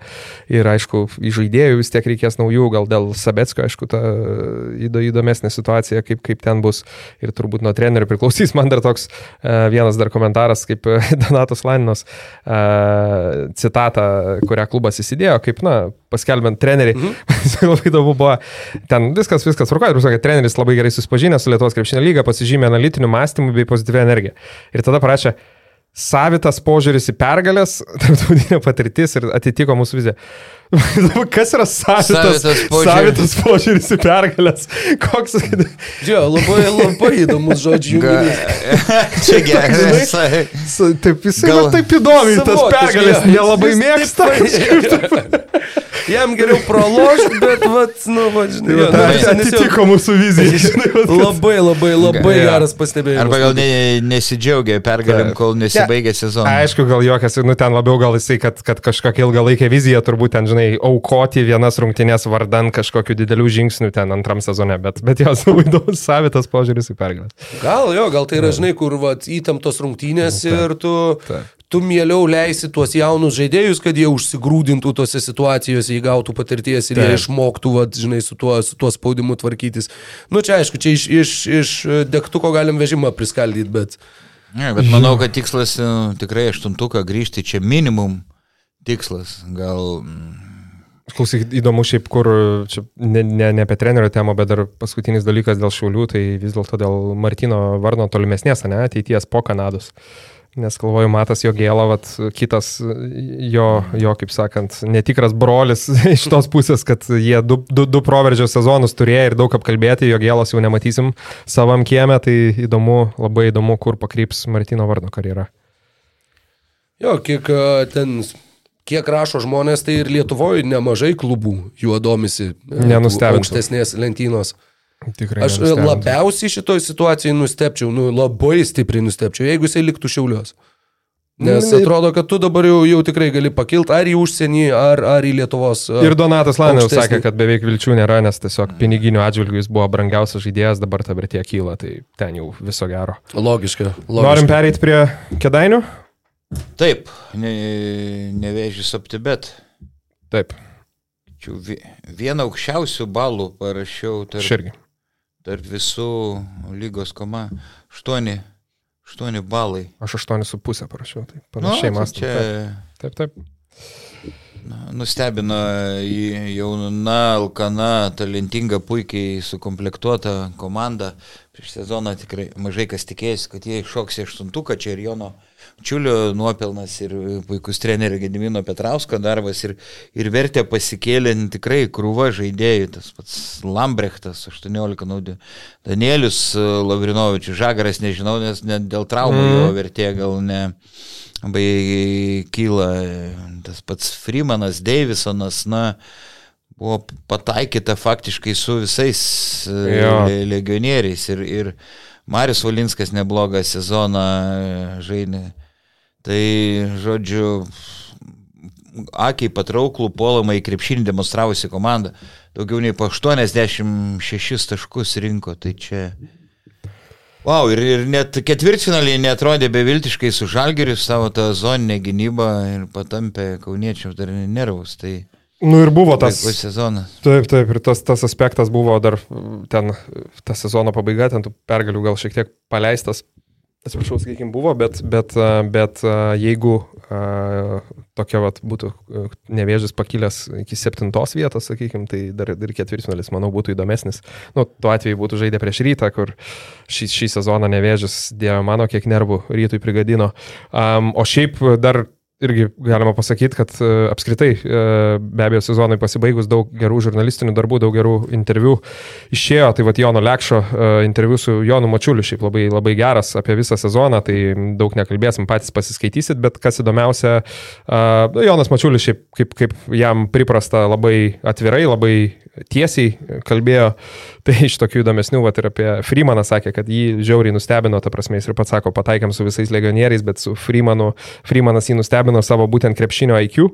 Ir aišku, į žaidėjų vis tiek reikės naujų, gal dėl Sabetskio, aišku, ta įdomesnė situacija, kaip, kaip ten bus. Ir turbūt nuo trenerių priklausys. Man dar toks e, vienas dar komentaras, kaip <laughs> Donatos Laninos e, citatą, kurią klubas įsidėjo, kaip, na, paskelbent treneriai. Mhm. <laughs> labai įdomu buvo. Ten viskas, viskas tvarkoja. Ir sakė, treneris labai gerai susipažinęs su Lietuvos krepšinio lyga, pasižymė analitiniu mąstymu bei pozityvę energiją. Ir tada parašė, savitas požiūris į pergalės, <laughs> tarptautinė patirtis ir atitiko mūsų viziją. <laughs> Kas yra savitas, savitas, požiūris. savitas požiūris į pergalės? Koks? Jo, labai, labai įdomus žodžių. <laughs> Čia geras. Taip, jis yra taip įdomiai, tas pergalės nelabai mėgsta. <laughs> Jam geriau pralošti, bet, vat, nu, va, žinai, jo, tai atitiko mūsų viziją. Labai, labai, labai geras pastebėjimas. Arba gal ne, nesidžiaugia pergalėm, kol nesibaigė sezonas. Aišku, gal jokas, nu ten labiau gal jisai, kad, kad kažkokia ilgalaikė vizija turbūt ten, žinai, žinai, aukoti vienas rungtynės vardan kažkokių didelių žingsnių ten antram sezone, bet, bet jos <laughs> labai įdomus savitas požiūris į pergalės. Gal jo, gal tai yra, žinai, kur vat, įtemptos rungtynės ta, ir tu, ta. tu mieliau leisi tuos jaunus žaidėjus, kad jie užsigrūdintų tose situacijose, įgautų patirties ir ta. jie išmoktų, vat, žinai, su tuo, su tuo spaudimu tvarkytis. Nu čia aišku, čia iš, iš, iš degtuko galim vežimą priskaldyti, bet... Ne, bet manau, kad tikslas nu, tikrai aštuntuką grįžti čia minimum tikslas. Gal Klausyk, įdomu šiaip, kur, čia ne, ne, ne apie trenerio temą, bet dar paskutinis dalykas dėl šiaulių, tai vis dėlto dėl Martino Varno tolimesnės, ne, ateities po Kanados. Nes galvoju, matas jo gėlą, vat, kitas jo, jo, kaip sakant, netikras brolis <laughs> iš tos pusės, kad jie du, du, du proveržio sezonus turėjo ir daug apkalbėti, jo gėlos jau nematysim savam kieme, tai įdomu, labai įdomu, kur pakryps Martino Varno karjera. Jo, kiek ten kiek rašo žmonės, tai ir Lietuvoje nemažai klubų juo domisi. E, Nenustebintų. Aukštesnės lentynos. Tikrai. Aš labiausiai šitoj situacijai nustepčiau, nu, labai stipriai nustepčiau, jeigu jisai liktų šiaulios. Nes Nu, atrodo, kad tu dabar jau, jau tikrai gali pakilti ar į užsienį, ar, ar į Lietuvos. a, Ir Donatas Lanė jau sakė, kad beveik vilčių nėra, nes tiesiog piniginių atžvilgių jis buvo brangiausias žaidėjas, dabar ta vertė kyla, tai ten jau viso gero. Logiška. logiška. Norim pereiti prie kedainių? Taip, ne, nevėžys optibet. Taip, Čia vi- Vieną aukščiausių balų parašiau tarp, aš irgi. tarp visų lygos komandų. Aštuoni, aštuoni balai. Aš 8,5 parašiau, tai Nu, panašiai tai mąstau. čia Taip, taip. na, nustebino jauna, alkana, talentinga, puikiai sukomplektuota komanda. Prieš sezoną tikrai mažai kas tikėjosi, kad jie iššoks į aštuntuką. Čia ir Jono Čiulio nuopelnas ir puikus trenerio Gedimino Petrausko darbas ir, ir vertė pasikėlė tikrai krūva žaidėjų. Tas pats Lambrechtas 18 naudė. Danielius Lavrinovičius, Žagaras nežinau, nes net dėl traumų mm. jo vertė gal ne labai kyla. Tas pats Freemanas, Davisonas, na, buvo pataikyta faktiškai su visais e, Jo. le- legionieriais ir, ir Marius Valinskas neblogą sezoną e, žaidė. Tai, žodžiu, akiai patrauklų puolamą į krepšinį demonstravusi komanda. Daugiau nei po 86 taškus rinko, tai čia... Wow, ir, ir net ketvirtfinaliai netrodė beviltiškai su Žalgiriu savo tą zoninę gynybą ir patampė kauniečiams dar nervus. Tai Nu ir buvo tas. sezonas. Taip, taip, ir tas, tas aspektas buvo dar ten, ta sezono pabaiga, ten tų pergalių gal šiek tiek paleistas, atsiprašau, sakykime, buvo, bet, bet, bet jeigu a, tokia vat, būtų nevėžis pakilęs iki septintos vietos, sakykime, tai dar ir ketvirtfinalis, manau, būtų įdomesnis. Nu, tuo atveju būtų žaidę prieš rytą, kur šį, šį sezoną nevėžis, dieve mano, kiek nervų rytui prigadino. Um, o šiaip dar irgi galima pasakyti, kad e, apskritai e, be abejo sezonui pasibaigus daug gerų žurnalistinių darbų, daug gerų interviu išėjo. Tai vad Jono Lekšo e, interviu su Jonu Mačiuliu šiaip labai, labai geras apie visą sezoną, tai daug nekalbėsim, patys pasiskaitysit, bet kas įdomiausia, e, Jonas Mačiulis šiaip kaip, kaip jam priprasta labai atvirai, labai tiesiai kalbėjo. <laughs> Tai iš tokių įdomesnių, va ir apie Freemaną sakė, kad jį žiauriai nustebino, ta prasme, jis ir pats sako, pataikėm su visais legionieriais, bet su Freemanu, Freemanas jį nustebino savo būtent krepšinio IQ.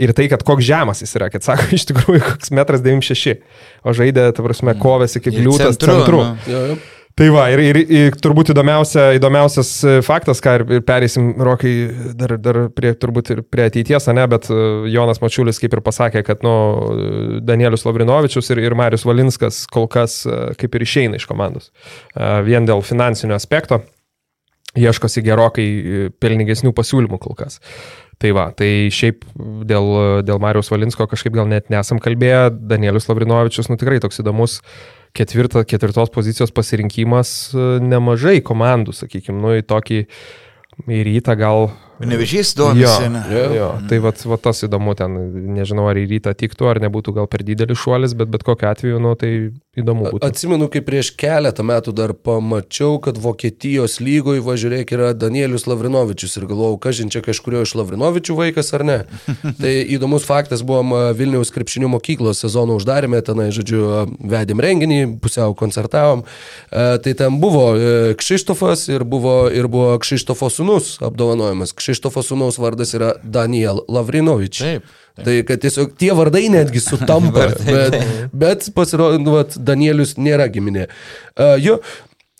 Ir tai, kad koks žemas jis yra, kad sako, <laughs> iš tikrųjų, koks 1,96 m, o žaidė, ta prasme, kovėsi kaip liūtas centru, centru. nu. Tai va, ir, ir, ir turbūt įdomiausia, įdomiausias e, faktas, ką ir, ir perėsim, Rokai, dar, dar prie, turbūt ir prie ateities, ne, bet e, Jonas Mačiulis kaip ir pasakė, kad, nu, Danielius Lavrinovičius ir, ir Marius Valinskas kol kas e, kaip ir išeina iš komandos. E, Vien dėl finansinio aspekto ieškosi gerokai e, pelningesnių pasiūlymų kol kas. Tai va, tai šiaip dėl, dėl Marijos Valinsko kažkaip gal net nesam kalbėję, Danielius Lavrinovičius, nu tikrai toks įdomus ketvirta, ketvirtos pozicijos pasirinkimas e, nemažai komandų, sakykime, nu į tokį į rytą gal. Nevežys Jo, domisi. ne? jo, jo. Tai va, va tas įdomu ten, nežinau ar į rytą tiktų, ar nebūtų gal per didelis šuolis, bet bet kokiu atveju, nu tai įdomu būtų. Atsimenu, kaip prieš keletą metų dar pamačiau, kad Vokietijos lygoje, važiuok, yra Danielius Lavrinovičius ir galvojau, kažin čia kažkurio iš Lavrinovičių vaikas ar ne. <laughs> tai įdomus faktas, buvom Vilniaus krepšinio mokyklos sezono uždarėme, tenai, žodžiu, vedėm renginį, pusiau koncertavom. Tai ten buvo e, Kšištofas ir buvo, ir buvo Kšištofo sunus apdovanojimas. Kšištofo sunaus vardas yra Daniel Lavrinovič. Taip. Tai kad tiesiog tie vardai netgi sutampa, <laughs> bet, bet pasirodo, nu, Danielius nėra giminė. Uh, jo,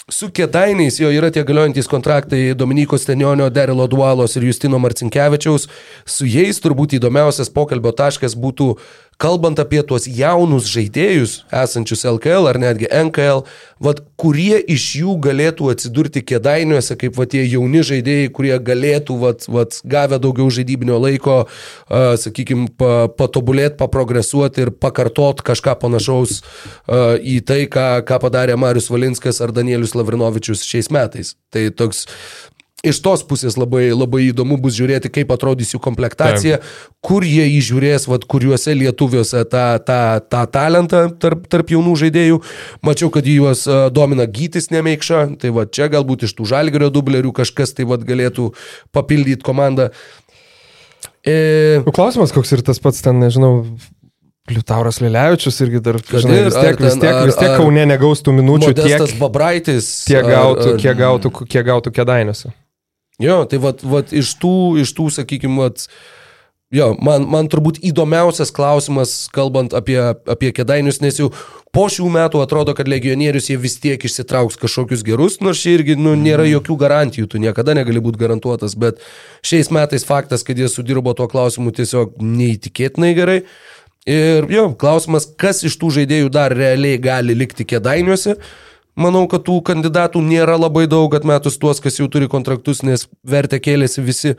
su kėdainiais jo yra tie galiojantis kontraktai Dominiko Stenionio, Derilo Dualos ir Justino Marcinkievičiaus. Su jais turbūt įdomiausias pokalbio taškas būtų, kalbant apie tuos jaunus žaidėjus, esančius LKL ar netgi NKL, vat, kurie iš jų galėtų atsidurti kėdainiuose kaip vat, tie jauni žaidėjai, kurie galėtų, vat, vat, gavę daugiau žaidybinio laiko, uh, sakykime, pa, patobulėti, paprogresuoti ir pakartot kažką panašaus uh, į tai, ką, ką padarė Marius Valinskas ar Danielius Lavrinovičius šiais metais. Tai toks Iš tos pusės labai, labai įdomu bus žiūrėti, kaip atrodys jų komplektacija, Taip. kur jie įžiūrės, vat, kuriuose lietuviuose tą, tą, tą talentą tarp, tarp jaunų žaidėjų. Mačiau, kad juos a, domina gytis nemeikša, tai va čia galbūt iš tų žalgerio dublerių kažkas tai va galėtų papildyti komandą. E, Nu, Klausimas, koks ir tas pats ten, nežinau, Liutauras Lilevičius irgi dar, žinai, vis tiek, vis tiek, vis tiek Kaune negaus tų minučių tiek. Babraitis. Tiek gautų, kiek gautų, kiek gautų kėdainiuose. Jo, tai vat, vat iš tų, iš tų, sakykime, vat, jo, man, man turbūt įdomiausias klausimas, kalbant apie, apie kėdainius, nes jau po šių metų atrodo, kad legionierius jie vis tiek išsitrauks kažkokius gerus, nors čia irgi nu, nėra jokių garantijų, tu niekada negali būti garantuotas, bet šiais metais faktas, kad jie sudirbo tuo klausimu tiesiog neįtikėtinai gerai. Ir jo, klausimas, kas iš tų žaidėjų dar realiai gali likti kėdainiuose. Manau, kad tų kandidatų nėra labai daug atmetus tuos, kas jau turi kontraktus, nes vertę kėlėsi visi.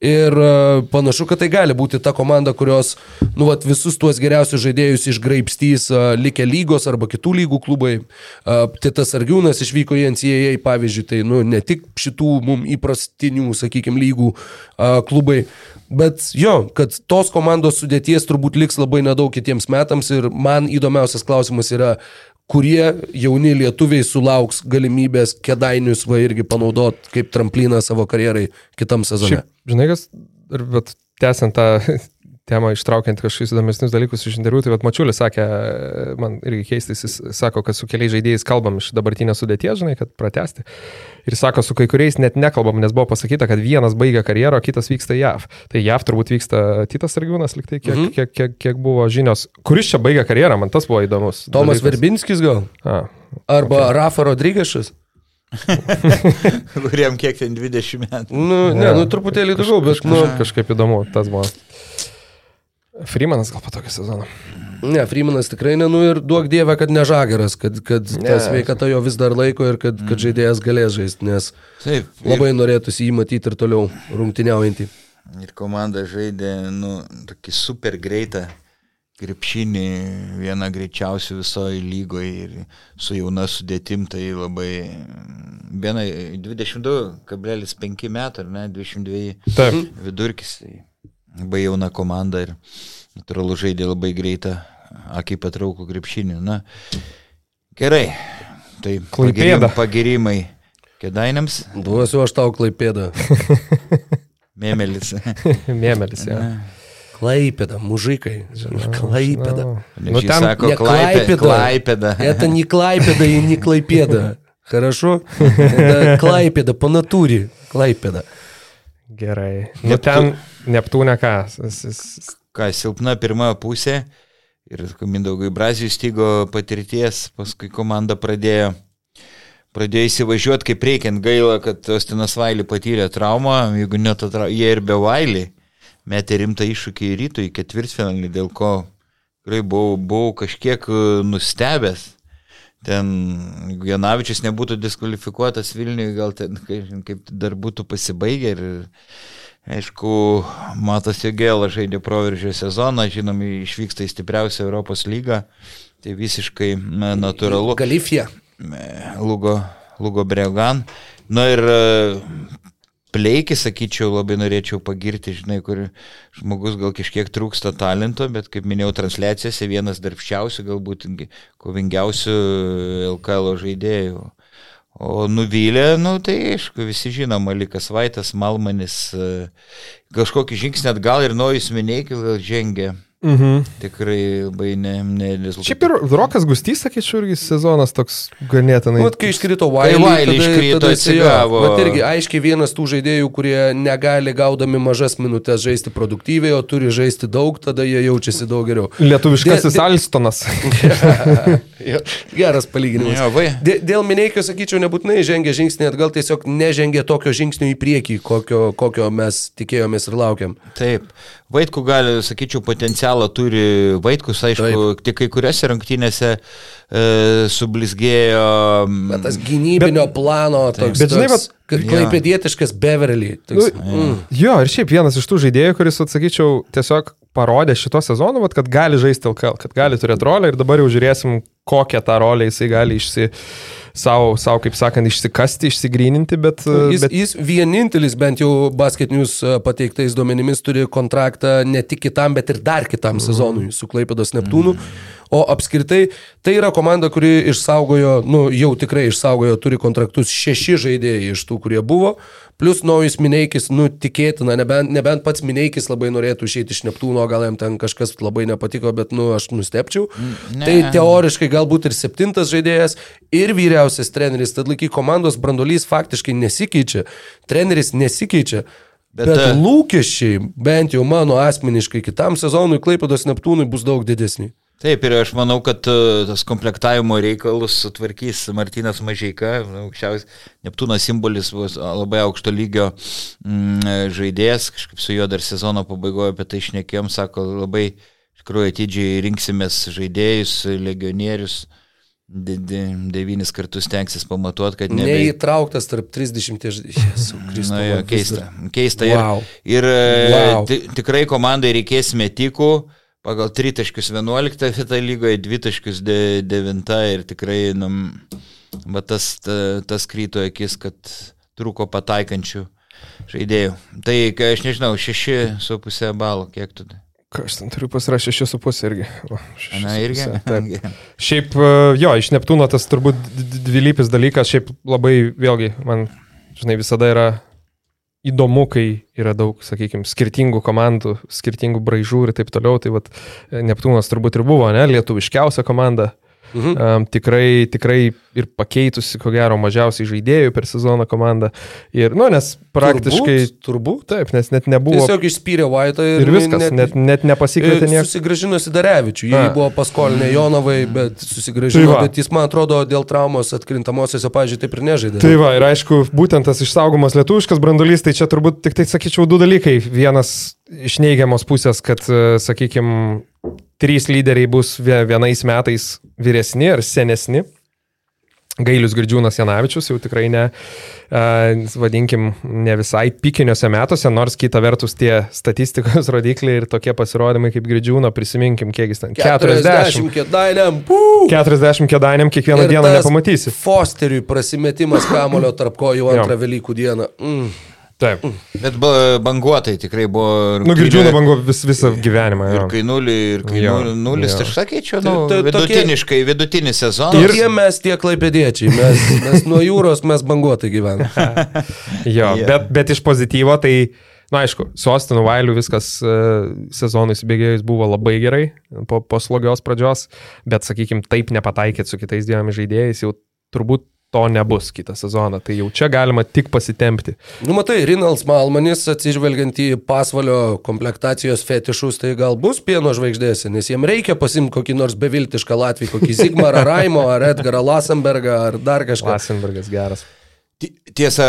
Ir e, panašu, kad tai gali būti ta komanda, kurios nu, vat, visus tuos geriausius žaidėjus išgraipstys uh, likę lygos arba kitų lygų klubai. Uh, Titas Argiūnas išvyko į NCAA, pavyzdžiui, tai nu, ne tik šitų mums įprastinių, sakykime, lygų klubai. Bet jo, kad tos komandos sudėties turbūt liks labai nedaug kitiems metams ir man įdomiausias klausimas yra, kurie jauni lietuviai sulauks galimybės kedainius va irgi panaudot kaip trampliną savo karjerai kitam sezonui. Žinai, kas, bet tęsiant tą <laughs> temą, ištraukiant kažkokius įdomesnius dalykus iš interviu, tai Mačiulis sakė, man irgi keistis, jis sako, kad su keliais žaidėjais kalbam iš dabartinės sudėties, žinai, kad pratesti. Ir sako, su kai kuriais net nekalbam, nes buvo pasakyta, kad vienas baigia karjerą, o kitas vyksta JAV. Tai JAV turbūt vyksta Titas Argiūnas, liktai, kiek, mhm. kiek, kiek, kiek buvo žinios. Kuris čia baigia karjerą, man tas buvo įdomus. Tomas dalykas. Verbinskis gal? A, Arba okay. Rafa Rodrygešas? <laughs> Kuriam kiek ten 20 metų. Nu, ne, ja. nu truputėlį daugiau, bet nu, kažkaip įdomu, tas buvo. Freemanas gal patokį sezoną. Ne, Freemanas tikrai ne, nu ir duok dievę, kad ne žageras, kad, kad ne. ta sveikata jo vis dar laiko ir kad, kad mm. žaidėjas galės žaisti, nes Taip, ir... labai norėtųsi jį matyti ir toliau rungtyniaujantį. Ir komanda žaidė, nu, tokį super greitą krepšinį, vieną greičiausių visoje lygoje ir su jauna sudėtim tai labai, viena 22,5 metų, ar ne, 22 Taip. vidurkis. Tai labai jauna komanda ir natūralu žaidė labai greitą, akiai patraukų krepšinį. Na, gerai, tai pagirimai, pagirimai kėdainėms. Duosiu aš tau klaipėdą. <laughs> Mėmelis. <laughs> Mėmelis, ja. Klaipėda, mužikai. Klaipėda. Nu, ten sako, Klaipėda. Klaipėda. <laughs> Это не Klaipėda и не Klaipėda. Хорошо? Это Klaipėda, по натуре. Klaipėda. Gerai. Nu, ten Neptūne ką? Ką, silpna pirma pusė ir Mindaugai Brazijai stygo patirties, paskui komanda pradėjo, pradėjo įsivažiuoti kaip reikiant gaila, kad Ostinas Vailį patyrė traumą, jeigu ne ta trauma, jie ir be Vailį metė rimtą iššūkį į rytų, į ketvirtfinalį, dėl ko tikrai buvau, buvau kažkiek nustebęs. Ten, Janavičius nebūtų diskvalifikuotas Vilniui, gal ten kaip dar būtų pasibaigę ir Aišku, Matas Jogėla žaidė proveržio sezoną, žinom, išvyksta į stipriausią Europos lygą. Tai visiškai natūralu. Galifija. Lugo, Lugo Bregan. Na ir e, pleikį, sakyčiau, labai norėčiau pagirti, žinai, kur žmogus gal kažkiek trūksta talento, bet kaip minėjau, transliacijose vienas darbščiausių, galbūt kovingiausių LKL žaidėjų. O nuvylė, nu tai aišku, visi žino, Malikas Vaitas, Malmanis, e, kažkokį žingsnį atgal ir Nojus Minėkis gal žengė. Mhm. Tikrai labai ne, ne rezultatas. Šiaip ir Rokas Gustys, sakyčiau, irgi sezonas toks ganėtinai. Vat kai iškrito Wiley, tai Wiley iškrito, atsigavo. Bet irgi aiškiai vienas tų žaidėjų, kurie negali gaudami mažas minutės žaisti produktyviai, o turi žaisti daug, tada jie jaučiasi daug geriau. Lietuviškasis de, Alstonas. <laughs> Geras palyginimas. Dė, dėl Mineikio, sakyčiau, nebūtinai žengė žingsnį atgal, tiesiog nežengė tokio žingsnio į priekį, kokio, kokio mes tikėjomės ir laukiam. Taip. Vaikų gali, sakyčiau, potencialą turi Vaikus, aišku, Taip. tik kai kuriuose rungtynėse e, sublizgėjo. Bet tas gynybinio bet, plano toks. Bet žinai, toks, kad klaipėdietiškas Beverly. Toks, nu, mm. Jo, ir šiaip vienas iš tų žaidėjų, kuris, atsakyčiau, tiesiog parodė šito sezono, vat, kad gali žaisti LKL, kad gali turėti rolę ir dabar jau žiūrėsim, kokią tą rolę jisai gali išsi savo, savo, kaip sakant, išsikasti, išsigryninti, bet... Jis, bet... jis vienintelis bent jau basket news e, pateiktais duomenimis turi kontraktą ne tik kitam, bet ir dar kitam mm. sezonui su Klaipėdos Neptūnu. Mm. O apskritai tai yra komanda, kuri išsaugojo, nu jau tikrai išsaugojo, turi kontraktus šeši žaidėjai iš tų, kurie buvo, plus naujus Mineikis, nu tikėtina, nebent, nebent pats Mineikis labai norėtų išeiti iš Neptūno, gal jam ten kažkas labai nepatiko, bet nu aš nustepčiau. Ne. Tai teoriškai galbūt ir septintas žaidėjas, ir vyriausias treneris, tad laiky komandos brandolys faktiškai nesikeičia, treneris nesikeičia. Bet, bet e, lūkesčiai, bent jau mano asmeniškai, kitam sezonui Klaipados Neptūnui bus daug didesni. Taip, ir aš manau, kad e, tas komplektavimo reikalus sutvarkys Martinas Mažieika, aukščiausias Neptūno simbolis bus labai aukšto lygio mm, žaidėjas, kažkaip su juo dar sezono pabaigoje apie tai išnekėjom, sako, labai iš tikrųjų atidžiai rinksimės žaidėjus, legionierius. De, de, devynis kartus tenksis pamatuoti, kad ne. Neįtrauktas tarp 30 žaidėjų. Na, jo, keista. Keista. Wow. Ir, ir wow. tikrai komandai reikės metikų, uh, pagal 3 taškus 11 vietą lygoje, 2 taškus 9 ir tikrai, nu, bet tas, ta, tas kryto akis, kad trūko pataikančių žaidėjų. Tai, aš nežinau, 6,5 balų, kiek tu? Ką aš ten turiu pasirašę 6,5 irgi. O, Na, irgi. <laughs> Taip. Šiaip, e, jo, iš Neptūno tas turbūt dvilypis dalykas, šiaip labai, vėlgi, man, žinai, visada yra įdomu, kai yra daug, sakykime, skirtingų komandų, skirtingų braižų ir taip toliau. Tai vat, Neptūnas turbūt ir buvo, ne, lietuviškiausia komanda. Mhm. Um, tikrai, tikrai ir pakeitusi, ko gero, mažiausiai žaidėjų per sezoną komandą. Ir, nu, nes praktiškai. Turbūt, turbūt. Taip, nes net nebuvo. Tiesiog išspyrė Vaitą ir, ir viskas, net, net, net nepasikvietė niekas. Susigražinusi Darevičių, jį buvo paskolnę Jonovai, bet susigražino, tai bet jis, man atrodo, dėl traumos atkrintamosiose, pažiūrėjau, taip ir nežaidė. Tai va, ir aišku, būtent tas išsaugomas lietuviškas brandolys, tai čia turbūt tik tai sakyčiau du dalykai. Vienas iš neigiamos pusės, kad, sakykime, trys lyderiai bus vienais metais vyresni ar senesni. Gailius Girdžiūnas Janavičius jau tikrai ne, uh, vadinkim, ne visai pikiniuose metuose, nors kita vertus tie statistikos <laughs> rodikliai ir tokie pasirodymai kaip Girdžiūno, prisiminkim, kiek jis ten 40. 40 kėdainiam, 40 kėdainiam kiekvieną ir dieną nepamatysi. Fosteriui prasimetimas kamulio tarp kojų antrą Velykų dieną. Mm. Taip. Bet banguotai tikrai buvo. Nu, girdžiu, bango vis, visą gyvenimą. Jo. Ir kai nulį, ir kai jo, nulis, tai aš sakyčiau, nu, tai, vidutiniškai, vidutinį sezoną. Ir tie mes tie klaipėdiečiai, mes, mes nuo jūros mes banguotai gyvename. <laughs> jo, yeah. bet, bet iš pozityvo tai, na aišku, su Ostinu Vailiu viskas uh, sezonui įsibėgėjus buvo labai gerai po, po slogios pradžios, bet, sakykime, taip nepataikėt su kitais dviem žaidėjais, jau turbūt to nebus kitą sezoną. Tai jau čia galima tik pasitempti. Nu, matai, Rinalds Malmanis, atsižvelgiant į pasvalio komplektacijos fetišus, tai gal bus pieno žvaigždėse, nes jiem reikia pasimti kokį nors beviltišką Latvijį, kokį Zigmarą Raimo, ar Edgarą Lasenbergą, ar dar kažką. Lasenbergas geras. Tiesa,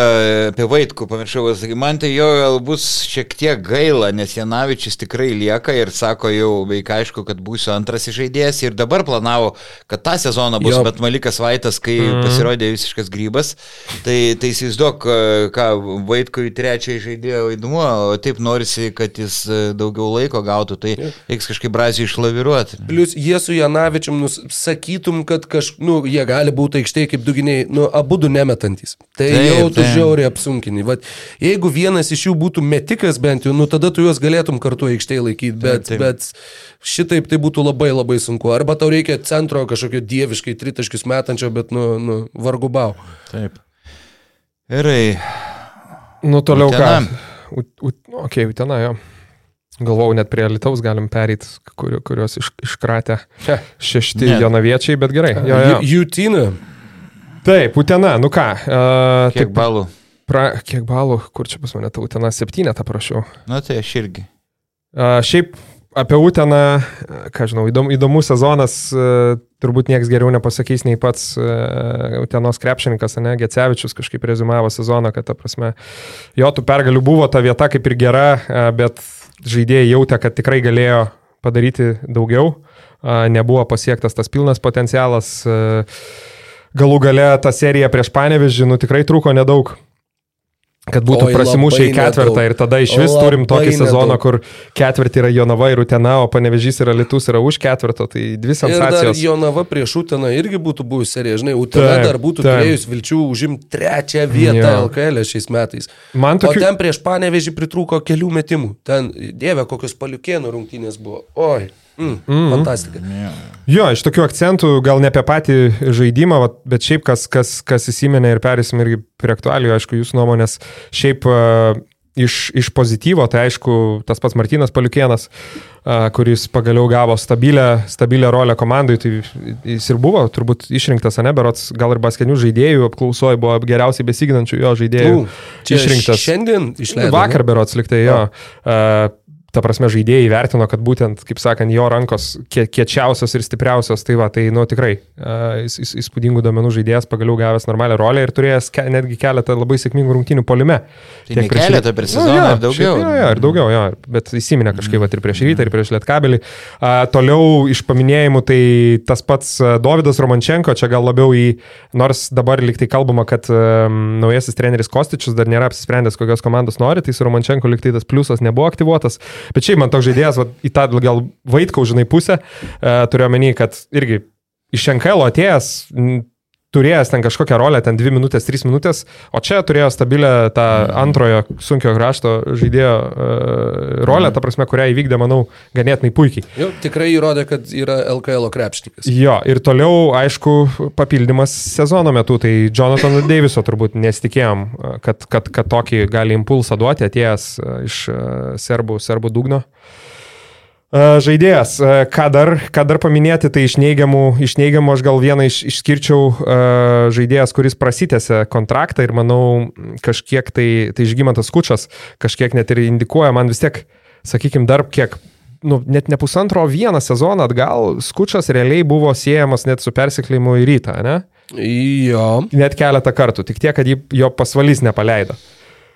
apie Vaitkų pamiršau, man tai jo bus šiek tiek gaila, nes Janavičius tikrai lieka ir sako jau beveik aišku, kad būsiu antras žaidėjas ir dabar planavo, kad tą sezoną bus, jo. bet Malikas Vaitas, kai mm. pasirodė visiškas grybas, tai, tai įsivaizduok, ką Vaitkui trečiai žaidėjo vaidmuo, o taip norisi, kad jis e, daugiau laiko gautų, tai reiks kažkaip brazijai išlaviruoti. Plius jie su Janavičium, nu, sakytum, kad kaž, nu, jie gali būti aikštėje kaip duginiai, nu, abu du nemetantis. Tai taip, jau tu taip. žiauriai apsunkini. Vat, jeigu vienas iš jų būtų metikas bent jau, nu tada tu juos galėtum kartu aikštėje laikyti, bet, taip, taip. bet šitaip tai būtų labai labai sunku. Arba tau reikia centro kažkokio dieviškai tritaškius metančio, bet nu, nu vargu bau. Taip. Gerai. Nu toliau utena. ką? Okei, okay, utena jo. Galvau, net prie Lietuvos galim perėti, kur, kurios iš, iškratė šešti jonaviečiai, bet gerai. Jutina. Taip, Utena, nu ką. Uh, kiek taip, balų? Pra, kiek balų, kur čia pas mane ta Utena, septynetą prašau. Na tai aš irgi. Uh, šiaip apie Uteną, ką žinau, įdom, įdomus sezonas, uh, turbūt niekas geriau nepasakys nei pats Utenos krepšininkas, ne, Gecevičius kažkaip rezumavo sezoną, kad ta prasme, jo tų pergalių buvo ta vieta kaip ir gera, bet žaidėjai jautė, kad tikrai galėjo padaryti daugiau, nebuvo pasiektas tas pilnas potencialas. Uh, galų gale ta serija prieš Panevežį, nu tikrai truko nedaug. Kad būtų Oi, prasimušę į ketvirtą nedaug. ir tada iš vis labai turim tokį nedaug. sezoną, kur ketvirtį yra Jonava ir Utena, o Panevežys yra Litus yra už ketvirto, tai dvi sensacijos. Ir Jonava prieš Uteną irgi būtų buvusi serija, žinai, Utena taip, dar būtų taip. turėjus vilčių užimti trečią vietą ja. LKL šiais metais. Man tokiu... O ten prieš Panevežį pritrūko kelių metimų. Ten, dieve, kokios paliukėnų rungtynės buvo. Oi. Mm, mm. Fantastika. Yeah. Jo, iš tokių akcentų, gal ne apie patį žaidimą, bet šiaip kas, kas, kas įsiminė ir perėsim irgi prie aktualijų, aišku, jūsų nuomonės. Šiaip uh, iš, iš pozityvo, tai aišku, tas pats Martinas Paliukienas, uh, kuris pagaliau gavo stabilę, stabilę rolę komandai, tai jis ir buvo turbūt išrinktas, ne, berots gal ir basketinių žaidėjų apklausoje buvo geriausiai besiginančių jo žaidėjų. U, išrinktas. Šiandien išleido. Vakar berots liktai jo. Uh, ta prasme, žaidėjai vertino, kad būtent, kaip sakant, jo rankos kiečiausios ir stipriausios, tai va, tai, nu, tikrai uh, įspūdingų domenų žaidėjas pagaliau gavęs normalią rolę ir turėjęs ke, netgi keletą labai sėkmingų rungtynių polime. Tai Tiek prieš keletą per sezoną, nu, ar daugiau? Jo, jo, ir daugiau, jo, bet įsiminė kažkaip, va, ir prieš rytą, ir prieš lietkabelį. Uh, toliau iš paminėjimų, tai tas pats Davidas Romančenko, čia gal labiau į, nors dabar liktai kalbama, kad um, naujasis treneris Kostičius dar nėra apsisprendęs, kokios komandos nori, tai su Romančenko liktai tas pliusas nebuvo aktyvuotas. Bet šiaip man toks žaidėjas, va, į tą gal vaikau, žinai, pusę, uh, turiu omeny, kad irgi iš NKL atėjęs, turėjęs ten kažkokią rolę, ten 2 minutės, 3 minutės, o čia turėjo stabilę tą antrojo sunkio krašto žaidėjo uh, rolę, ta prasme, kurią įvykdė, manau, ganėtinai puikiai. Jau tikrai įrodė, kad yra LKL krepšininkas. Jo, ir toliau, aišku, papildymas sezono metu, tai Jonathan <coughs> Daviso turbūt nesitikėjom, kad, kad, kad tokį gali impulsą duoti atėjęs iš serbų, serbų dugno. Uh, Žaidėjas, ką dar, ką dar paminėti, tai iš neigiamų, iš neigiamų aš gal vieną iš, išskirčiau žaidėjas, kuris prasitėsi kontraktą ir manau kažkiek tai, tai žygimantas Kučas kažkiek net ir indikuoja, man vis tiek, sakykime, dar kiek, nu, net ne pusantro vieną sezoną atgal, Skučas realiai buvo siejamas net su persikleimu į rytą, ne? Jo. Net keletą kartų, tik tiek, kad jį, jo pasvalys nepaleido.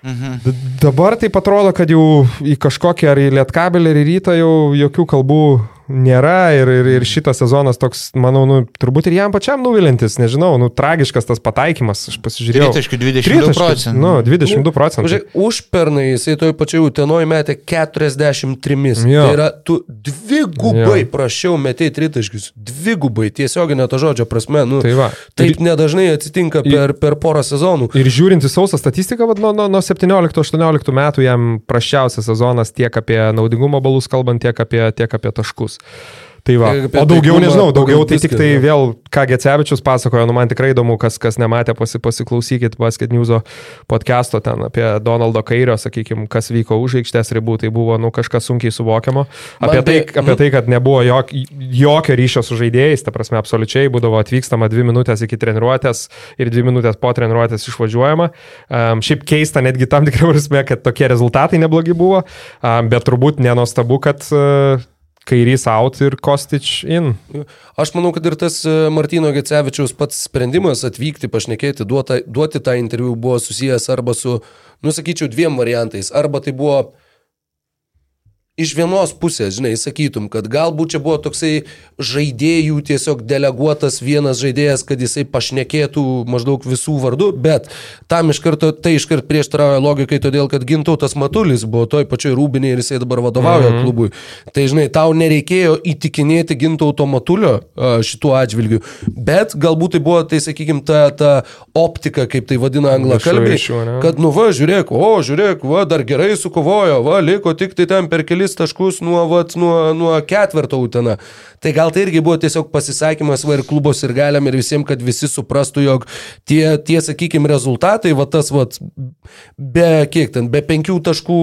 Mhm. Dabar tai atrodo, kad jau į kažkokią ar į lietkabelį, ar į rytą jau jokių kalbų nėra ir, ir, ir šitas sezonas toks, manau, nu, turbūt ir jam pačiam nuvilintis, nežinau, nu, tragiškas tas pataikymas, aš pasižiūrėjau. 22 procentų. Nu, 22 procentų. Žiūrėk, užpernai jisai toj pačioj Utenoje metė 43. Jo. Tai yra, tu dvigubai jo. prašiau metėjai tritaškius, dvigubai, tiesioginė to žodžio prasme, nu, tai va. taip ir, nedažnai atsitinka per, per porą sezonų. Ir žiūrint į sausą statistiką, vad, nuo, nuo, nuo 17-18 metų jam prašiausias sezonas tiek apie naudingumo balus kalbant, tiek apie, tiek apie taškus metus. Tai va. O daugiau nežinau, daugiau tai tik tai vėl, ką Gecevičius pasakojo, nu man tikrai įdomu, kas, kas nematė, pasi, pasiklausykit Basket News podcast'o ten apie Donaldo Kairio, sakykime, kas vyko už aikštės ribų, tai buvo, nu, kažkas sunkiai suvokiamo. Apie, tai, apie nu- tai, kad nebuvo jok, jokio ryšio su žaidėjais, ta prasme, absoliučiai būdavo atvykstama dvi minutės iki treniruotės ir dvi minutės po treniruotės išvažiuojama. Um, šiaip keista netgi tam tikrą prasme, kad tokie rezultatai neblogi buvo, um, bet turbūt nenostabu, kad uh, kairys out ir Kostič in. Aš manau, kad ir tas e, Martino Gecevičiaus pats sprendimas atvykti, pašnekėti, duota, duoti tą interviu buvo susijęs arba su, nusakyčiau, dviem variantais. Arba tai buvo iš vienos pusės, žinai, sakytum, kad galbūt čia buvo toksai žaidėjų tiesiog deleguotas vienas žaidėjas, kad jisai pašnekėtų maždaug visų vardų, bet tam iš karto, tai iš karto prieštarauja logikai, todėl kad Gintautas Matulis buvo toj pačioj rūbinė ir jisai dabar vadovauja -hmm. klubui. Tai žinai, tau nereikėjo įtikinėti Gintauto Matulio šituo atžvilgiu, bet galbūt tai buvo, tai sakykime, ta, ta optika, kaip tai vadina anglakalbiai, kad nu va, žiūrėk, o žiūrėk, va, dar gerai sukovojo, va, liko tik tai ten per kelis taškus nuo, vat, nuo, nuo ketvirto utena. Tai gal tai irgi buvo tiesiog pasisakymas va ir klubos ir galiam ir visiems, kad visi suprastų, jog tie, tie sakykime, rezultatai, va tas, va, be kiek ten, be penkių taškų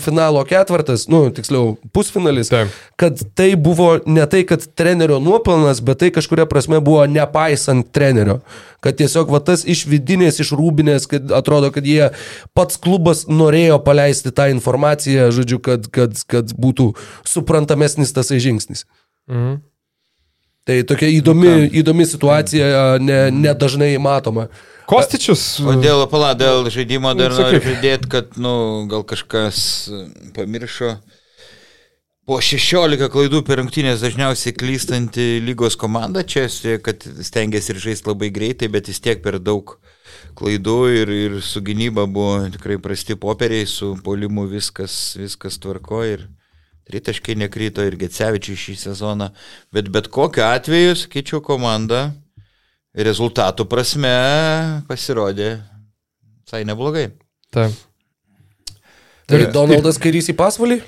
finalo ketvirtas, nu, tiksliau, pusfinalis, Taip. kad tai buvo ne tai, kad trenerio nuopelnas, bet tai kažkuria prasme buvo nepaisant trenerio. Kad tiesiog va tas iš vidinės, iš rūbinės, kad atrodo, kad jie pats klubas norėjo paleisti tą informaciją, žodžiu, kad, kad, kad būtų suprantamesnis tasai žingsnis. Mhm. Tai tokia įdomi, nu įdomi situacija, nedažnai ne matoma. Kostičius. O dėl, pala, dėl žaidimo dar nu, noriu pridėti, kad, nu, gal kažkas pamiršo. Po 16 klaidų per rungtynės dažniausiai klystanti lygos komanda, čia kad stengiasi ir žaisti labai greitai, bet vis tiek per daug klaidų ir, ir su gynyba buvo tikrai prasti popieriai, su polimu viskas, viskas tvarko ir Tritaškai nekryto ir Gecevičiai šį sezoną, bet bet kokiu atveju, sakyčiau, komanda rezultatų prasme pasirodė visai neblogai. Taip. Tai Donaldas kairys į pasvalį?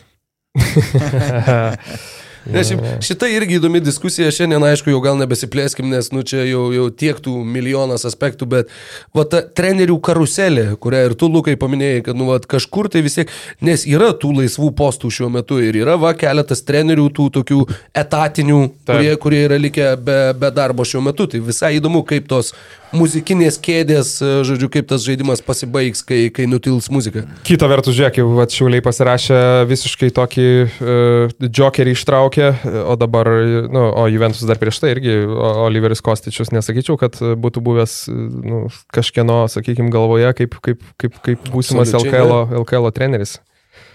<laughs> Nes šita irgi įdomi diskusija, šiandien aišku jau gal nebesiplėskim, nes nu čia jau, jau tiek tų milijonas aspektų, bet va ta trenerių karuselė, kurią ir tu, Lukai, paminėjai, kad nu va kažkur tai vis tiek, nes yra tų laisvų postų šiuo metu ir yra va keletas trenerių tų tokių etatinių, kurie, kurie yra likę be, be darbo šiuo metu. Tai visai įdomu, kaip tos muzikinės kėdės, e, žodžiu, kaip tas žaidimas pasibaigs, kai, kai nutils muzika. Kita vertus, žiūrėk, jau atšiauliai pasirašė visiškai tokį uh, jokerį ištraukė, o dabar, nu, o Juventus dar prieš tai irgi, Oliveris Kostičius, nesakyčiau, kad būtų buvęs nu, kažkieno, sakykime, galvoje kaip, kaip, kaip, kaip būsimas LKL, LKL treneris.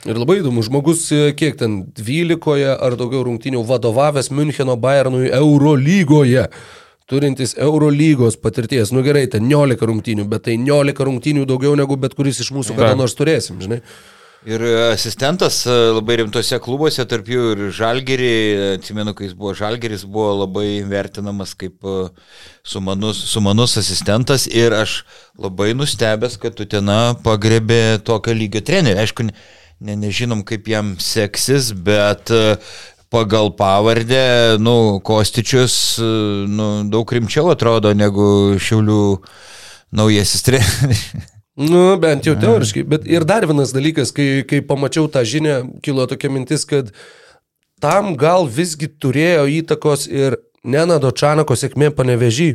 Ir labai įdomu, žmogus e, kiek ten 12 ar daugiau rungtynių vadovavęs Müncheno Bayernui Euro lygoje turintis Eurolygos patirties, nu gerai, ten 19 rungtynių, bet tai 19 rungtynių daugiau negu bet kuris iš mūsų kada nors turėsim, žinai. Ir asistentas e, labai rimtose klubuose, tarp jų ir Žalgerį, atsimenu, kai jis buvo Žalgeris, buvo labai vertinamas kaip e, sumanus, sumanus asistentas ir aš labai nustebęs, kad tu ten pagrebė tokio lygio trenerį. Aišku, ne, nežinom, kaip jam seksis, bet pagal pavardę, nu, Kostičius, nu, daug rimčiau atrodo negu Šiaulių naujasis treneris. Nu, bent jau teoriškai. Bet ir dar vienas dalykas, kai, kai pamačiau tą žinią, kilo tokia mintis, kad tam gal visgi turėjo įtakos ir Nenado Čanako sėkmė panevežį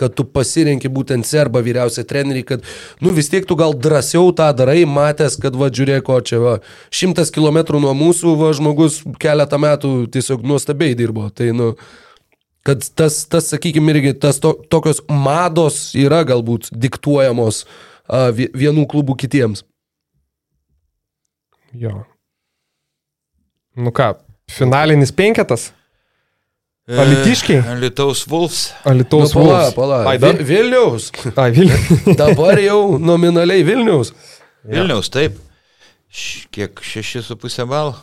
kad tu pasirenki būtent serbą vyriausią trenerį, kad, nu vis tiek tu gal drąsiau tą darai, matęs, kad, va, žiūrėk, ko čia, va, šimtas kilometrų nuo mūsų, va, žmogus keletą metų tiesiog nuostabiai dirbo. Tai, nu, kad tas, tas sakykime, irgi tas to, tokios mados yra galbūt diktuojamos a, vienų klubų kitiems. Jo. Nu ką, finalinis penketas? Alitiškiai? Alitaus Vulfs. Alitaus nu, Vulfs. Pala, pala. Ai, dar... Vilniaus. Ai, Vilniaus. Dabar jau nominaliai Vilniaus. Vilniaus, taip. Kiek 6,5 balų?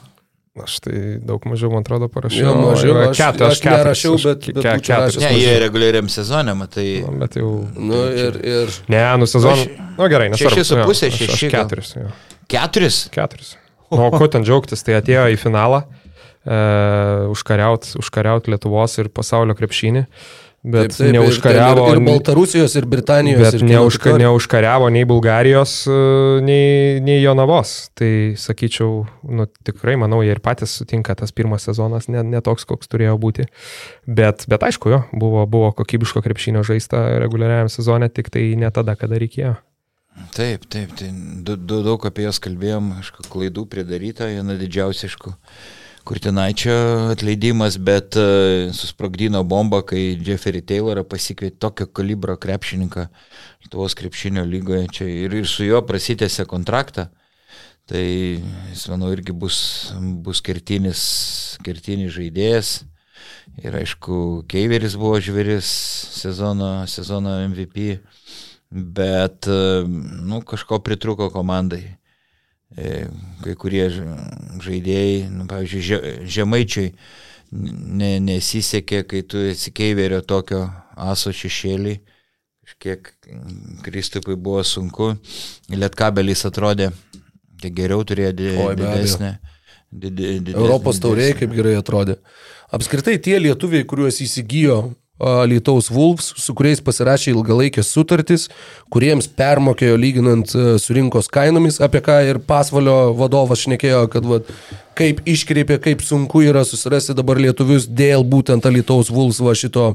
Aš tai daug mažiau, man atrodo, parašiau. Jo, mažiau, aš, ketur, aš, aš nerašiau, bet, bet keturis. Ne, jie reguliariam sezonė, matai. Nu, bet jau. Nu, ir, ir... Ne, nu sezoną. Nu gerai, nesvarbu. Šešis su pusė, šešis. Keturis. Keturis? Keturis. O ko ten džiaugtis, tai atėjo į finalą uh, užkariauti užkariaut Lietuvos ir pasaulio krepšinį. Bet taip, taip, neužkariavo. Ir, ir, Baltarusijos, ir Britanijos. Bet ir neužka, neužkariavo nei Bulgarijos, e, nei, nei Jonavos. Tai sakyčiau, nu, tikrai, manau, jie ir patys sutinka, tas pirmas sezonas netoks, ne koks turėjo būti. Bet, bet aišku, jo, buvo, buvo kokybiško krepšinio žaista reguliariajam sezone, tik tai ne tada, kada reikėjo. Taip, taip, tai daug apie jas kalbėjom, aišku, klaidų pridaryta, viena didžiausia, aišku Kurtinaičio atleidimas, bet uh, susprogdino bombą, kai Jeffrey Taylorą pasikvietė tokio kalibro krepšininką Lietuvos krepšinio lygoje čia ir, ir su juo prasitėse kontraktą. Tai jis, manau, irgi bus, bus kertinis, kertinis žaidėjas. Ir aišku, Keiveris buvo žvėris sezono, sezono MVP, bet, nu, kažko pritruko komandai. E, kai kurie žaidėjai, nu, pavyzdžiui, žemaičiai ne, nesisekė, kai tu esi keiverio tokio aso šešėlį, kažkiek Kristupui buvo sunku, lietkabelis atrodė, kiek geriau turėjo didesnę. Didesnė, Europos tauriai kaip gerai atrodė. Apskritai tie lietuviai, kuriuos įsigijo Lietuvos Wolves, su kuriais pasirašė ilgalaikės sutartys, kuriems permokėjo lyginant su rinkos kainomis, apie ką ir pasvalio vadovas šnekėjo, kad va, kaip iškreipė, kaip sunku yra susirasti dabar lietuvius dėl būtent Lietuvos Wolves va šito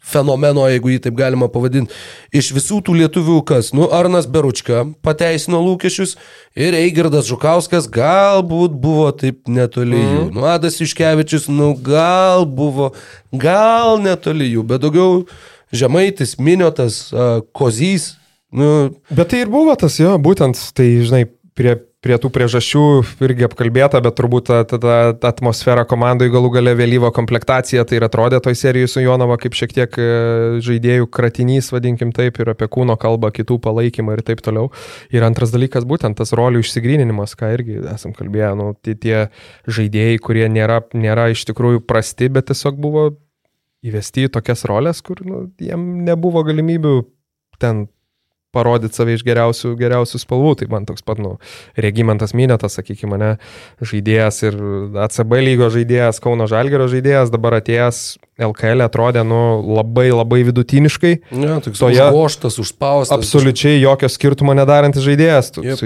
fenomeno, jeigu jį taip galima pavadinti. Iš visų tų lietuvių kas? Nu, Arnas Beručka pateisino lūkesčius ir Eigirdas Žukauskas galbūt buvo taip netoli jų. Mm. Nu, Adas Iškevičius, nu, gal buvo, gal netoli jų, bet daugiau Žemaitis, Miniotas, Kozys. Nu. Bet tai ir buvo tas, jo, būtent, tai, žinai, prie prie tų priežasčių irgi apkalbėta, bet turbūt ta, ta, ta atmosfera komandai galų gale vėlyvo komplektacija, tai ir atrodė toj serijai su Jonava kaip šiek tiek e, žaidėjų kratinys, vadinkim taip, ir apie kūno kalbą, kitų palaikymą ir taip toliau. Ir antras dalykas, būtent tas rolių išsigryninimas, ką irgi esam kalbėję, nu, tai tie žaidėjai, kurie nėra, nėra iš tikrųjų prasti, bet tiesiog buvo įvesti į tokias rolės, kur nu, jiem nebuvo galimybių ten parodyti save iš geriausių, geriausių spalvų. Tai man toks pat, nu, Regimentas Minėtas, sakykime, mane žaidėjas ir ACB lygo žaidėjas, Kauno Žalgerio žaidėjas, dabar atėjęs LKL atrodė, nu, labai labai vidutiniškai. Ne, toks toje užgoštas, užspaustas. Absoliučiai jokio skirtumo nedarantis žaidėjas. Tu yep.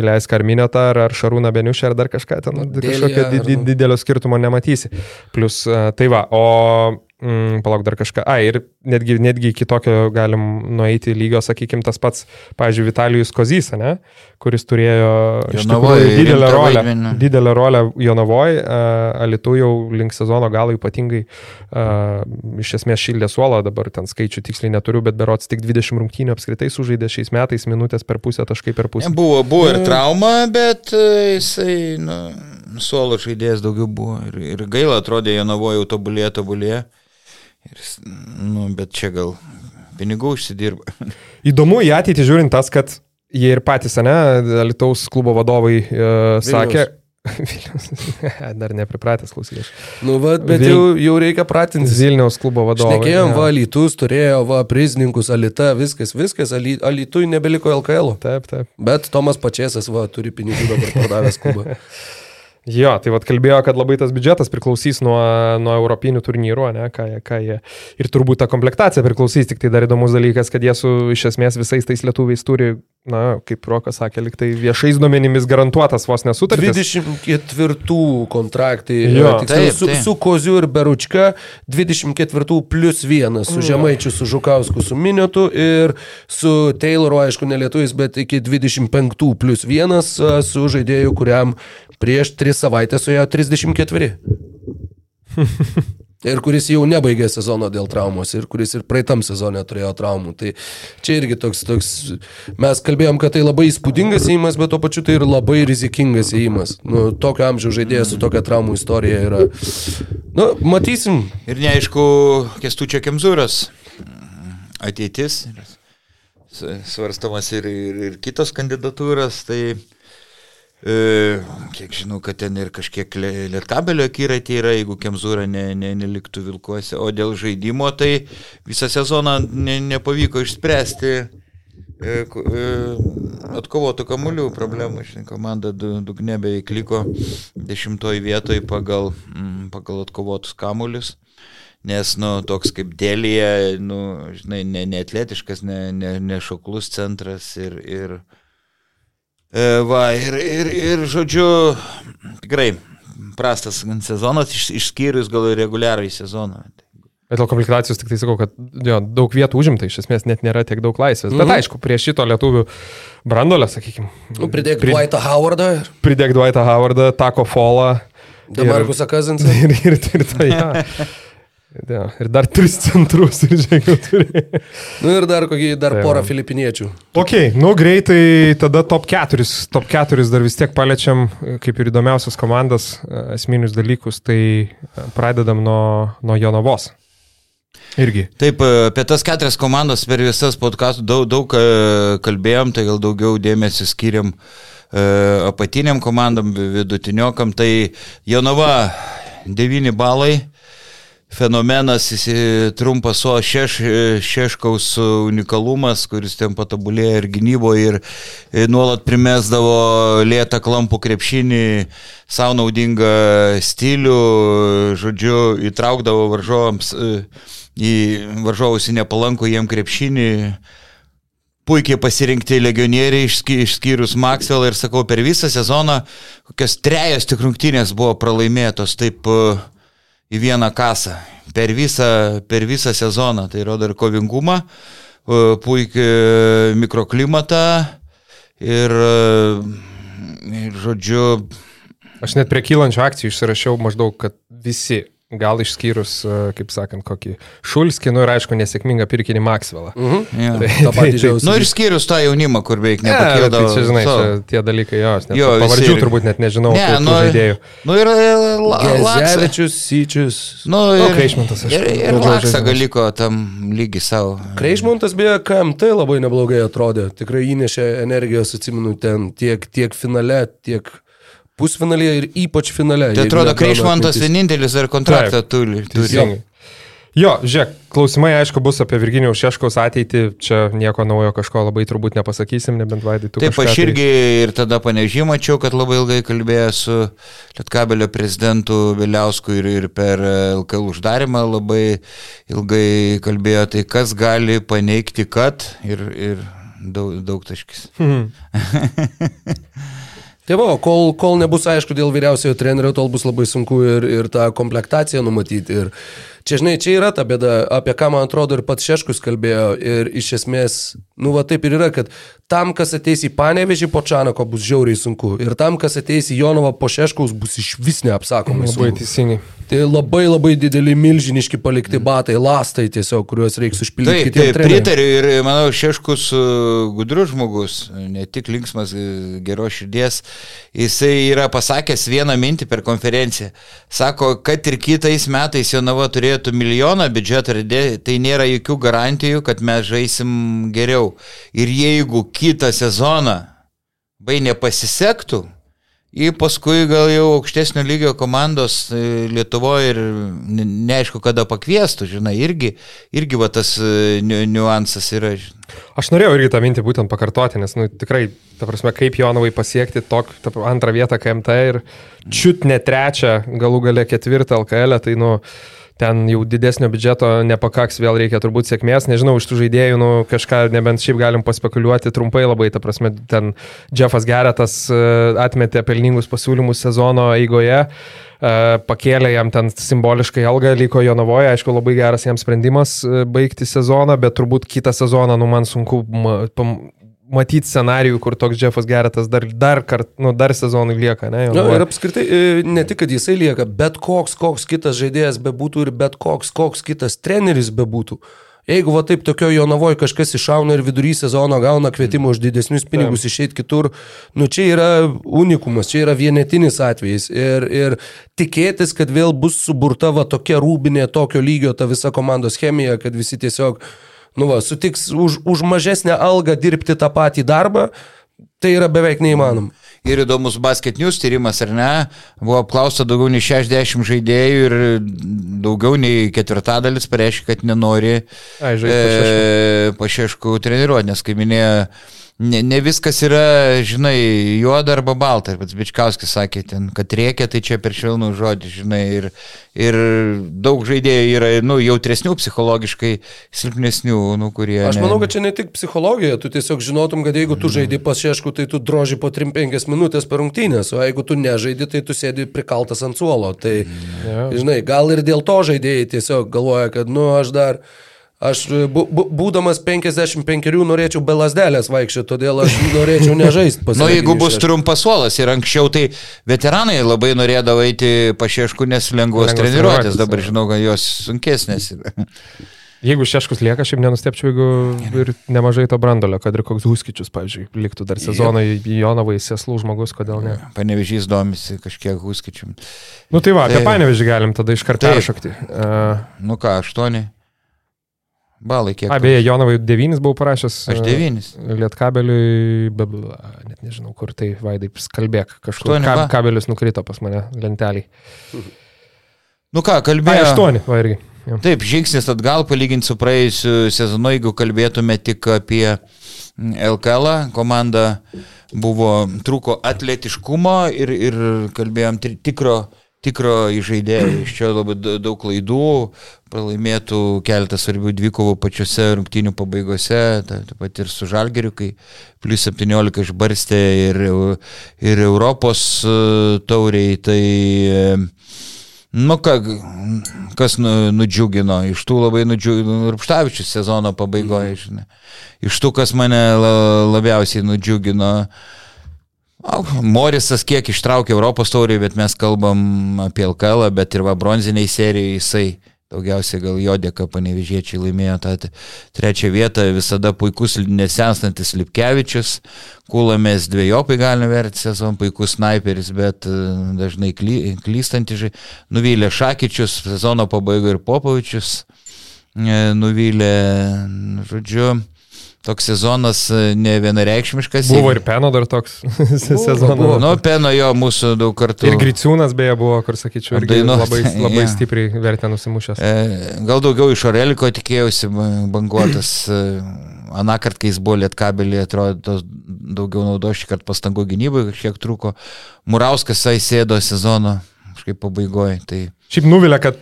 įleis Karminėtą ar, ar Šarūną Beniušę ar dar kažką ten, nu, kažkokio di didelio skirtumo nematysi. Plus, tai va, o Mm, palauk dar kažką. A, ir netgi, netgi iki tokio galim nueiti lygio, sakykime, tas pats, pavyzdžiui, Vitalijus Kozys, ne, kuris turėjo tikrųjų, didelę rolę, vaidmenį. didelę rolę Jonavoj, uh, Alitų jau link sezono galo ypatingai uh, iš esmės šildė suolą, dabar ten skaičių tiksliai neturiu, bet berots tik 20 rungtynių apskritai sužaidė šiais metais, minutės per pusę, taškai per pusę. Buvo, buvo ir trauma, bet jisai, nu, suolo žaidėjas daugiau buvo ir, ir gaila atrodė Jonavoje jau tobulėje, tobulėje. Ir, nu, bet čia gal pinigų užsidirba. <laughs> Įdomu į ateitį žiūrint tas, kad jie ir patys, ne, Lietuvos klubo vadovai e, sakė. <laughs> Vilnius. Dar nepripratęs klausytis. Nu, va, bet Vil... jau, jau reikia pratintis. Vilniaus klubo vadovai. Šnekėjom, ja. va, Lytus turėjo, va, prizininkus, Alita, viskas, viskas, Alitui nebeliko LKL. Taip, taip. Bet Tomas Pačiasas, va, turi pinigų dabar pardavęs klubą. <laughs> Jo, tai vad kalbėjo, kad labai tas biudžetas priklausys nuo, nuo europinių turnyrų, ne, ką, ką jie. Ir turbūt ta komplektacija priklausys, tik tai dar įdomus dalykas, kad jie su iš esmės visais tais lietuviais turi, na, kaip Rokas sakė, liktai viešais duomenimis garantuotas vos nesutartis. 24 kontraktai. Jo, tiksliau, taip, su, taip. su Koziu ir Beručka 24 plus 1, su Žemaičiu, su Žukausku, su Minėtu ir su Tayloru, aišku, ne lietuvis, bet iki 25 plus 1 su žaidėju, kuriam prieš 3 savaitės suėjo 34. <laughs> ir kuris jau nebaigė sezono dėl traumos, ir kuris ir praeitam sezonė turėjo traumų. Tai čia irgi toks, toks, mes kalbėjom, kad tai labai įspūdingas įimas, bet tuo pačiu tai ir labai rizikingas įimas. Nu, tokio amžiaus žaidėjas su tokia traumų istorija yra. Nu, matysim. Ir neaišku, Kestučio Kemzūras ateitis, svarstamas ir, ir, ir kitos kandidatūros, tai kiek žinau, kad ten ir kažkiek lietkabelio akiratė yra, jeigu Kemzūra ne, ne, neliktų vilkuose. O dėl žaidimo tai visą sezoną ne, nepavyko išspręsti e, e, atkovotų kamuolių problemų. Žinai, komanda dugne beveik liko dešimtoj vietoj pagal, mm, pagal atkovotus kamuolius. Nes, nu, toks kaip dėlėje, nu, žinai, neatletiškas, ne, ne, ne, ne šoklus centras ir, ir, E, va, ir, ir, ir žodžiu, tikrai prastas sezonas, iš, išskyrus gal reguliarai sezoną. Bet dėl komplikacijos tik tai sakau, kad jo, daug vietų užimta, iš esmės net nėra tiek daug laisvės. Mm. Bet mhm. aišku, prie šito lietuvių brandolio, sakykime. Nu, pridėk pri, Dwightą Howardą. Pridėk Dwightą Howardą, Tako Folą. Damarkusą Kazinsą. <laughs> Ir, ir, ir, ir tai, ja. Ja, ir dar tris centrus ir žiūrėjau turi. nu ir dar kokį, dar tai porą filipiniečių. Ok, nu greitai tada top 4. Top 4 dar vis tiek paliečiam, kaip ir įdomiausias komandas, esminius dalykus, tai pradedam nuo, nuo Jonavos. Irgi. Taip, apie tas keturias komandas per visas podkastų daug, daug kalbėjom, tai gal daugiau dėmesio skiriam apatiniam komandam, vidutiniokam. Tai Jonava 9 balai, fenomenas, trumpas O šeš, Šeškaus unikalumas, kuris ten patobulėjo ir gynyboje ir nuolat primesdavo lėtą klampų krepšinį, savo naudingą stilių, žodžiu, įtraukdavo varžovams į varžovus į nepalankų jiem krepšinį. Puikiai pasirinkti legionieriai, išskyrus Maxwell ir sakau, per visą sezoną kokias trejas tik rungtynės buvo pralaimėtos, taip uh, į vieną kasą per visą, per visą sezoną. Tai rodo ir kovingumą, e, puikiai mikroklimatą ir, e, ir žodžiu. Aš net prie kylančių akcijų išsirašiau maždaug, kad visi Gal išskyrus, e, kaip sakant, kokį Šulskį, nu ir aišku, nesėkmingą pirkinį Maxwellą. Uh -huh. ja. tai, tai, tai, nu ir išskyrus tą jaunimą, kur beveik nepakildavo. Ja, tai čia, žinai, so. čia, tie dalykai, jo, aš net jo, pavardžių ir... turbūt net nežinau, ne, tų, nu, žaidėjų. Nu ir e, Gezevičius, Syčius. Nu ir, Kreišmontas, aš. Ir, ir Laksa galiko tam lygi savo. Kreišmontas beje, KMT labai neblogai atrodė. Tikrai įnešė energijos, atsimenu, ten tiek, tiek finale, tiek pusfinalyje ir ypač finale. Tai atrodo, Kreišmantas vienintelis dar kontraktą turi. turi. Jo, žiūrėk, klausimai aišku bus apie Virginijaus Šeškaus ateitį, čia nieko naujo kažko labai turbūt nepasakysim, nebent vaidai tu. Taip, aš irgi tai... ir tada panežį mačiau, kad labai ilgai kalbėjo su Lietkabelio prezidentu Vėliausku ir, ir per LKL uždarimą labai ilgai kalbėjo, tai kas gali paneigti, kad ir, ir daug, daug taškis. Hmm. <laughs> Tai va, kol, kol nebus aišku dėl vyriausiojo trenerio, tol bus labai sunku ir, ir tą komplektaciją numatyti. Ir Čia, žinai, čia yra ta bėda, apie ką man atrodo ir pats Šeškus kalbėjo. Ir iš esmės, nu va taip ir yra, kad tam, kas ateis į Panevežį po Čanako, bus žiauriai sunku. Ir tam, kas ateis į Jonovą po Šeškaus, bus iš vis neapsakomai sunku. Labai teisingai. Tai labai labai dideli, milžiniški palikti batai, lastai tiesiog, kuriuos reiks užpildyti. Taip, taip pritariu ir manau, Šeškus e, gudrus žmogus, ne tik linksmas, e, geros širdies, jisai yra pasakęs vieną mintį per konferenciją. Sako, kad ir kitais metais Jonava turėjo turėtų milijoną biudžetą, tai nėra jokių garantijų, kad mes žaisim geriau. Ir jeigu kitą sezoną bai nepasisektų, į paskui gal jau aukštesnio lygio komandos e, Lietuvoje ir neaišku, kada pakviestų, žinai, irgi, irgi va tas e, niuansas yra. Aš norėjau irgi tą mintį būtent pakartoti, nes nu, tikrai, ta prasme, kaip Jonovai pasiekti tok, ta, antrą vietą KMT ir čiut ne trečią, galų gale ketvirtą LKL, tai nu ten jau didesnio biudžeto nepakaks, vėl reikia turbūt sėkmės, nežinau, iš tų žaidėjų, nu, kažką nebent šiaip galim paspekuliuoti trumpai labai, ta prasme, ten Jeffas Geretas e, atmetė pelningus pasiūlymus sezono eigoje, e, pakėlė jam ten simboliškai algą, liko Jonavoje, aišku, labai geras jam sprendimas e, baigti sezoną, bet turbūt kitą sezoną, nu, man sunku matyti scenarijų, kur toks Jeffas Geretas dar, dar, kart, nu, dar sezonui lieka. Ne, Na, ir apskritai, e, ne tik, kad jisai lieka, bet koks, koks kitas žaidėjas bebūtų ir bet koks, koks kitas treneris bebūtų. Jeigu va taip tokio Jonavoje kažkas iššauna ir vidury sezono gauna kvietimą už didesnius pinigus išeiti kitur, nu čia yra unikumas, čia yra vienetinis atvejis. Ir, ir tikėtis, kad vėl bus suburta va tokia rūbinė, tokio lygio ta visa komandos chemija, kad visi tiesiog nu va, sutiks už, už mažesnę algą dirbti tą patį darbą, tai yra beveik neįmanoma. Ir įdomus basket news tyrimas, ar ne? Buvo apklausta daugiau nei 60 žaidėjų ir daugiau nei ketvirtadalis pareiškia, kad nenori Ai, e, pašeškų treniruoti, nes kaip minėjo ne, ne viskas yra, žinai, juoda arba balta. Pats Bičkauskis sakė ten, kad reikia, tai čia per švelnų žodį, žinai. Ir, ir daug žaidėjų yra, nu, jautresnių psichologiškai, silpnesnių, nu, kurie... Aš manau, kad čia ne tik psichologija, tu tiesiog žinotum, kad jeigu tu žaidži pas šešku, tai tu droži po 3-5 minutės per rungtynės, o jeigu tu nežaidži, tai tu sėdi prikaltas ant suolo. Tai, ja. žinai, gal ir dėl to žaidėjai tiesiog galvoja, kad, nu, aš dar... Aš bu, būdamas 55 norėčiau be lasdelės vaikščioti, todėl aš norėčiau nežaisti pas. Na, <laughs> nu, jeigu bus trumpas suolas ir anksčiau, tai veteranai labai norėdavo eiti pašiešku, nes lengvos treniruotės, dabar žinau, kad jos sunkesnės. <laughs> Jeigu šeškus lieka, šiaip nenustepčiau, jeigu ir nemažai to brandolio, kad ir koks Huskičius, pavyzdžiui, liktų dar sezoną į Jonavą įsėslų žmogus, kodėl ne. Panevežys domisi kažkiek Huskičium. Nu tai va, tai, apie Panevežį galim tada iš karto peršokti. Uh, nu ką, aštuoni. Balai kiek? A, beje, Jonavai 9 buvau parašęs. Aš 9. Lietkabeliui, be, net nežinau, kur tai vaidai, kalbėk, kažkur. Kab, kabelis nukrito pas mane lenteliai. Nu ką, kalbėjau. 8, va irgi. Jau. Taip, žingsnis atgal palyginti su praėjusiu sezonu, jeigu kalbėtume tik apie LKL, komanda buvo, trūko atletiškumo ir, ir kalbėjom tikro tikro žaidėjo. Iš čia labai daug klaidų, pralaimėtų keletą svarbių dvikovų pačiose rungtynių pabaigose, taip pat ir su Žalgeriu, kai plus 17 išbarstė ir, ir Europos e, tauriai. Tai, e, Nu, ką, kas nu, nudžiugino, iš tų labai nudžiugino, Rupštavičius sezono pabaigoje, žinai. Iš tų, kas mane labiausiai nudžiugino, uh, Morisas kiek ištraukė Europos taurį, bet mes kalbam apie LKL, bet ir va bronziniai serijai jisai daugiausiai gal jo dėka panevižiečiai laimėjo tą trečią vietą, visada puikus nesenstantis Lipkevičius, Kulamės dviejopai galime verti sezoną, puikus sniperis, bet e, dažnai kly, klystantis, nuvylė Šakyčius, sezono pabaigoje ir Popovičius, e, nuvylė, žodžiu, toks sezonas e, ne vienareikšmiškas. Buvo ir Peno dar toks <laughs> sezonas. Buvo. Nu, Peno jo mūsų daug kartų. Ir Griciūnas beje buvo, kur sakyčiau, irgi Dainu, labai, <laughs> labai yeah. stipriai vertė nusimušęs. E, gal daugiau iš Oreliko tikėjausi banguotas. E, Anakart, kai jis buvo lietkabelį, atrodo, daugiau naudo šį kartą pastangų gynybai, kiek trūko. Murauskas įsėdo sezono kažkaip pabaigoje. Tai... Šiaip nuvilia, kad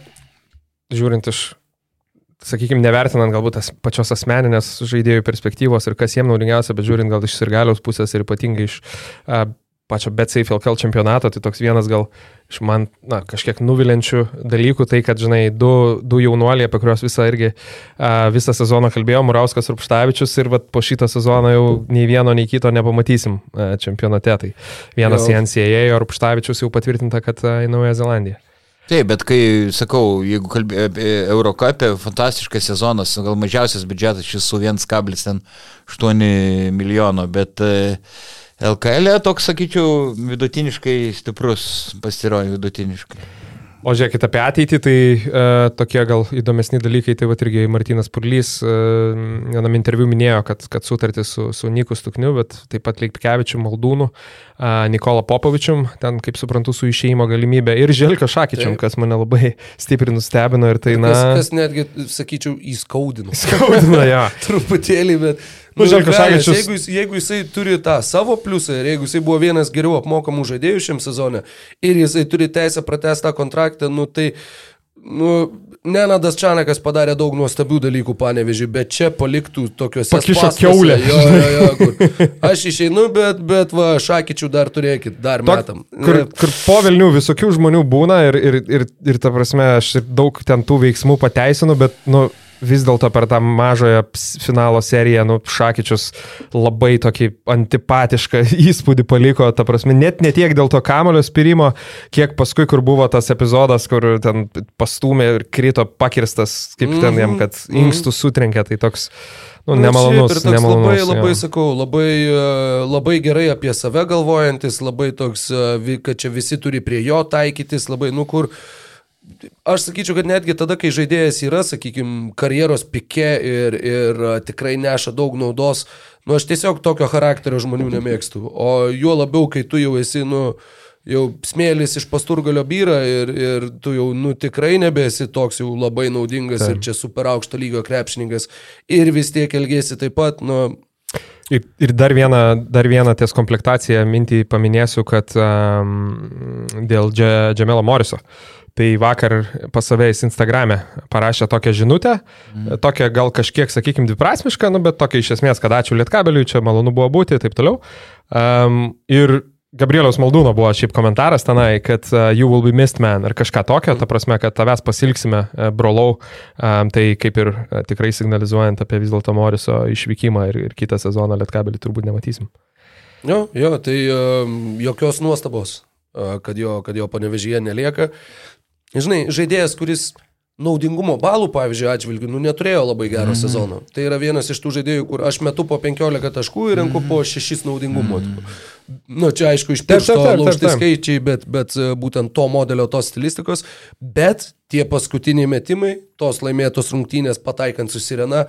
žiūrint iš sakykime, nevertinant galbūt tas pačios asmeninės žaidėjų perspektyvos ir kas jiems naudingiausia, bet žiūrint gal iš sirgaliaus pusės ir ypatingai iš a, pačio BCF LKL čempionato, tai toks vienas gal iš man na, kažkiek nuvilinčių dalykų, tai kad, žinai, du, du jaunuoliai, apie kuriuos visą irgi a, visą sezoną kalbėjom, Murauskas ir Pštavičius ir vat, po šitą sezoną jau nei vieno, nei kito nepamatysim a, čempionate. Tai vienas į NCAA, o Pštavičius jau patvirtinta, kad a, į Naująją Zelandiją. Taip, bet kai sakau, jeigu kalbėjau apie Eurocapę, fantastiškas sezonas, gal mažiausias biudžetas šis su 1,8 milijono, bet LKL e toks, sakyčiau, vidutiniškai stiprus pasirodė vidutiniškai. O žiūrėkit apie ateitį, tai e, tokie gal įdomesni dalykai, tai va irgi Martinas Purlys e, vienam interviu minėjo, kad, kad sutartį su, su Niku Stukniu, bet taip pat Leikpikevičiu, Maldūnu, e, Nikola Popovičium, ten, kaip suprantu, su išėjimo galimybė ir Želka Šakyčiam, kas mane labai stipriai nustebino ir tai, na... Kas, kas netgi, sakyčiau, įskaudino. Įskaudino, ja. <laughs> Truputėlį, bet... Nu, Želkas Šagičius. Jeigu, jis, jeigu jisai turi tą savo pliusą ir jeigu jisai buvo vienas geriau apmokamų žaidėjų šiam sezonė ir jisai turi teisę pratestą kontraktą, nu tai... Nu, Nenadas Čanakas padarė daug nuostabių dalykų, panevežiui, bet čia paliktų tokiuose... Pakišo keulę. Jo, jo, jo, kur. Aš išeinu, bet, bet va, šakyčių dar turėkit, dar Tok, metam. Kur, kur po Vilnių visokių žmonių būna ir, ir, ir, ir ta prasme, aš daug ten tų veiksmų pateisinu, bet, nu, vis dėlto per tą mažoją finalo seriją, nu, Šakyčius labai tokį antipatišką <laughs> įspūdį paliko, ta prasme, net ne tiek dėl to kamulio spirimo, kiek paskui, kur buvo tas epizodas, kur ten pastumė ir krito pakirstas, kaip mm -hmm. ten jam, kad mhm. inkstų sutrenkė, tai toks... Nu, nu nemalonus, nu, nemalonus. Labai, labai, jo. sakau, labai, e, labai gerai apie save galvojantis, labai toks, e, kad čia visi turi prie jo taikytis, labai, nu kur, uh, Aš sakyčiau, kad netgi tada, kai žaidėjas yra, sakykime, karjeros pike ir, ir tikrai neša daug naudos, nu aš tiesiog tokio charakterio žmonių nemėgstu. O juo labiau, kai tu jau esi, nu, jau smėlis iš pasturgalio byra ir, ir tu jau, nu, tikrai nebesi toks jau labai naudingas Taip. ir čia super aukšto lygio krepšininkas ir vis tiek elgesi taip pat, nu, Ir, ir dar vieną, dar vieną ties komplektaciją mintį paminėsiu, kad um, dėl Džemelo Moriso. Uh, Tai vakar pas savęs Instagram'e parašė tokią žinutę, mm. tokią gal kažkiek, sakykime, dviprasmišką, nu, bet tokia iš esmės, kad ačiū Lietkabeliui, čia malonu buvo būti ir taip toliau. Um, ir Gabrieliaus Maldūno buvo šiaip komentaras tenai, kad uh, you will be missed man ar kažką tokio, ta prasme, kad tavęs pasilgsime, uh, brolau, um, tai kaip ir uh, tikrai signalizuojant apie vis dėlto Moriso išvykimą ir, ir kitą sezoną Lietkabelį turbūt nematysim. Jo, jo tai um, jokios nuostabos, uh, kad jo, kad jo panevežyje nelieka. Žinai, žaidėjas, kuris naudingumo balų, pavyzdžiui, atžvilgių, nu, neturėjo labai gero mm -hmm. sezono. Tai yra vienas iš tų žaidėjų, kur aš metu po 15 taškų ir renku mm -hmm. po 6 naudingumo. Mm -hmm. Nu, čia aišku, iš piršto laužti skaičiai, bet, bet e, būtent to modelio, tos stilistikos, bet tie paskutiniai metimai, tos laimėtos rungtynės pataikant su sirena,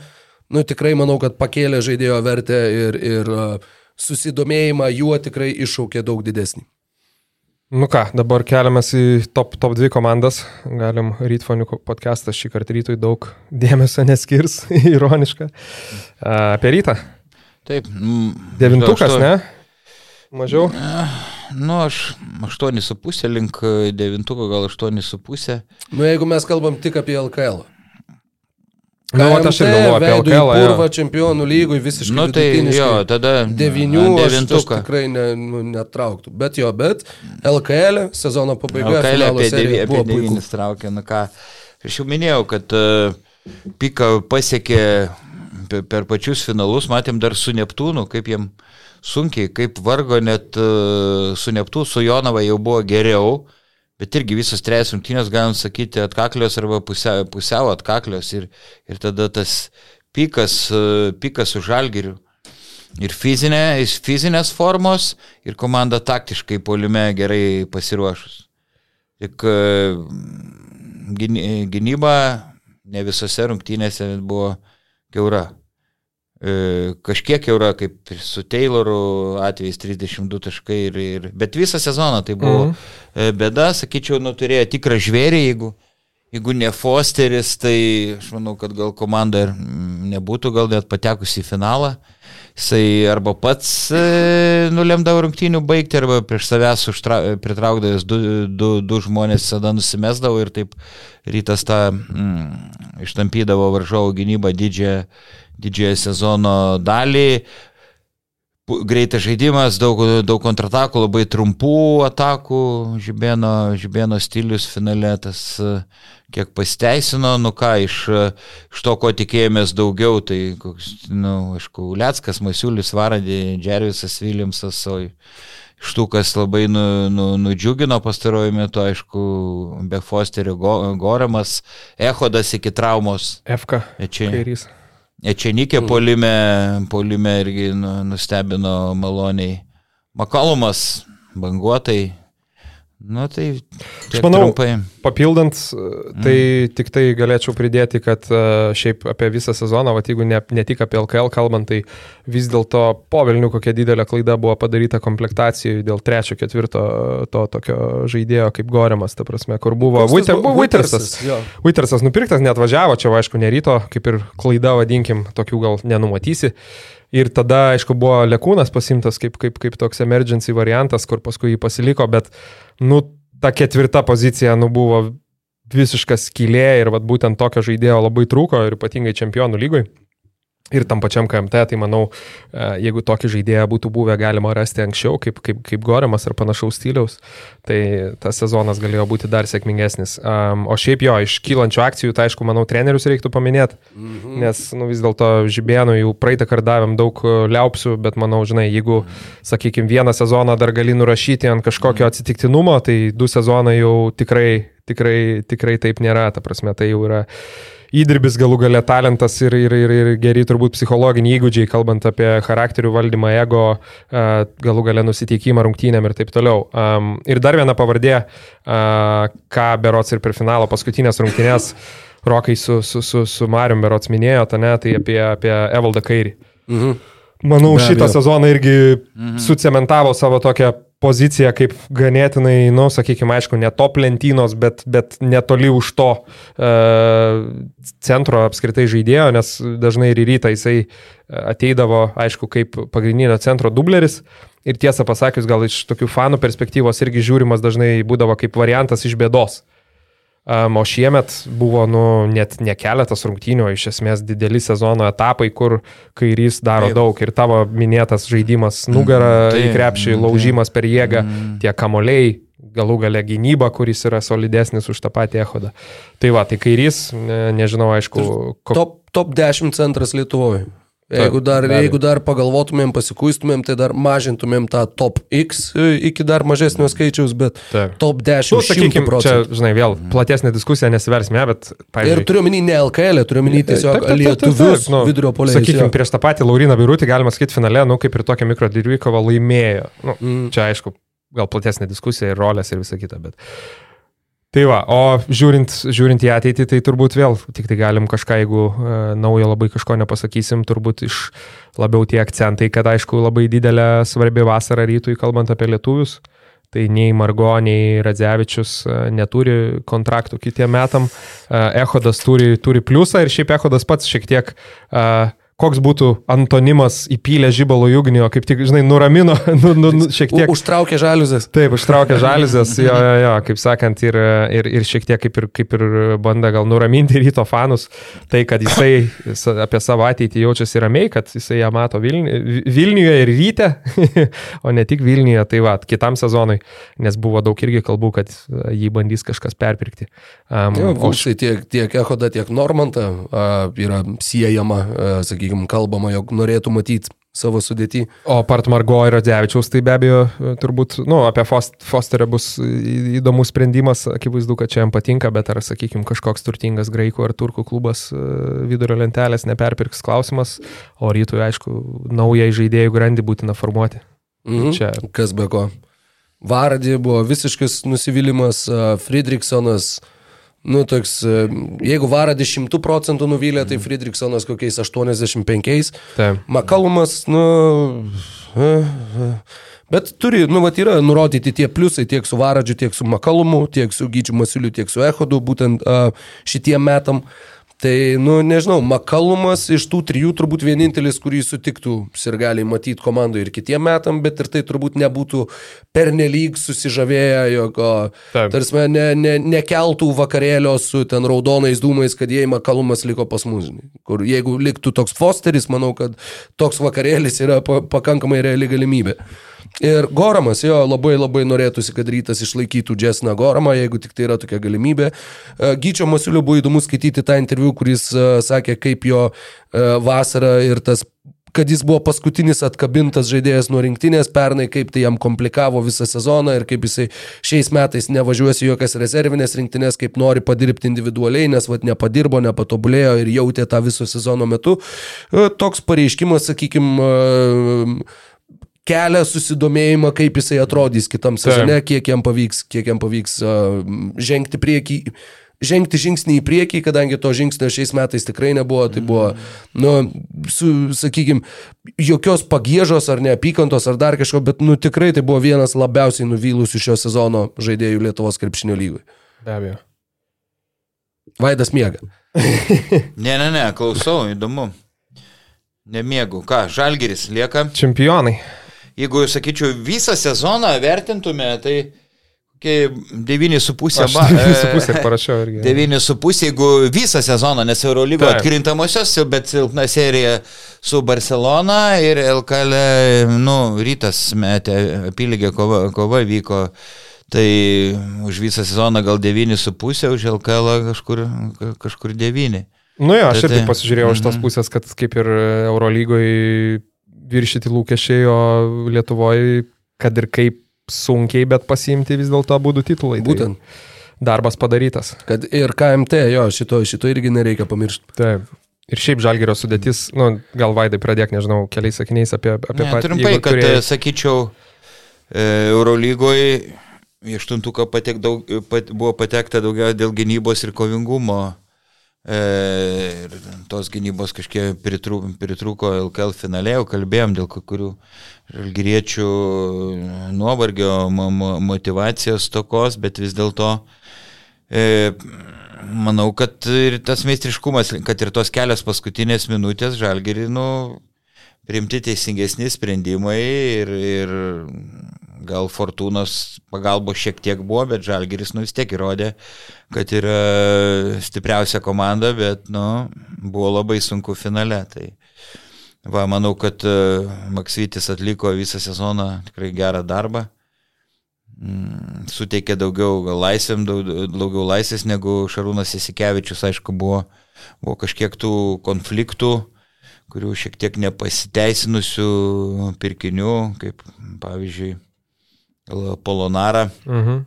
nu, tikrai manau, kad pakėlė žaidėjo vertę ir, ir e, susidomėjimą juo tikrai iššaukė daug didesnį. Nu ką, dabar keliamės į top, top 2 komandas. Galim rytfonių podcastas šį kartą rytui daug <laughs> dėmesio neskirs, <laughs> ironiška. Apie rytą. Taip. Devintukas, ne? Mažiau? Nu, aš 8,5 link devintuko, gal 8,5. Nu, jeigu mes kalbam tik apie LKL. Na, nu, aš ir galvoju apie LKL. Purva čempionų lygoj visiškai. Nu, tai jo, tada devinių devintuką tikrai ne, nu, netrauktų. Bet jo, bet LKL sezono pabaigoje. LKL apie, devy, apie devynis traukė. Nu ką, aš jau minėjau, kad uh, Pika pasiekė per, per pačius finalus, matėm dar su Neptūnu, kaip jiem sunkiai, kaip vargo net uh, su Neptūnu, su Jonava jau buvo geriau. Uh, bet irgi visas trejas rungtynės, galim sakyti, atkaklios arba pusiau, pusiau atkaklios ir, ir tada tas pikas, pikas su žalgiriu. Ir fizinė, fizinės formos, ir komanda taktiškai polime gerai pasiruošus. Tik gynyba ne visose rungtynėse buvo keura. E, kažkiek jau yra kaip su Tayloru atvejais 32 taškai, ir, ir, bet visą sezoną tai buvo mm -hmm. Bėda, sakyčiau, nu, turėjo tikrą žvėrį, jeigu, jeigu ne Fosteris, tai aš manau, kad gal komanda ir nebūtų gal net patekusi į finalą. Jisai arba pats e, nulemdavo rungtynių baigti, arba prieš savęs užtra, pritraukdavęs du, du, du žmonės visada nusimesdavo ir taip rytas tą mm, ištampydavo varžovo gynybą didžiąją didžiąją sezono dalį. Greitas žaidimas, daug, daug kontratakų, labai trumpų atakų, žibėno, žibėno stilius finale tas kiek pasiteisino, nu ką, iš, iš to, ko tikėjomės daugiau, tai, koks, nu, aišku, Liackas, Masiulis, Varadė, Džervisas, Viljamsas, o iš tų, kas labai nu, nu, nudžiugino pastaruoju metu, aišku, be Fosterio go, Goremas, Ehodas iki traumos. FK. Čia. Kairys. Ečenikė mm. polime, polime irgi nu, nustebino maloniai. Makalumas banguotai, Nu, tai aš manau, trumpai. papildant, tai mm. tik tai galėčiau pridėti, kad e, šiaip apie visą sezoną, va, jeigu ne, ne tik apie LKL kalbant, tai vis dėlto po Vilnių kokia didelė klaida buvo padaryta komplektacijai dėl trečio, ketvirto to tokio žaidėjo kaip Gorimas, ta prasme, kur buvo Wittersas. Wittersas nupirktas, net važiavo, čia aišku, neryto, kaip ir klaida vadinkim, tokių gal nenumatysi. Ir tada, aišku, buvo Lekūnas pasimtas kaip, kaip, kaip toks emergency variantas, kur paskui jį pasiliko, bet nu, ta ketvirta pozicija, nu, buvo visiškas skylė ir vat, būtent tokio žaidėjo labai trūko ir ypatingai čempionų lygoj. Ir tam pačiam KMT, tai manau, e, jeigu tokį žaidėją būtų buvę galima rasti anksčiau, kaip, kaip, kaip Gorimas ar panašaus stiliaus, tai tas sezonas galėjo būti dar sėkmingesnis. Um, o šiaip jo, iš kylančių akcijų, tai aišku, manau, trenerius reiktų paminėti, -hmm. nes nu, vis dėlto Žibėnų jau praeitą kartą davėm daug e, liaupsių, bet manau, žinai, jeigu, sakykime, vieną sezoną dar gali nurašyti ant kažkokio atsitiktinumo, tai du sezonai jau tikrai, tikrai, tikrai taip nėra, ta prasme, tai jau yra įdirbis galų gale talentas ir, ir, ir, ir geri turbūt psichologiniai įgūdžiai, kalbant apie charakterių valdymą, ego, galų gale nusiteikimą rungtynėm ir taip toliau. Ir dar viena pavardė, ką Berots ir per finalo paskutinės rungtynės Rokai su, su, su, su Marium Berots minėjo, ta ne, tai apie, apie Evaldą Kairį. Mhm. Manau, šitą sezoną irgi mhm. sucementavo savo tokią poziciją kaip ganėtinai, nu, sakykime, aišku, ne top lentynos, bet, bet netoli už to e, centro apskritai žaidėjo, nes dažnai ir rytą jisai ateidavo, aišku, kaip pagrindinio centro dubleris. Ir tiesą pasakius, gal iš tokių fanų perspektyvos irgi žiūrimas dažnai būdavo kaip variantas iš bėdos. Um, o šiemet buvo nu, net ne keletas rungtynių, iš esmės dideli sezono etapai, kur kairys daro Taip. daug ir tavo minėtas žaidimas nugara mm, į krepšį, laužimas per jėgą, mm. tie kamoliai, galų gale gynyba, kuris yra solidesnis už tą patį ehodą. Tai va, tai kairys, ne, nežinau, aišku. Ko... Top, top 10 centras Lietuvoje. Jeigu dar, jeigu dar pagalvotumėm, pasikuistumėm, tai dar mažintumėm tą top X e, iki dar mažesnio skaičiaus, bet Taip. top 10. Nu, sakykim, čia, žinai, vėl platesnė diskusija, nesiversime, bet... Pavyzdžiui, ir turiu minį ne LKL, turiu minį tiesiog taip, taip, taip, lietuvius nu, vidurio polės. Sakykime, prieš tą patį Lauriną Birutį, galima sakyti, finale, nu, kaip ir tokia mikro Dirvikova laimėjo. Nu, mm. Čia, aišku, gal platesnė diskusija ir rolės ir visa kita, bet... Tai va, o žiūrint, žiūrint į ateitį, tai turbūt vėl tik tai galim kažką, jeigu e, naujo labai kažko nepasakysim, turbūt iš labiau tie akcentai, kad aišku labai didelė svarbi vasara rytui, kalbant apie lietuvius. Tai nei Margo, nei Radzevičius e, neturi kontraktų kitiem metam. E, Ehodas turi, turi pliusą ir šiaip Ehodas pats šiek tiek uh, koks būtų antonimas įpylę žybalo ugnį, o kaip tik, žinai, nuramino, <laughs> nu, nu, nu, šiek tiek. Užtraukė žaliuzės. Taip, užtraukė <laughs> žaliuzės, jo, jo, jo, kaip sakant, ir, ir, ir šiek tiek kaip ir, kaip ir banda gal nuraminti ryto fanus, tai kad jisai apie savo ateitį jaučiasi ramiai, kad jisai ją mato Vilni, Vilniuje ir ryte, <laughs> o ne tik Vilniuje, tai va, kitam sezonui, nes buvo daug irgi kalbų, kad jį bandys kažkas perpirkti. Um, jo, o štai tiek, tiek Ehoda, tiek Normanta uh, yra siejama, uh, sakykime, sakykime, kalbama, jog norėtų matyti savo sudėtį. O part Margo ir Radzevičiaus, tai be abejo, turbūt, nu, apie Fosterį bus įdomus sprendimas, akivaizdu, kad čia jam patinka, bet ar, sakykime, kažkoks turtingas graikų ar turkų klubas e, vidurio lentelės neperpirks klausimas, o rytui, aišku, naują žaidėjų grandį būtina formuoti. Mhm. Čia. Kas be ko. Vardį buvo visiškas nusivylimas, Friedrichsonas Nu, toks, e, jeigu Varadis 100 procentų nuvylė, tai Friedrichsonas kokiais 85. Taip. Makalumas, nu... Bet turi, nu, vat yra nurodyti tie pliusai tiek su Varadžiu, tiek su Makalumu, tiek su Gyčiu Masiuliu, tiek su Ehodu, būtent uh, šitiem metam. Tai, nu, nežinau, Makalumas iš tų trijų turbūt vienintelis, kurį sutiktų ir gali matyti komandoje ir kitiem metam, bet ir tai turbūt nebūtų pernelyg susižavėję, jog, tarsi, ne, ne, nekeltų vakarėlio su ten raudonais dūmais, kad jei Makalumas liko pas mus. Kur jeigu liktų toks Fosteris, manau, kad toks vakarėlis yra pakankamai reali galimybė. Ir Goramas, jo, labai labai norėtųsi, kad rytas išlaikytų Džesną Goramą, jeigu tik tai yra tokia galimybė. E, Gyčio Masiulio buvo įdomu skaityti tą interviu, kuris uh, sakė, kaip jo uh, vasara ir tas kad jis buvo paskutinis atkabintas žaidėjas nuo rinktinės pernai, kaip tai jam komplikavo visą sezoną ir kaip jisai šiais metais nevažiuosi jokias rezervinės rinktinės, kaip nori padirbti individualiai, nes vad nepadirbo, nepatobulėjo ir jautė tą viso sezono metu. Toks pareiškimas, sakykime, kelia susidomėjimą, kaip jisai atrodys kitam sezone, kiek jam pavyks, kiek jam pavyks uh, žengti priekį. Žengti žingsnį į priekį, kadangi to žingsnio šiais metais tikrai nebuvo, tai buvo, nu, su, sakykime, jokios pagėžos ar neapykantos ar dar kažko, bet, nu, tikrai tai buvo vienas labiausiai nuvylusių šio sezono žaidėjų Lietuvos krepšinio lygui. Be abejo. Vaidas miega. <laughs> ne, ne, ne, klausau, įdomu. Nemiegu. Ką, Žalgeris lieka? Čempionai jeigu, sakyčiau, visą sezoną vertintume, tai 9,5 ba... 9,5 parašiau irgi. 9,5, jeigu visą sezoną, nes Eurolygo atkrintamosios, bet silpna serija su Barcelona ir LKL, nu, rytas metė, apylygė kova, kova vyko. Tai už visą sezoną gal 9,5, už LKL kažkur, kažkur 9. Nu jo, aš tai, irgi tai, pasižiūrėjau iš tos mhm. pusės, kad kaip ir Eurolygoje viršyti lūkesčiai, o Lietuvoje, kad ir kaip sunkiai, bet pasiimti vis dėlto būdų titulai. Tai Būtent. Tai darbas padarytas. Kad ir KMT, jo, šito, šito irgi nereikia pamiršti. Taip. Ir šiaip žalgerio sudėtis, nu, gal vaidai pradėk, nežinau, keliais sakiniais apie, apie patį. Trumpai, kad, turėjai... sakyčiau, e, Eurolygoje į aštuntuką patek daug, pat, buvo patekta daugiau dėl gynybos ir kovingumo. E, ir tos gynybos kažkiek pritrūko, pritrūko LKL finale, jau kalbėjom dėl kurių žalgyriečių nuovargio, motivacijos tokos, bet vis dėlto e, manau, kad ir tas meistriškumas, kad ir tos kelios paskutinės minutės žalgyrį, nu, priimti teisingesni sprendimai ir, ir gal Fortūnos pagalbos šiek tiek buvo, bet Žalgiris nu vis tiek įrodė, kad yra stipriausia komanda, bet nu, buvo labai sunku finale. Tai va, manau, kad e, Maksytis atliko visą sezoną tikrai gerą darbą. Mm, suteikė daugiau laisvėm, daugiau laisvės negu Šarūnas Isikevičius, aišku, buvo, buvo kažkiek tų konfliktų, kurių šiek tiek nepasiteisinusių pirkinių, kaip pavyzdžiui Polonarą. Mhm.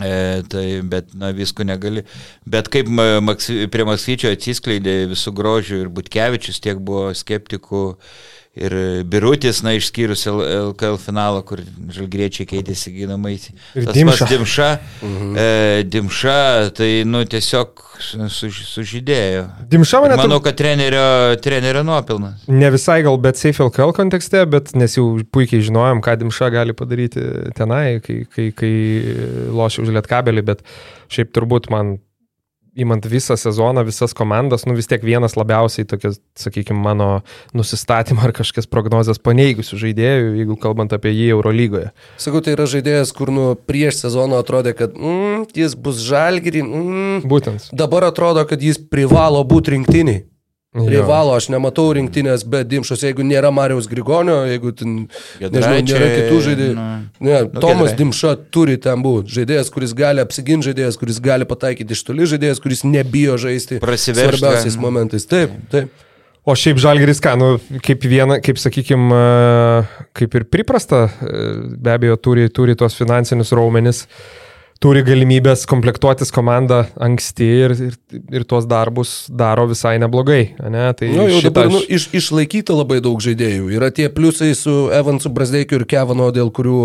E, tai, bet, na, visko negali. Bet kaip Maks, prie Maksvyčio atsiskleidė visų grožių ir Butkevičius, tiek buvo skeptikų, ir Birutis, na, išskyrus LKL finalą, kur žalgriečiai keitėsi ginamai. Tas Dimša. pats Dimša, mhm. e, Dimša, tai, nu, tiesiog su, sužydėjo. Dimša mane. Manau, kad trenerio, trenerio nuopilnas. Ne visai gal, bet Safe LKL kontekste, bet nes jau puikiai žinojom, ką Dimša gali padaryti tenai, kai, kai, kai lošia už lietkabelį, bet šiaip turbūt man įmant visą sezoną, visas komandas, nu vis tiek vienas labiausiai tokias, sakykime, mano nusistatymą ar kažkokias prognozes paneigusių žaidėjų, jeigu kalbant apie jį Eurolygoje. Sakau, tai yra žaidėjas, kur nu prieš sezoną atrodė, kad mm, jis bus žalgiri. Mm. Būtent. Dabar atrodo, kad jis privalo būti rinktiniai. Privalo, aš nematau rinktinės be Dimšos, jeigu nėra Marijos Grigonio, jeigu ten, nežinau, nėra kitų žaidėjų. Ne, nu, Tomas Dimša turi ten būti. Žaidėjas, kuris gali apsiginti, žaidėjas, kuris gali pataikyti iš toli, žaidėjas, kuris nebijo žaisti svarbiausiais momentais. Taip, taip. O šiaip žalgeris, ką, nu, kaip viena, kaip sakykime, kaip ir priprasta, e, be abejo, turi, turi tos finansinius raumenis. Turi galimybės komplektuotis komandą anksti ir, ir, ir tuos darbus daro visai neblogai. Ne? Tai nu, jau dabar aš... nu, iš, išlaikyti labai daug žaidėjų. Yra tie pliusai su Evansu Brasdeikiu ir Kevano, dėl kurių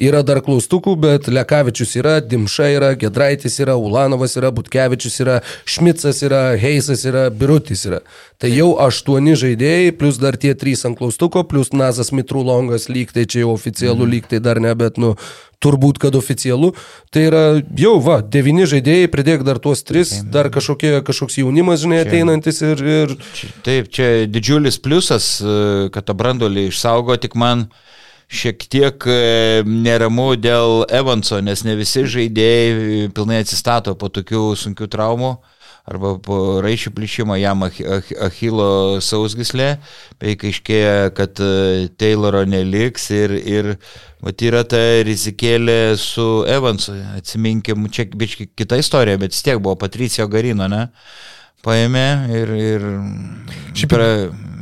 yra dar klaustukų, bet Lekavičius yra, Dimša yra, Gedraitis yra, Ulanovas yra, Butkevičius yra, Šmicas yra, Heisas yra, Birutis yra. Tai jau aštuoni žaidėjai, plus dar tie trys ant klaustuko, plus Nazas Mitrulongas lygtai, čia jau oficialų mm. lygtai dar ne, bet nu turbūt, kad oficialu. Tai yra jau, va, devyni žaidėjai, pridėk dar tuos tris, dar kažkokie, kažkoks jaunimas, žinai, ateinantis ir... ir... Taip, čia didžiulis pliusas, e, kad tą brandolį išsaugo, tik man šiek tiek e, neramu dėl Evanso, nes ne visi žaidėjai pilnai atsistato po tokių sunkių traumų arba raišių plyšimo jam Achilo sausgislė, bei aiškėja, kad e, Tayloro neliks ir, ir vat, yra ta rizikėlė su Evansu, atsiminkim, čia biškai kita istorija, bet vis tiek buvo Patricio Garino, ne? Paėmė ir, ir Šiaip yra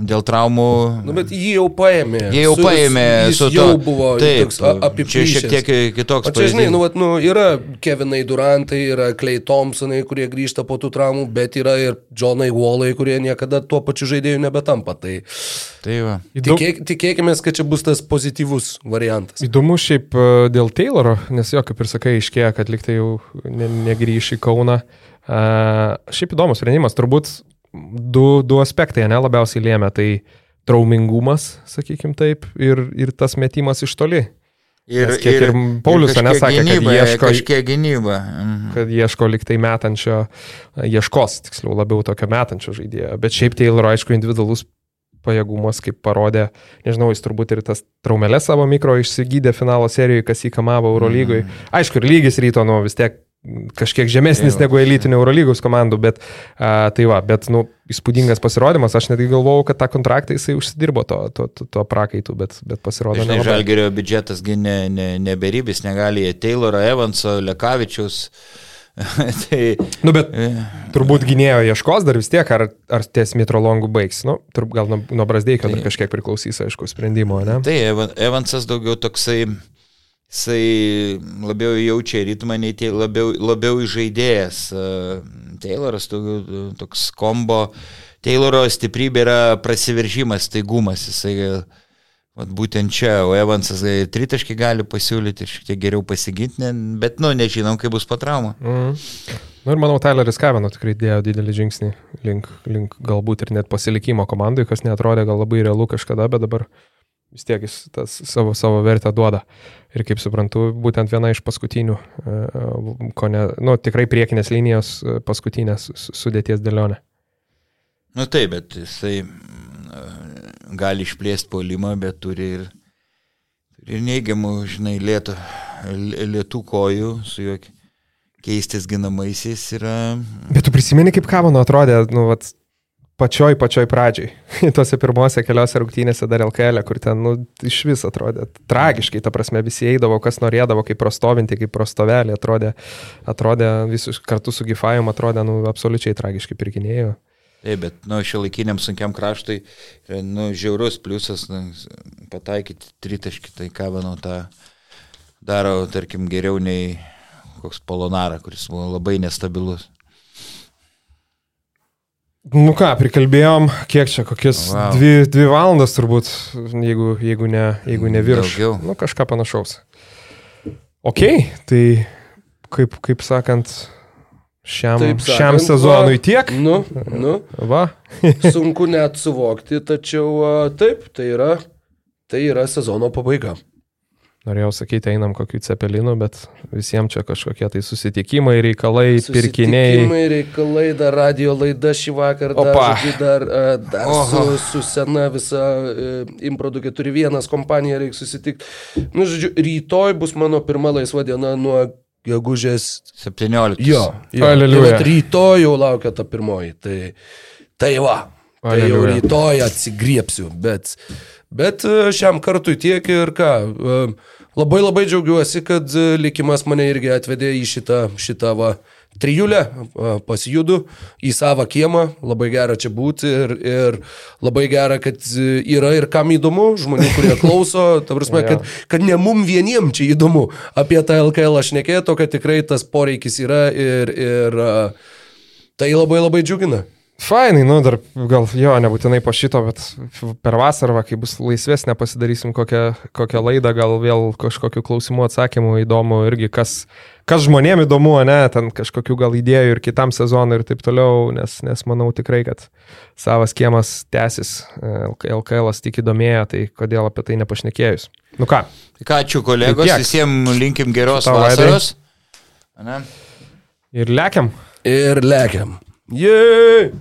dėl traumų. Nu, bet jį jau paėmė. Jie jau su, paėmė. Jis to, jau buvo taip, apiplyšęs. Čia šiek tiek kitoks. O čia, žinai, nu, vat, nu, yra Kevinai Durantai, yra Clay Thompsonai, kurie grįžta po tų traumų, bet yra ir Johnai Wallai, kurie niekada tuo pačiu žaidėju nebetampa. Tai, tai va. Tikėk, tikėkime, kad čia bus tas pozityvus variantas. Įdomu šiaip e, dėl Tayloro, nes jo, kaip ir sakai, iškėja, kad liktai jau ne, negrįš į Kauną. Šiaip įdomus sprendimas, turbūt du, du aspektai, ne, labiausiai lėmė, tai traumingumas, sakykim taip, ir, ir tas metimas iš toli. Ir, Nes kiek ir, ir Paulius nesakė, kad ieško, gynyba. Mhm. kad ieško liktai metančio, ieškos, tiksliau, labiau tokio metančio žaidėjo. Bet šiaip Taylor, aišku, individualus pajėgumas, kaip parodė, nežinau, jis turbūt ir tas traumelės savo mikro išsigydė finalo serijoje, kas įkamavo Eurolygui. Mm. Aišku, ir lygis ryto, nu vis tiek kažkiek žemesnis tai negu elitinių Eurolygos komandų, bet a, tai va, bet, nu, įspūdingas pasirodymas, aš netgi galvojau, kad tą kontraktą jisai užsidirbo to, to, to, to prakaitų, bet, bet pasirodo. Žinai, Žalgerio biudžetasgi ne, ne, neberibis, negali jie Tayloro, Evanso, Lekavičius. <laughs> tai, nu, bet e. turbūt gynėjo ieškos dar vis tiek, ar, ar ties Mitrolongų baigs. Nu, turbūt gal nuo, nuo Brasdeikio tai, dar kažkiek priklausys, aišku, sprendimo, ne? Tai Evansas daugiau toksai jisai labiau jaučia ritmą, nei tie labiau, labiau žaidėjas. Tayloras toks kombo. Tayloro stiprybė yra prasiveržimas, staigumas. Jisai vat, būtent čia, o Evansas tritaškį gali pasiūlyti šiek tiek geriau pasiginti, bet, nu, nežinom, kaip bus po trauma. Mm. Nu ir manau, Tyleris Kaveno tikrai dėjo didelį žingsnį link, link galbūt ir net pasilikimo komandai, kas netrodė gal labai realu kažkada, bet dabar vis tiek jis tas savo, savo vertę duoda. Ir kaip suprantu, būtent viena iš paskutinių, e, e, ko ne, nu, tikrai priekinės linijos e, paskutinės sudėties dėlionė. Na nu, taip, bet jisai gali išplėsti polimą, bet turi ir, ir neigiamų, žinai, lietų, lietų kojų su juo keistis ginamaisiais yra. Bet tu prisimeni, kaip Kavano atrodė, nu, vat, pačioj, pačioj pradžioj, <laughs> tuose pirmose keliose rungtynėse dar LKL, e, kur ten, nu, iš vis atrodė tragiškai, ta prasme, visi eidavo, kas norėdavo, kaip prostovinti, kaip prostovelį, atrodė, atrodė visus kartu su Gifajum, atrodė, nu, absoliučiai tragiškai pirkinėjo. Taip, bet, nu, šio laikiniam sunkiam kraštui, nu, žiaurus pliusas, nu, pataikyti tritaškį, tai ką, manau, tą daro, tarkim, geriau nei koks Polonara, kuris buvo labai nestabilus. Nu ką, prikalbėjom, kiek čia, kokias wow. dvi, dvi valandas turbūt, jeigu, jeigu, ne, jeigu ne virš. Daugiau. Nu kažką panašaus. Ok, tai kaip, kaip sakant, šiam, Taip sakant, šiam sezonui va, tiek. Nu, nu. Va. <laughs> Sunku net suvokti, tačiau taip, tai yra, tai yra sezono pabaiga. Norėjau sakyti, einam kokių cepelinų, bet visiems čia kažkokie tai susitikimai, reikalai, susitikimai, pirkiniai. Susitikimai, reikalai, dar radio laida šį vakar, dar, dar, dar su, su sena visa Improdu 41 kompanija reikia susitikti. Nu, žodžiu, rytoj bus mano pirma laisva diena nuo gegužės 17. Jo, jo. Tai rytoj jau laukia ta pirmoji. Tai, tai va, tai Aleliuja. jau rytoj atsigriepsiu, bet... Bet e, šiam kartui tiek ir ką. E, labai labai džiaugiuosi, kad e, likimas mane irgi atvedė į šitą, šitą va, trijulę, pasijudu į savo kiemą, labai gera čia būti ir, ir labai gera, kad yra ir kam įdomu, žmonių, kurie <laughs> klauso, ta prasme, kad, kad ne mum vieniem čia įdomu apie tą LKL aš nekėto, kad tikrai tas poreikis yra ir, ir tai labai labai džiugina. Fainai, nu dar gal jo, nebūtinai po šito, bet per vasarą, kai bus laisvesnė, pasidarysim kokią, kokią laidą, gal vėl kažkokių klausimų atsakymų įdomu irgi, kas, kas žmonėm įdomu, ne, ten kažkokių gal idėjų ir kitam sezonui ir taip toliau, nes, nes manau tikrai, kad savas kiemas tęsis, LKL tik įdomėja, tai kodėl apie tai nepašnekėjus. Nu ką? Ką, ačiū kolegos, tai visiems linkim geros vasaros. Ir lekiam. Ir lekiam. Jei!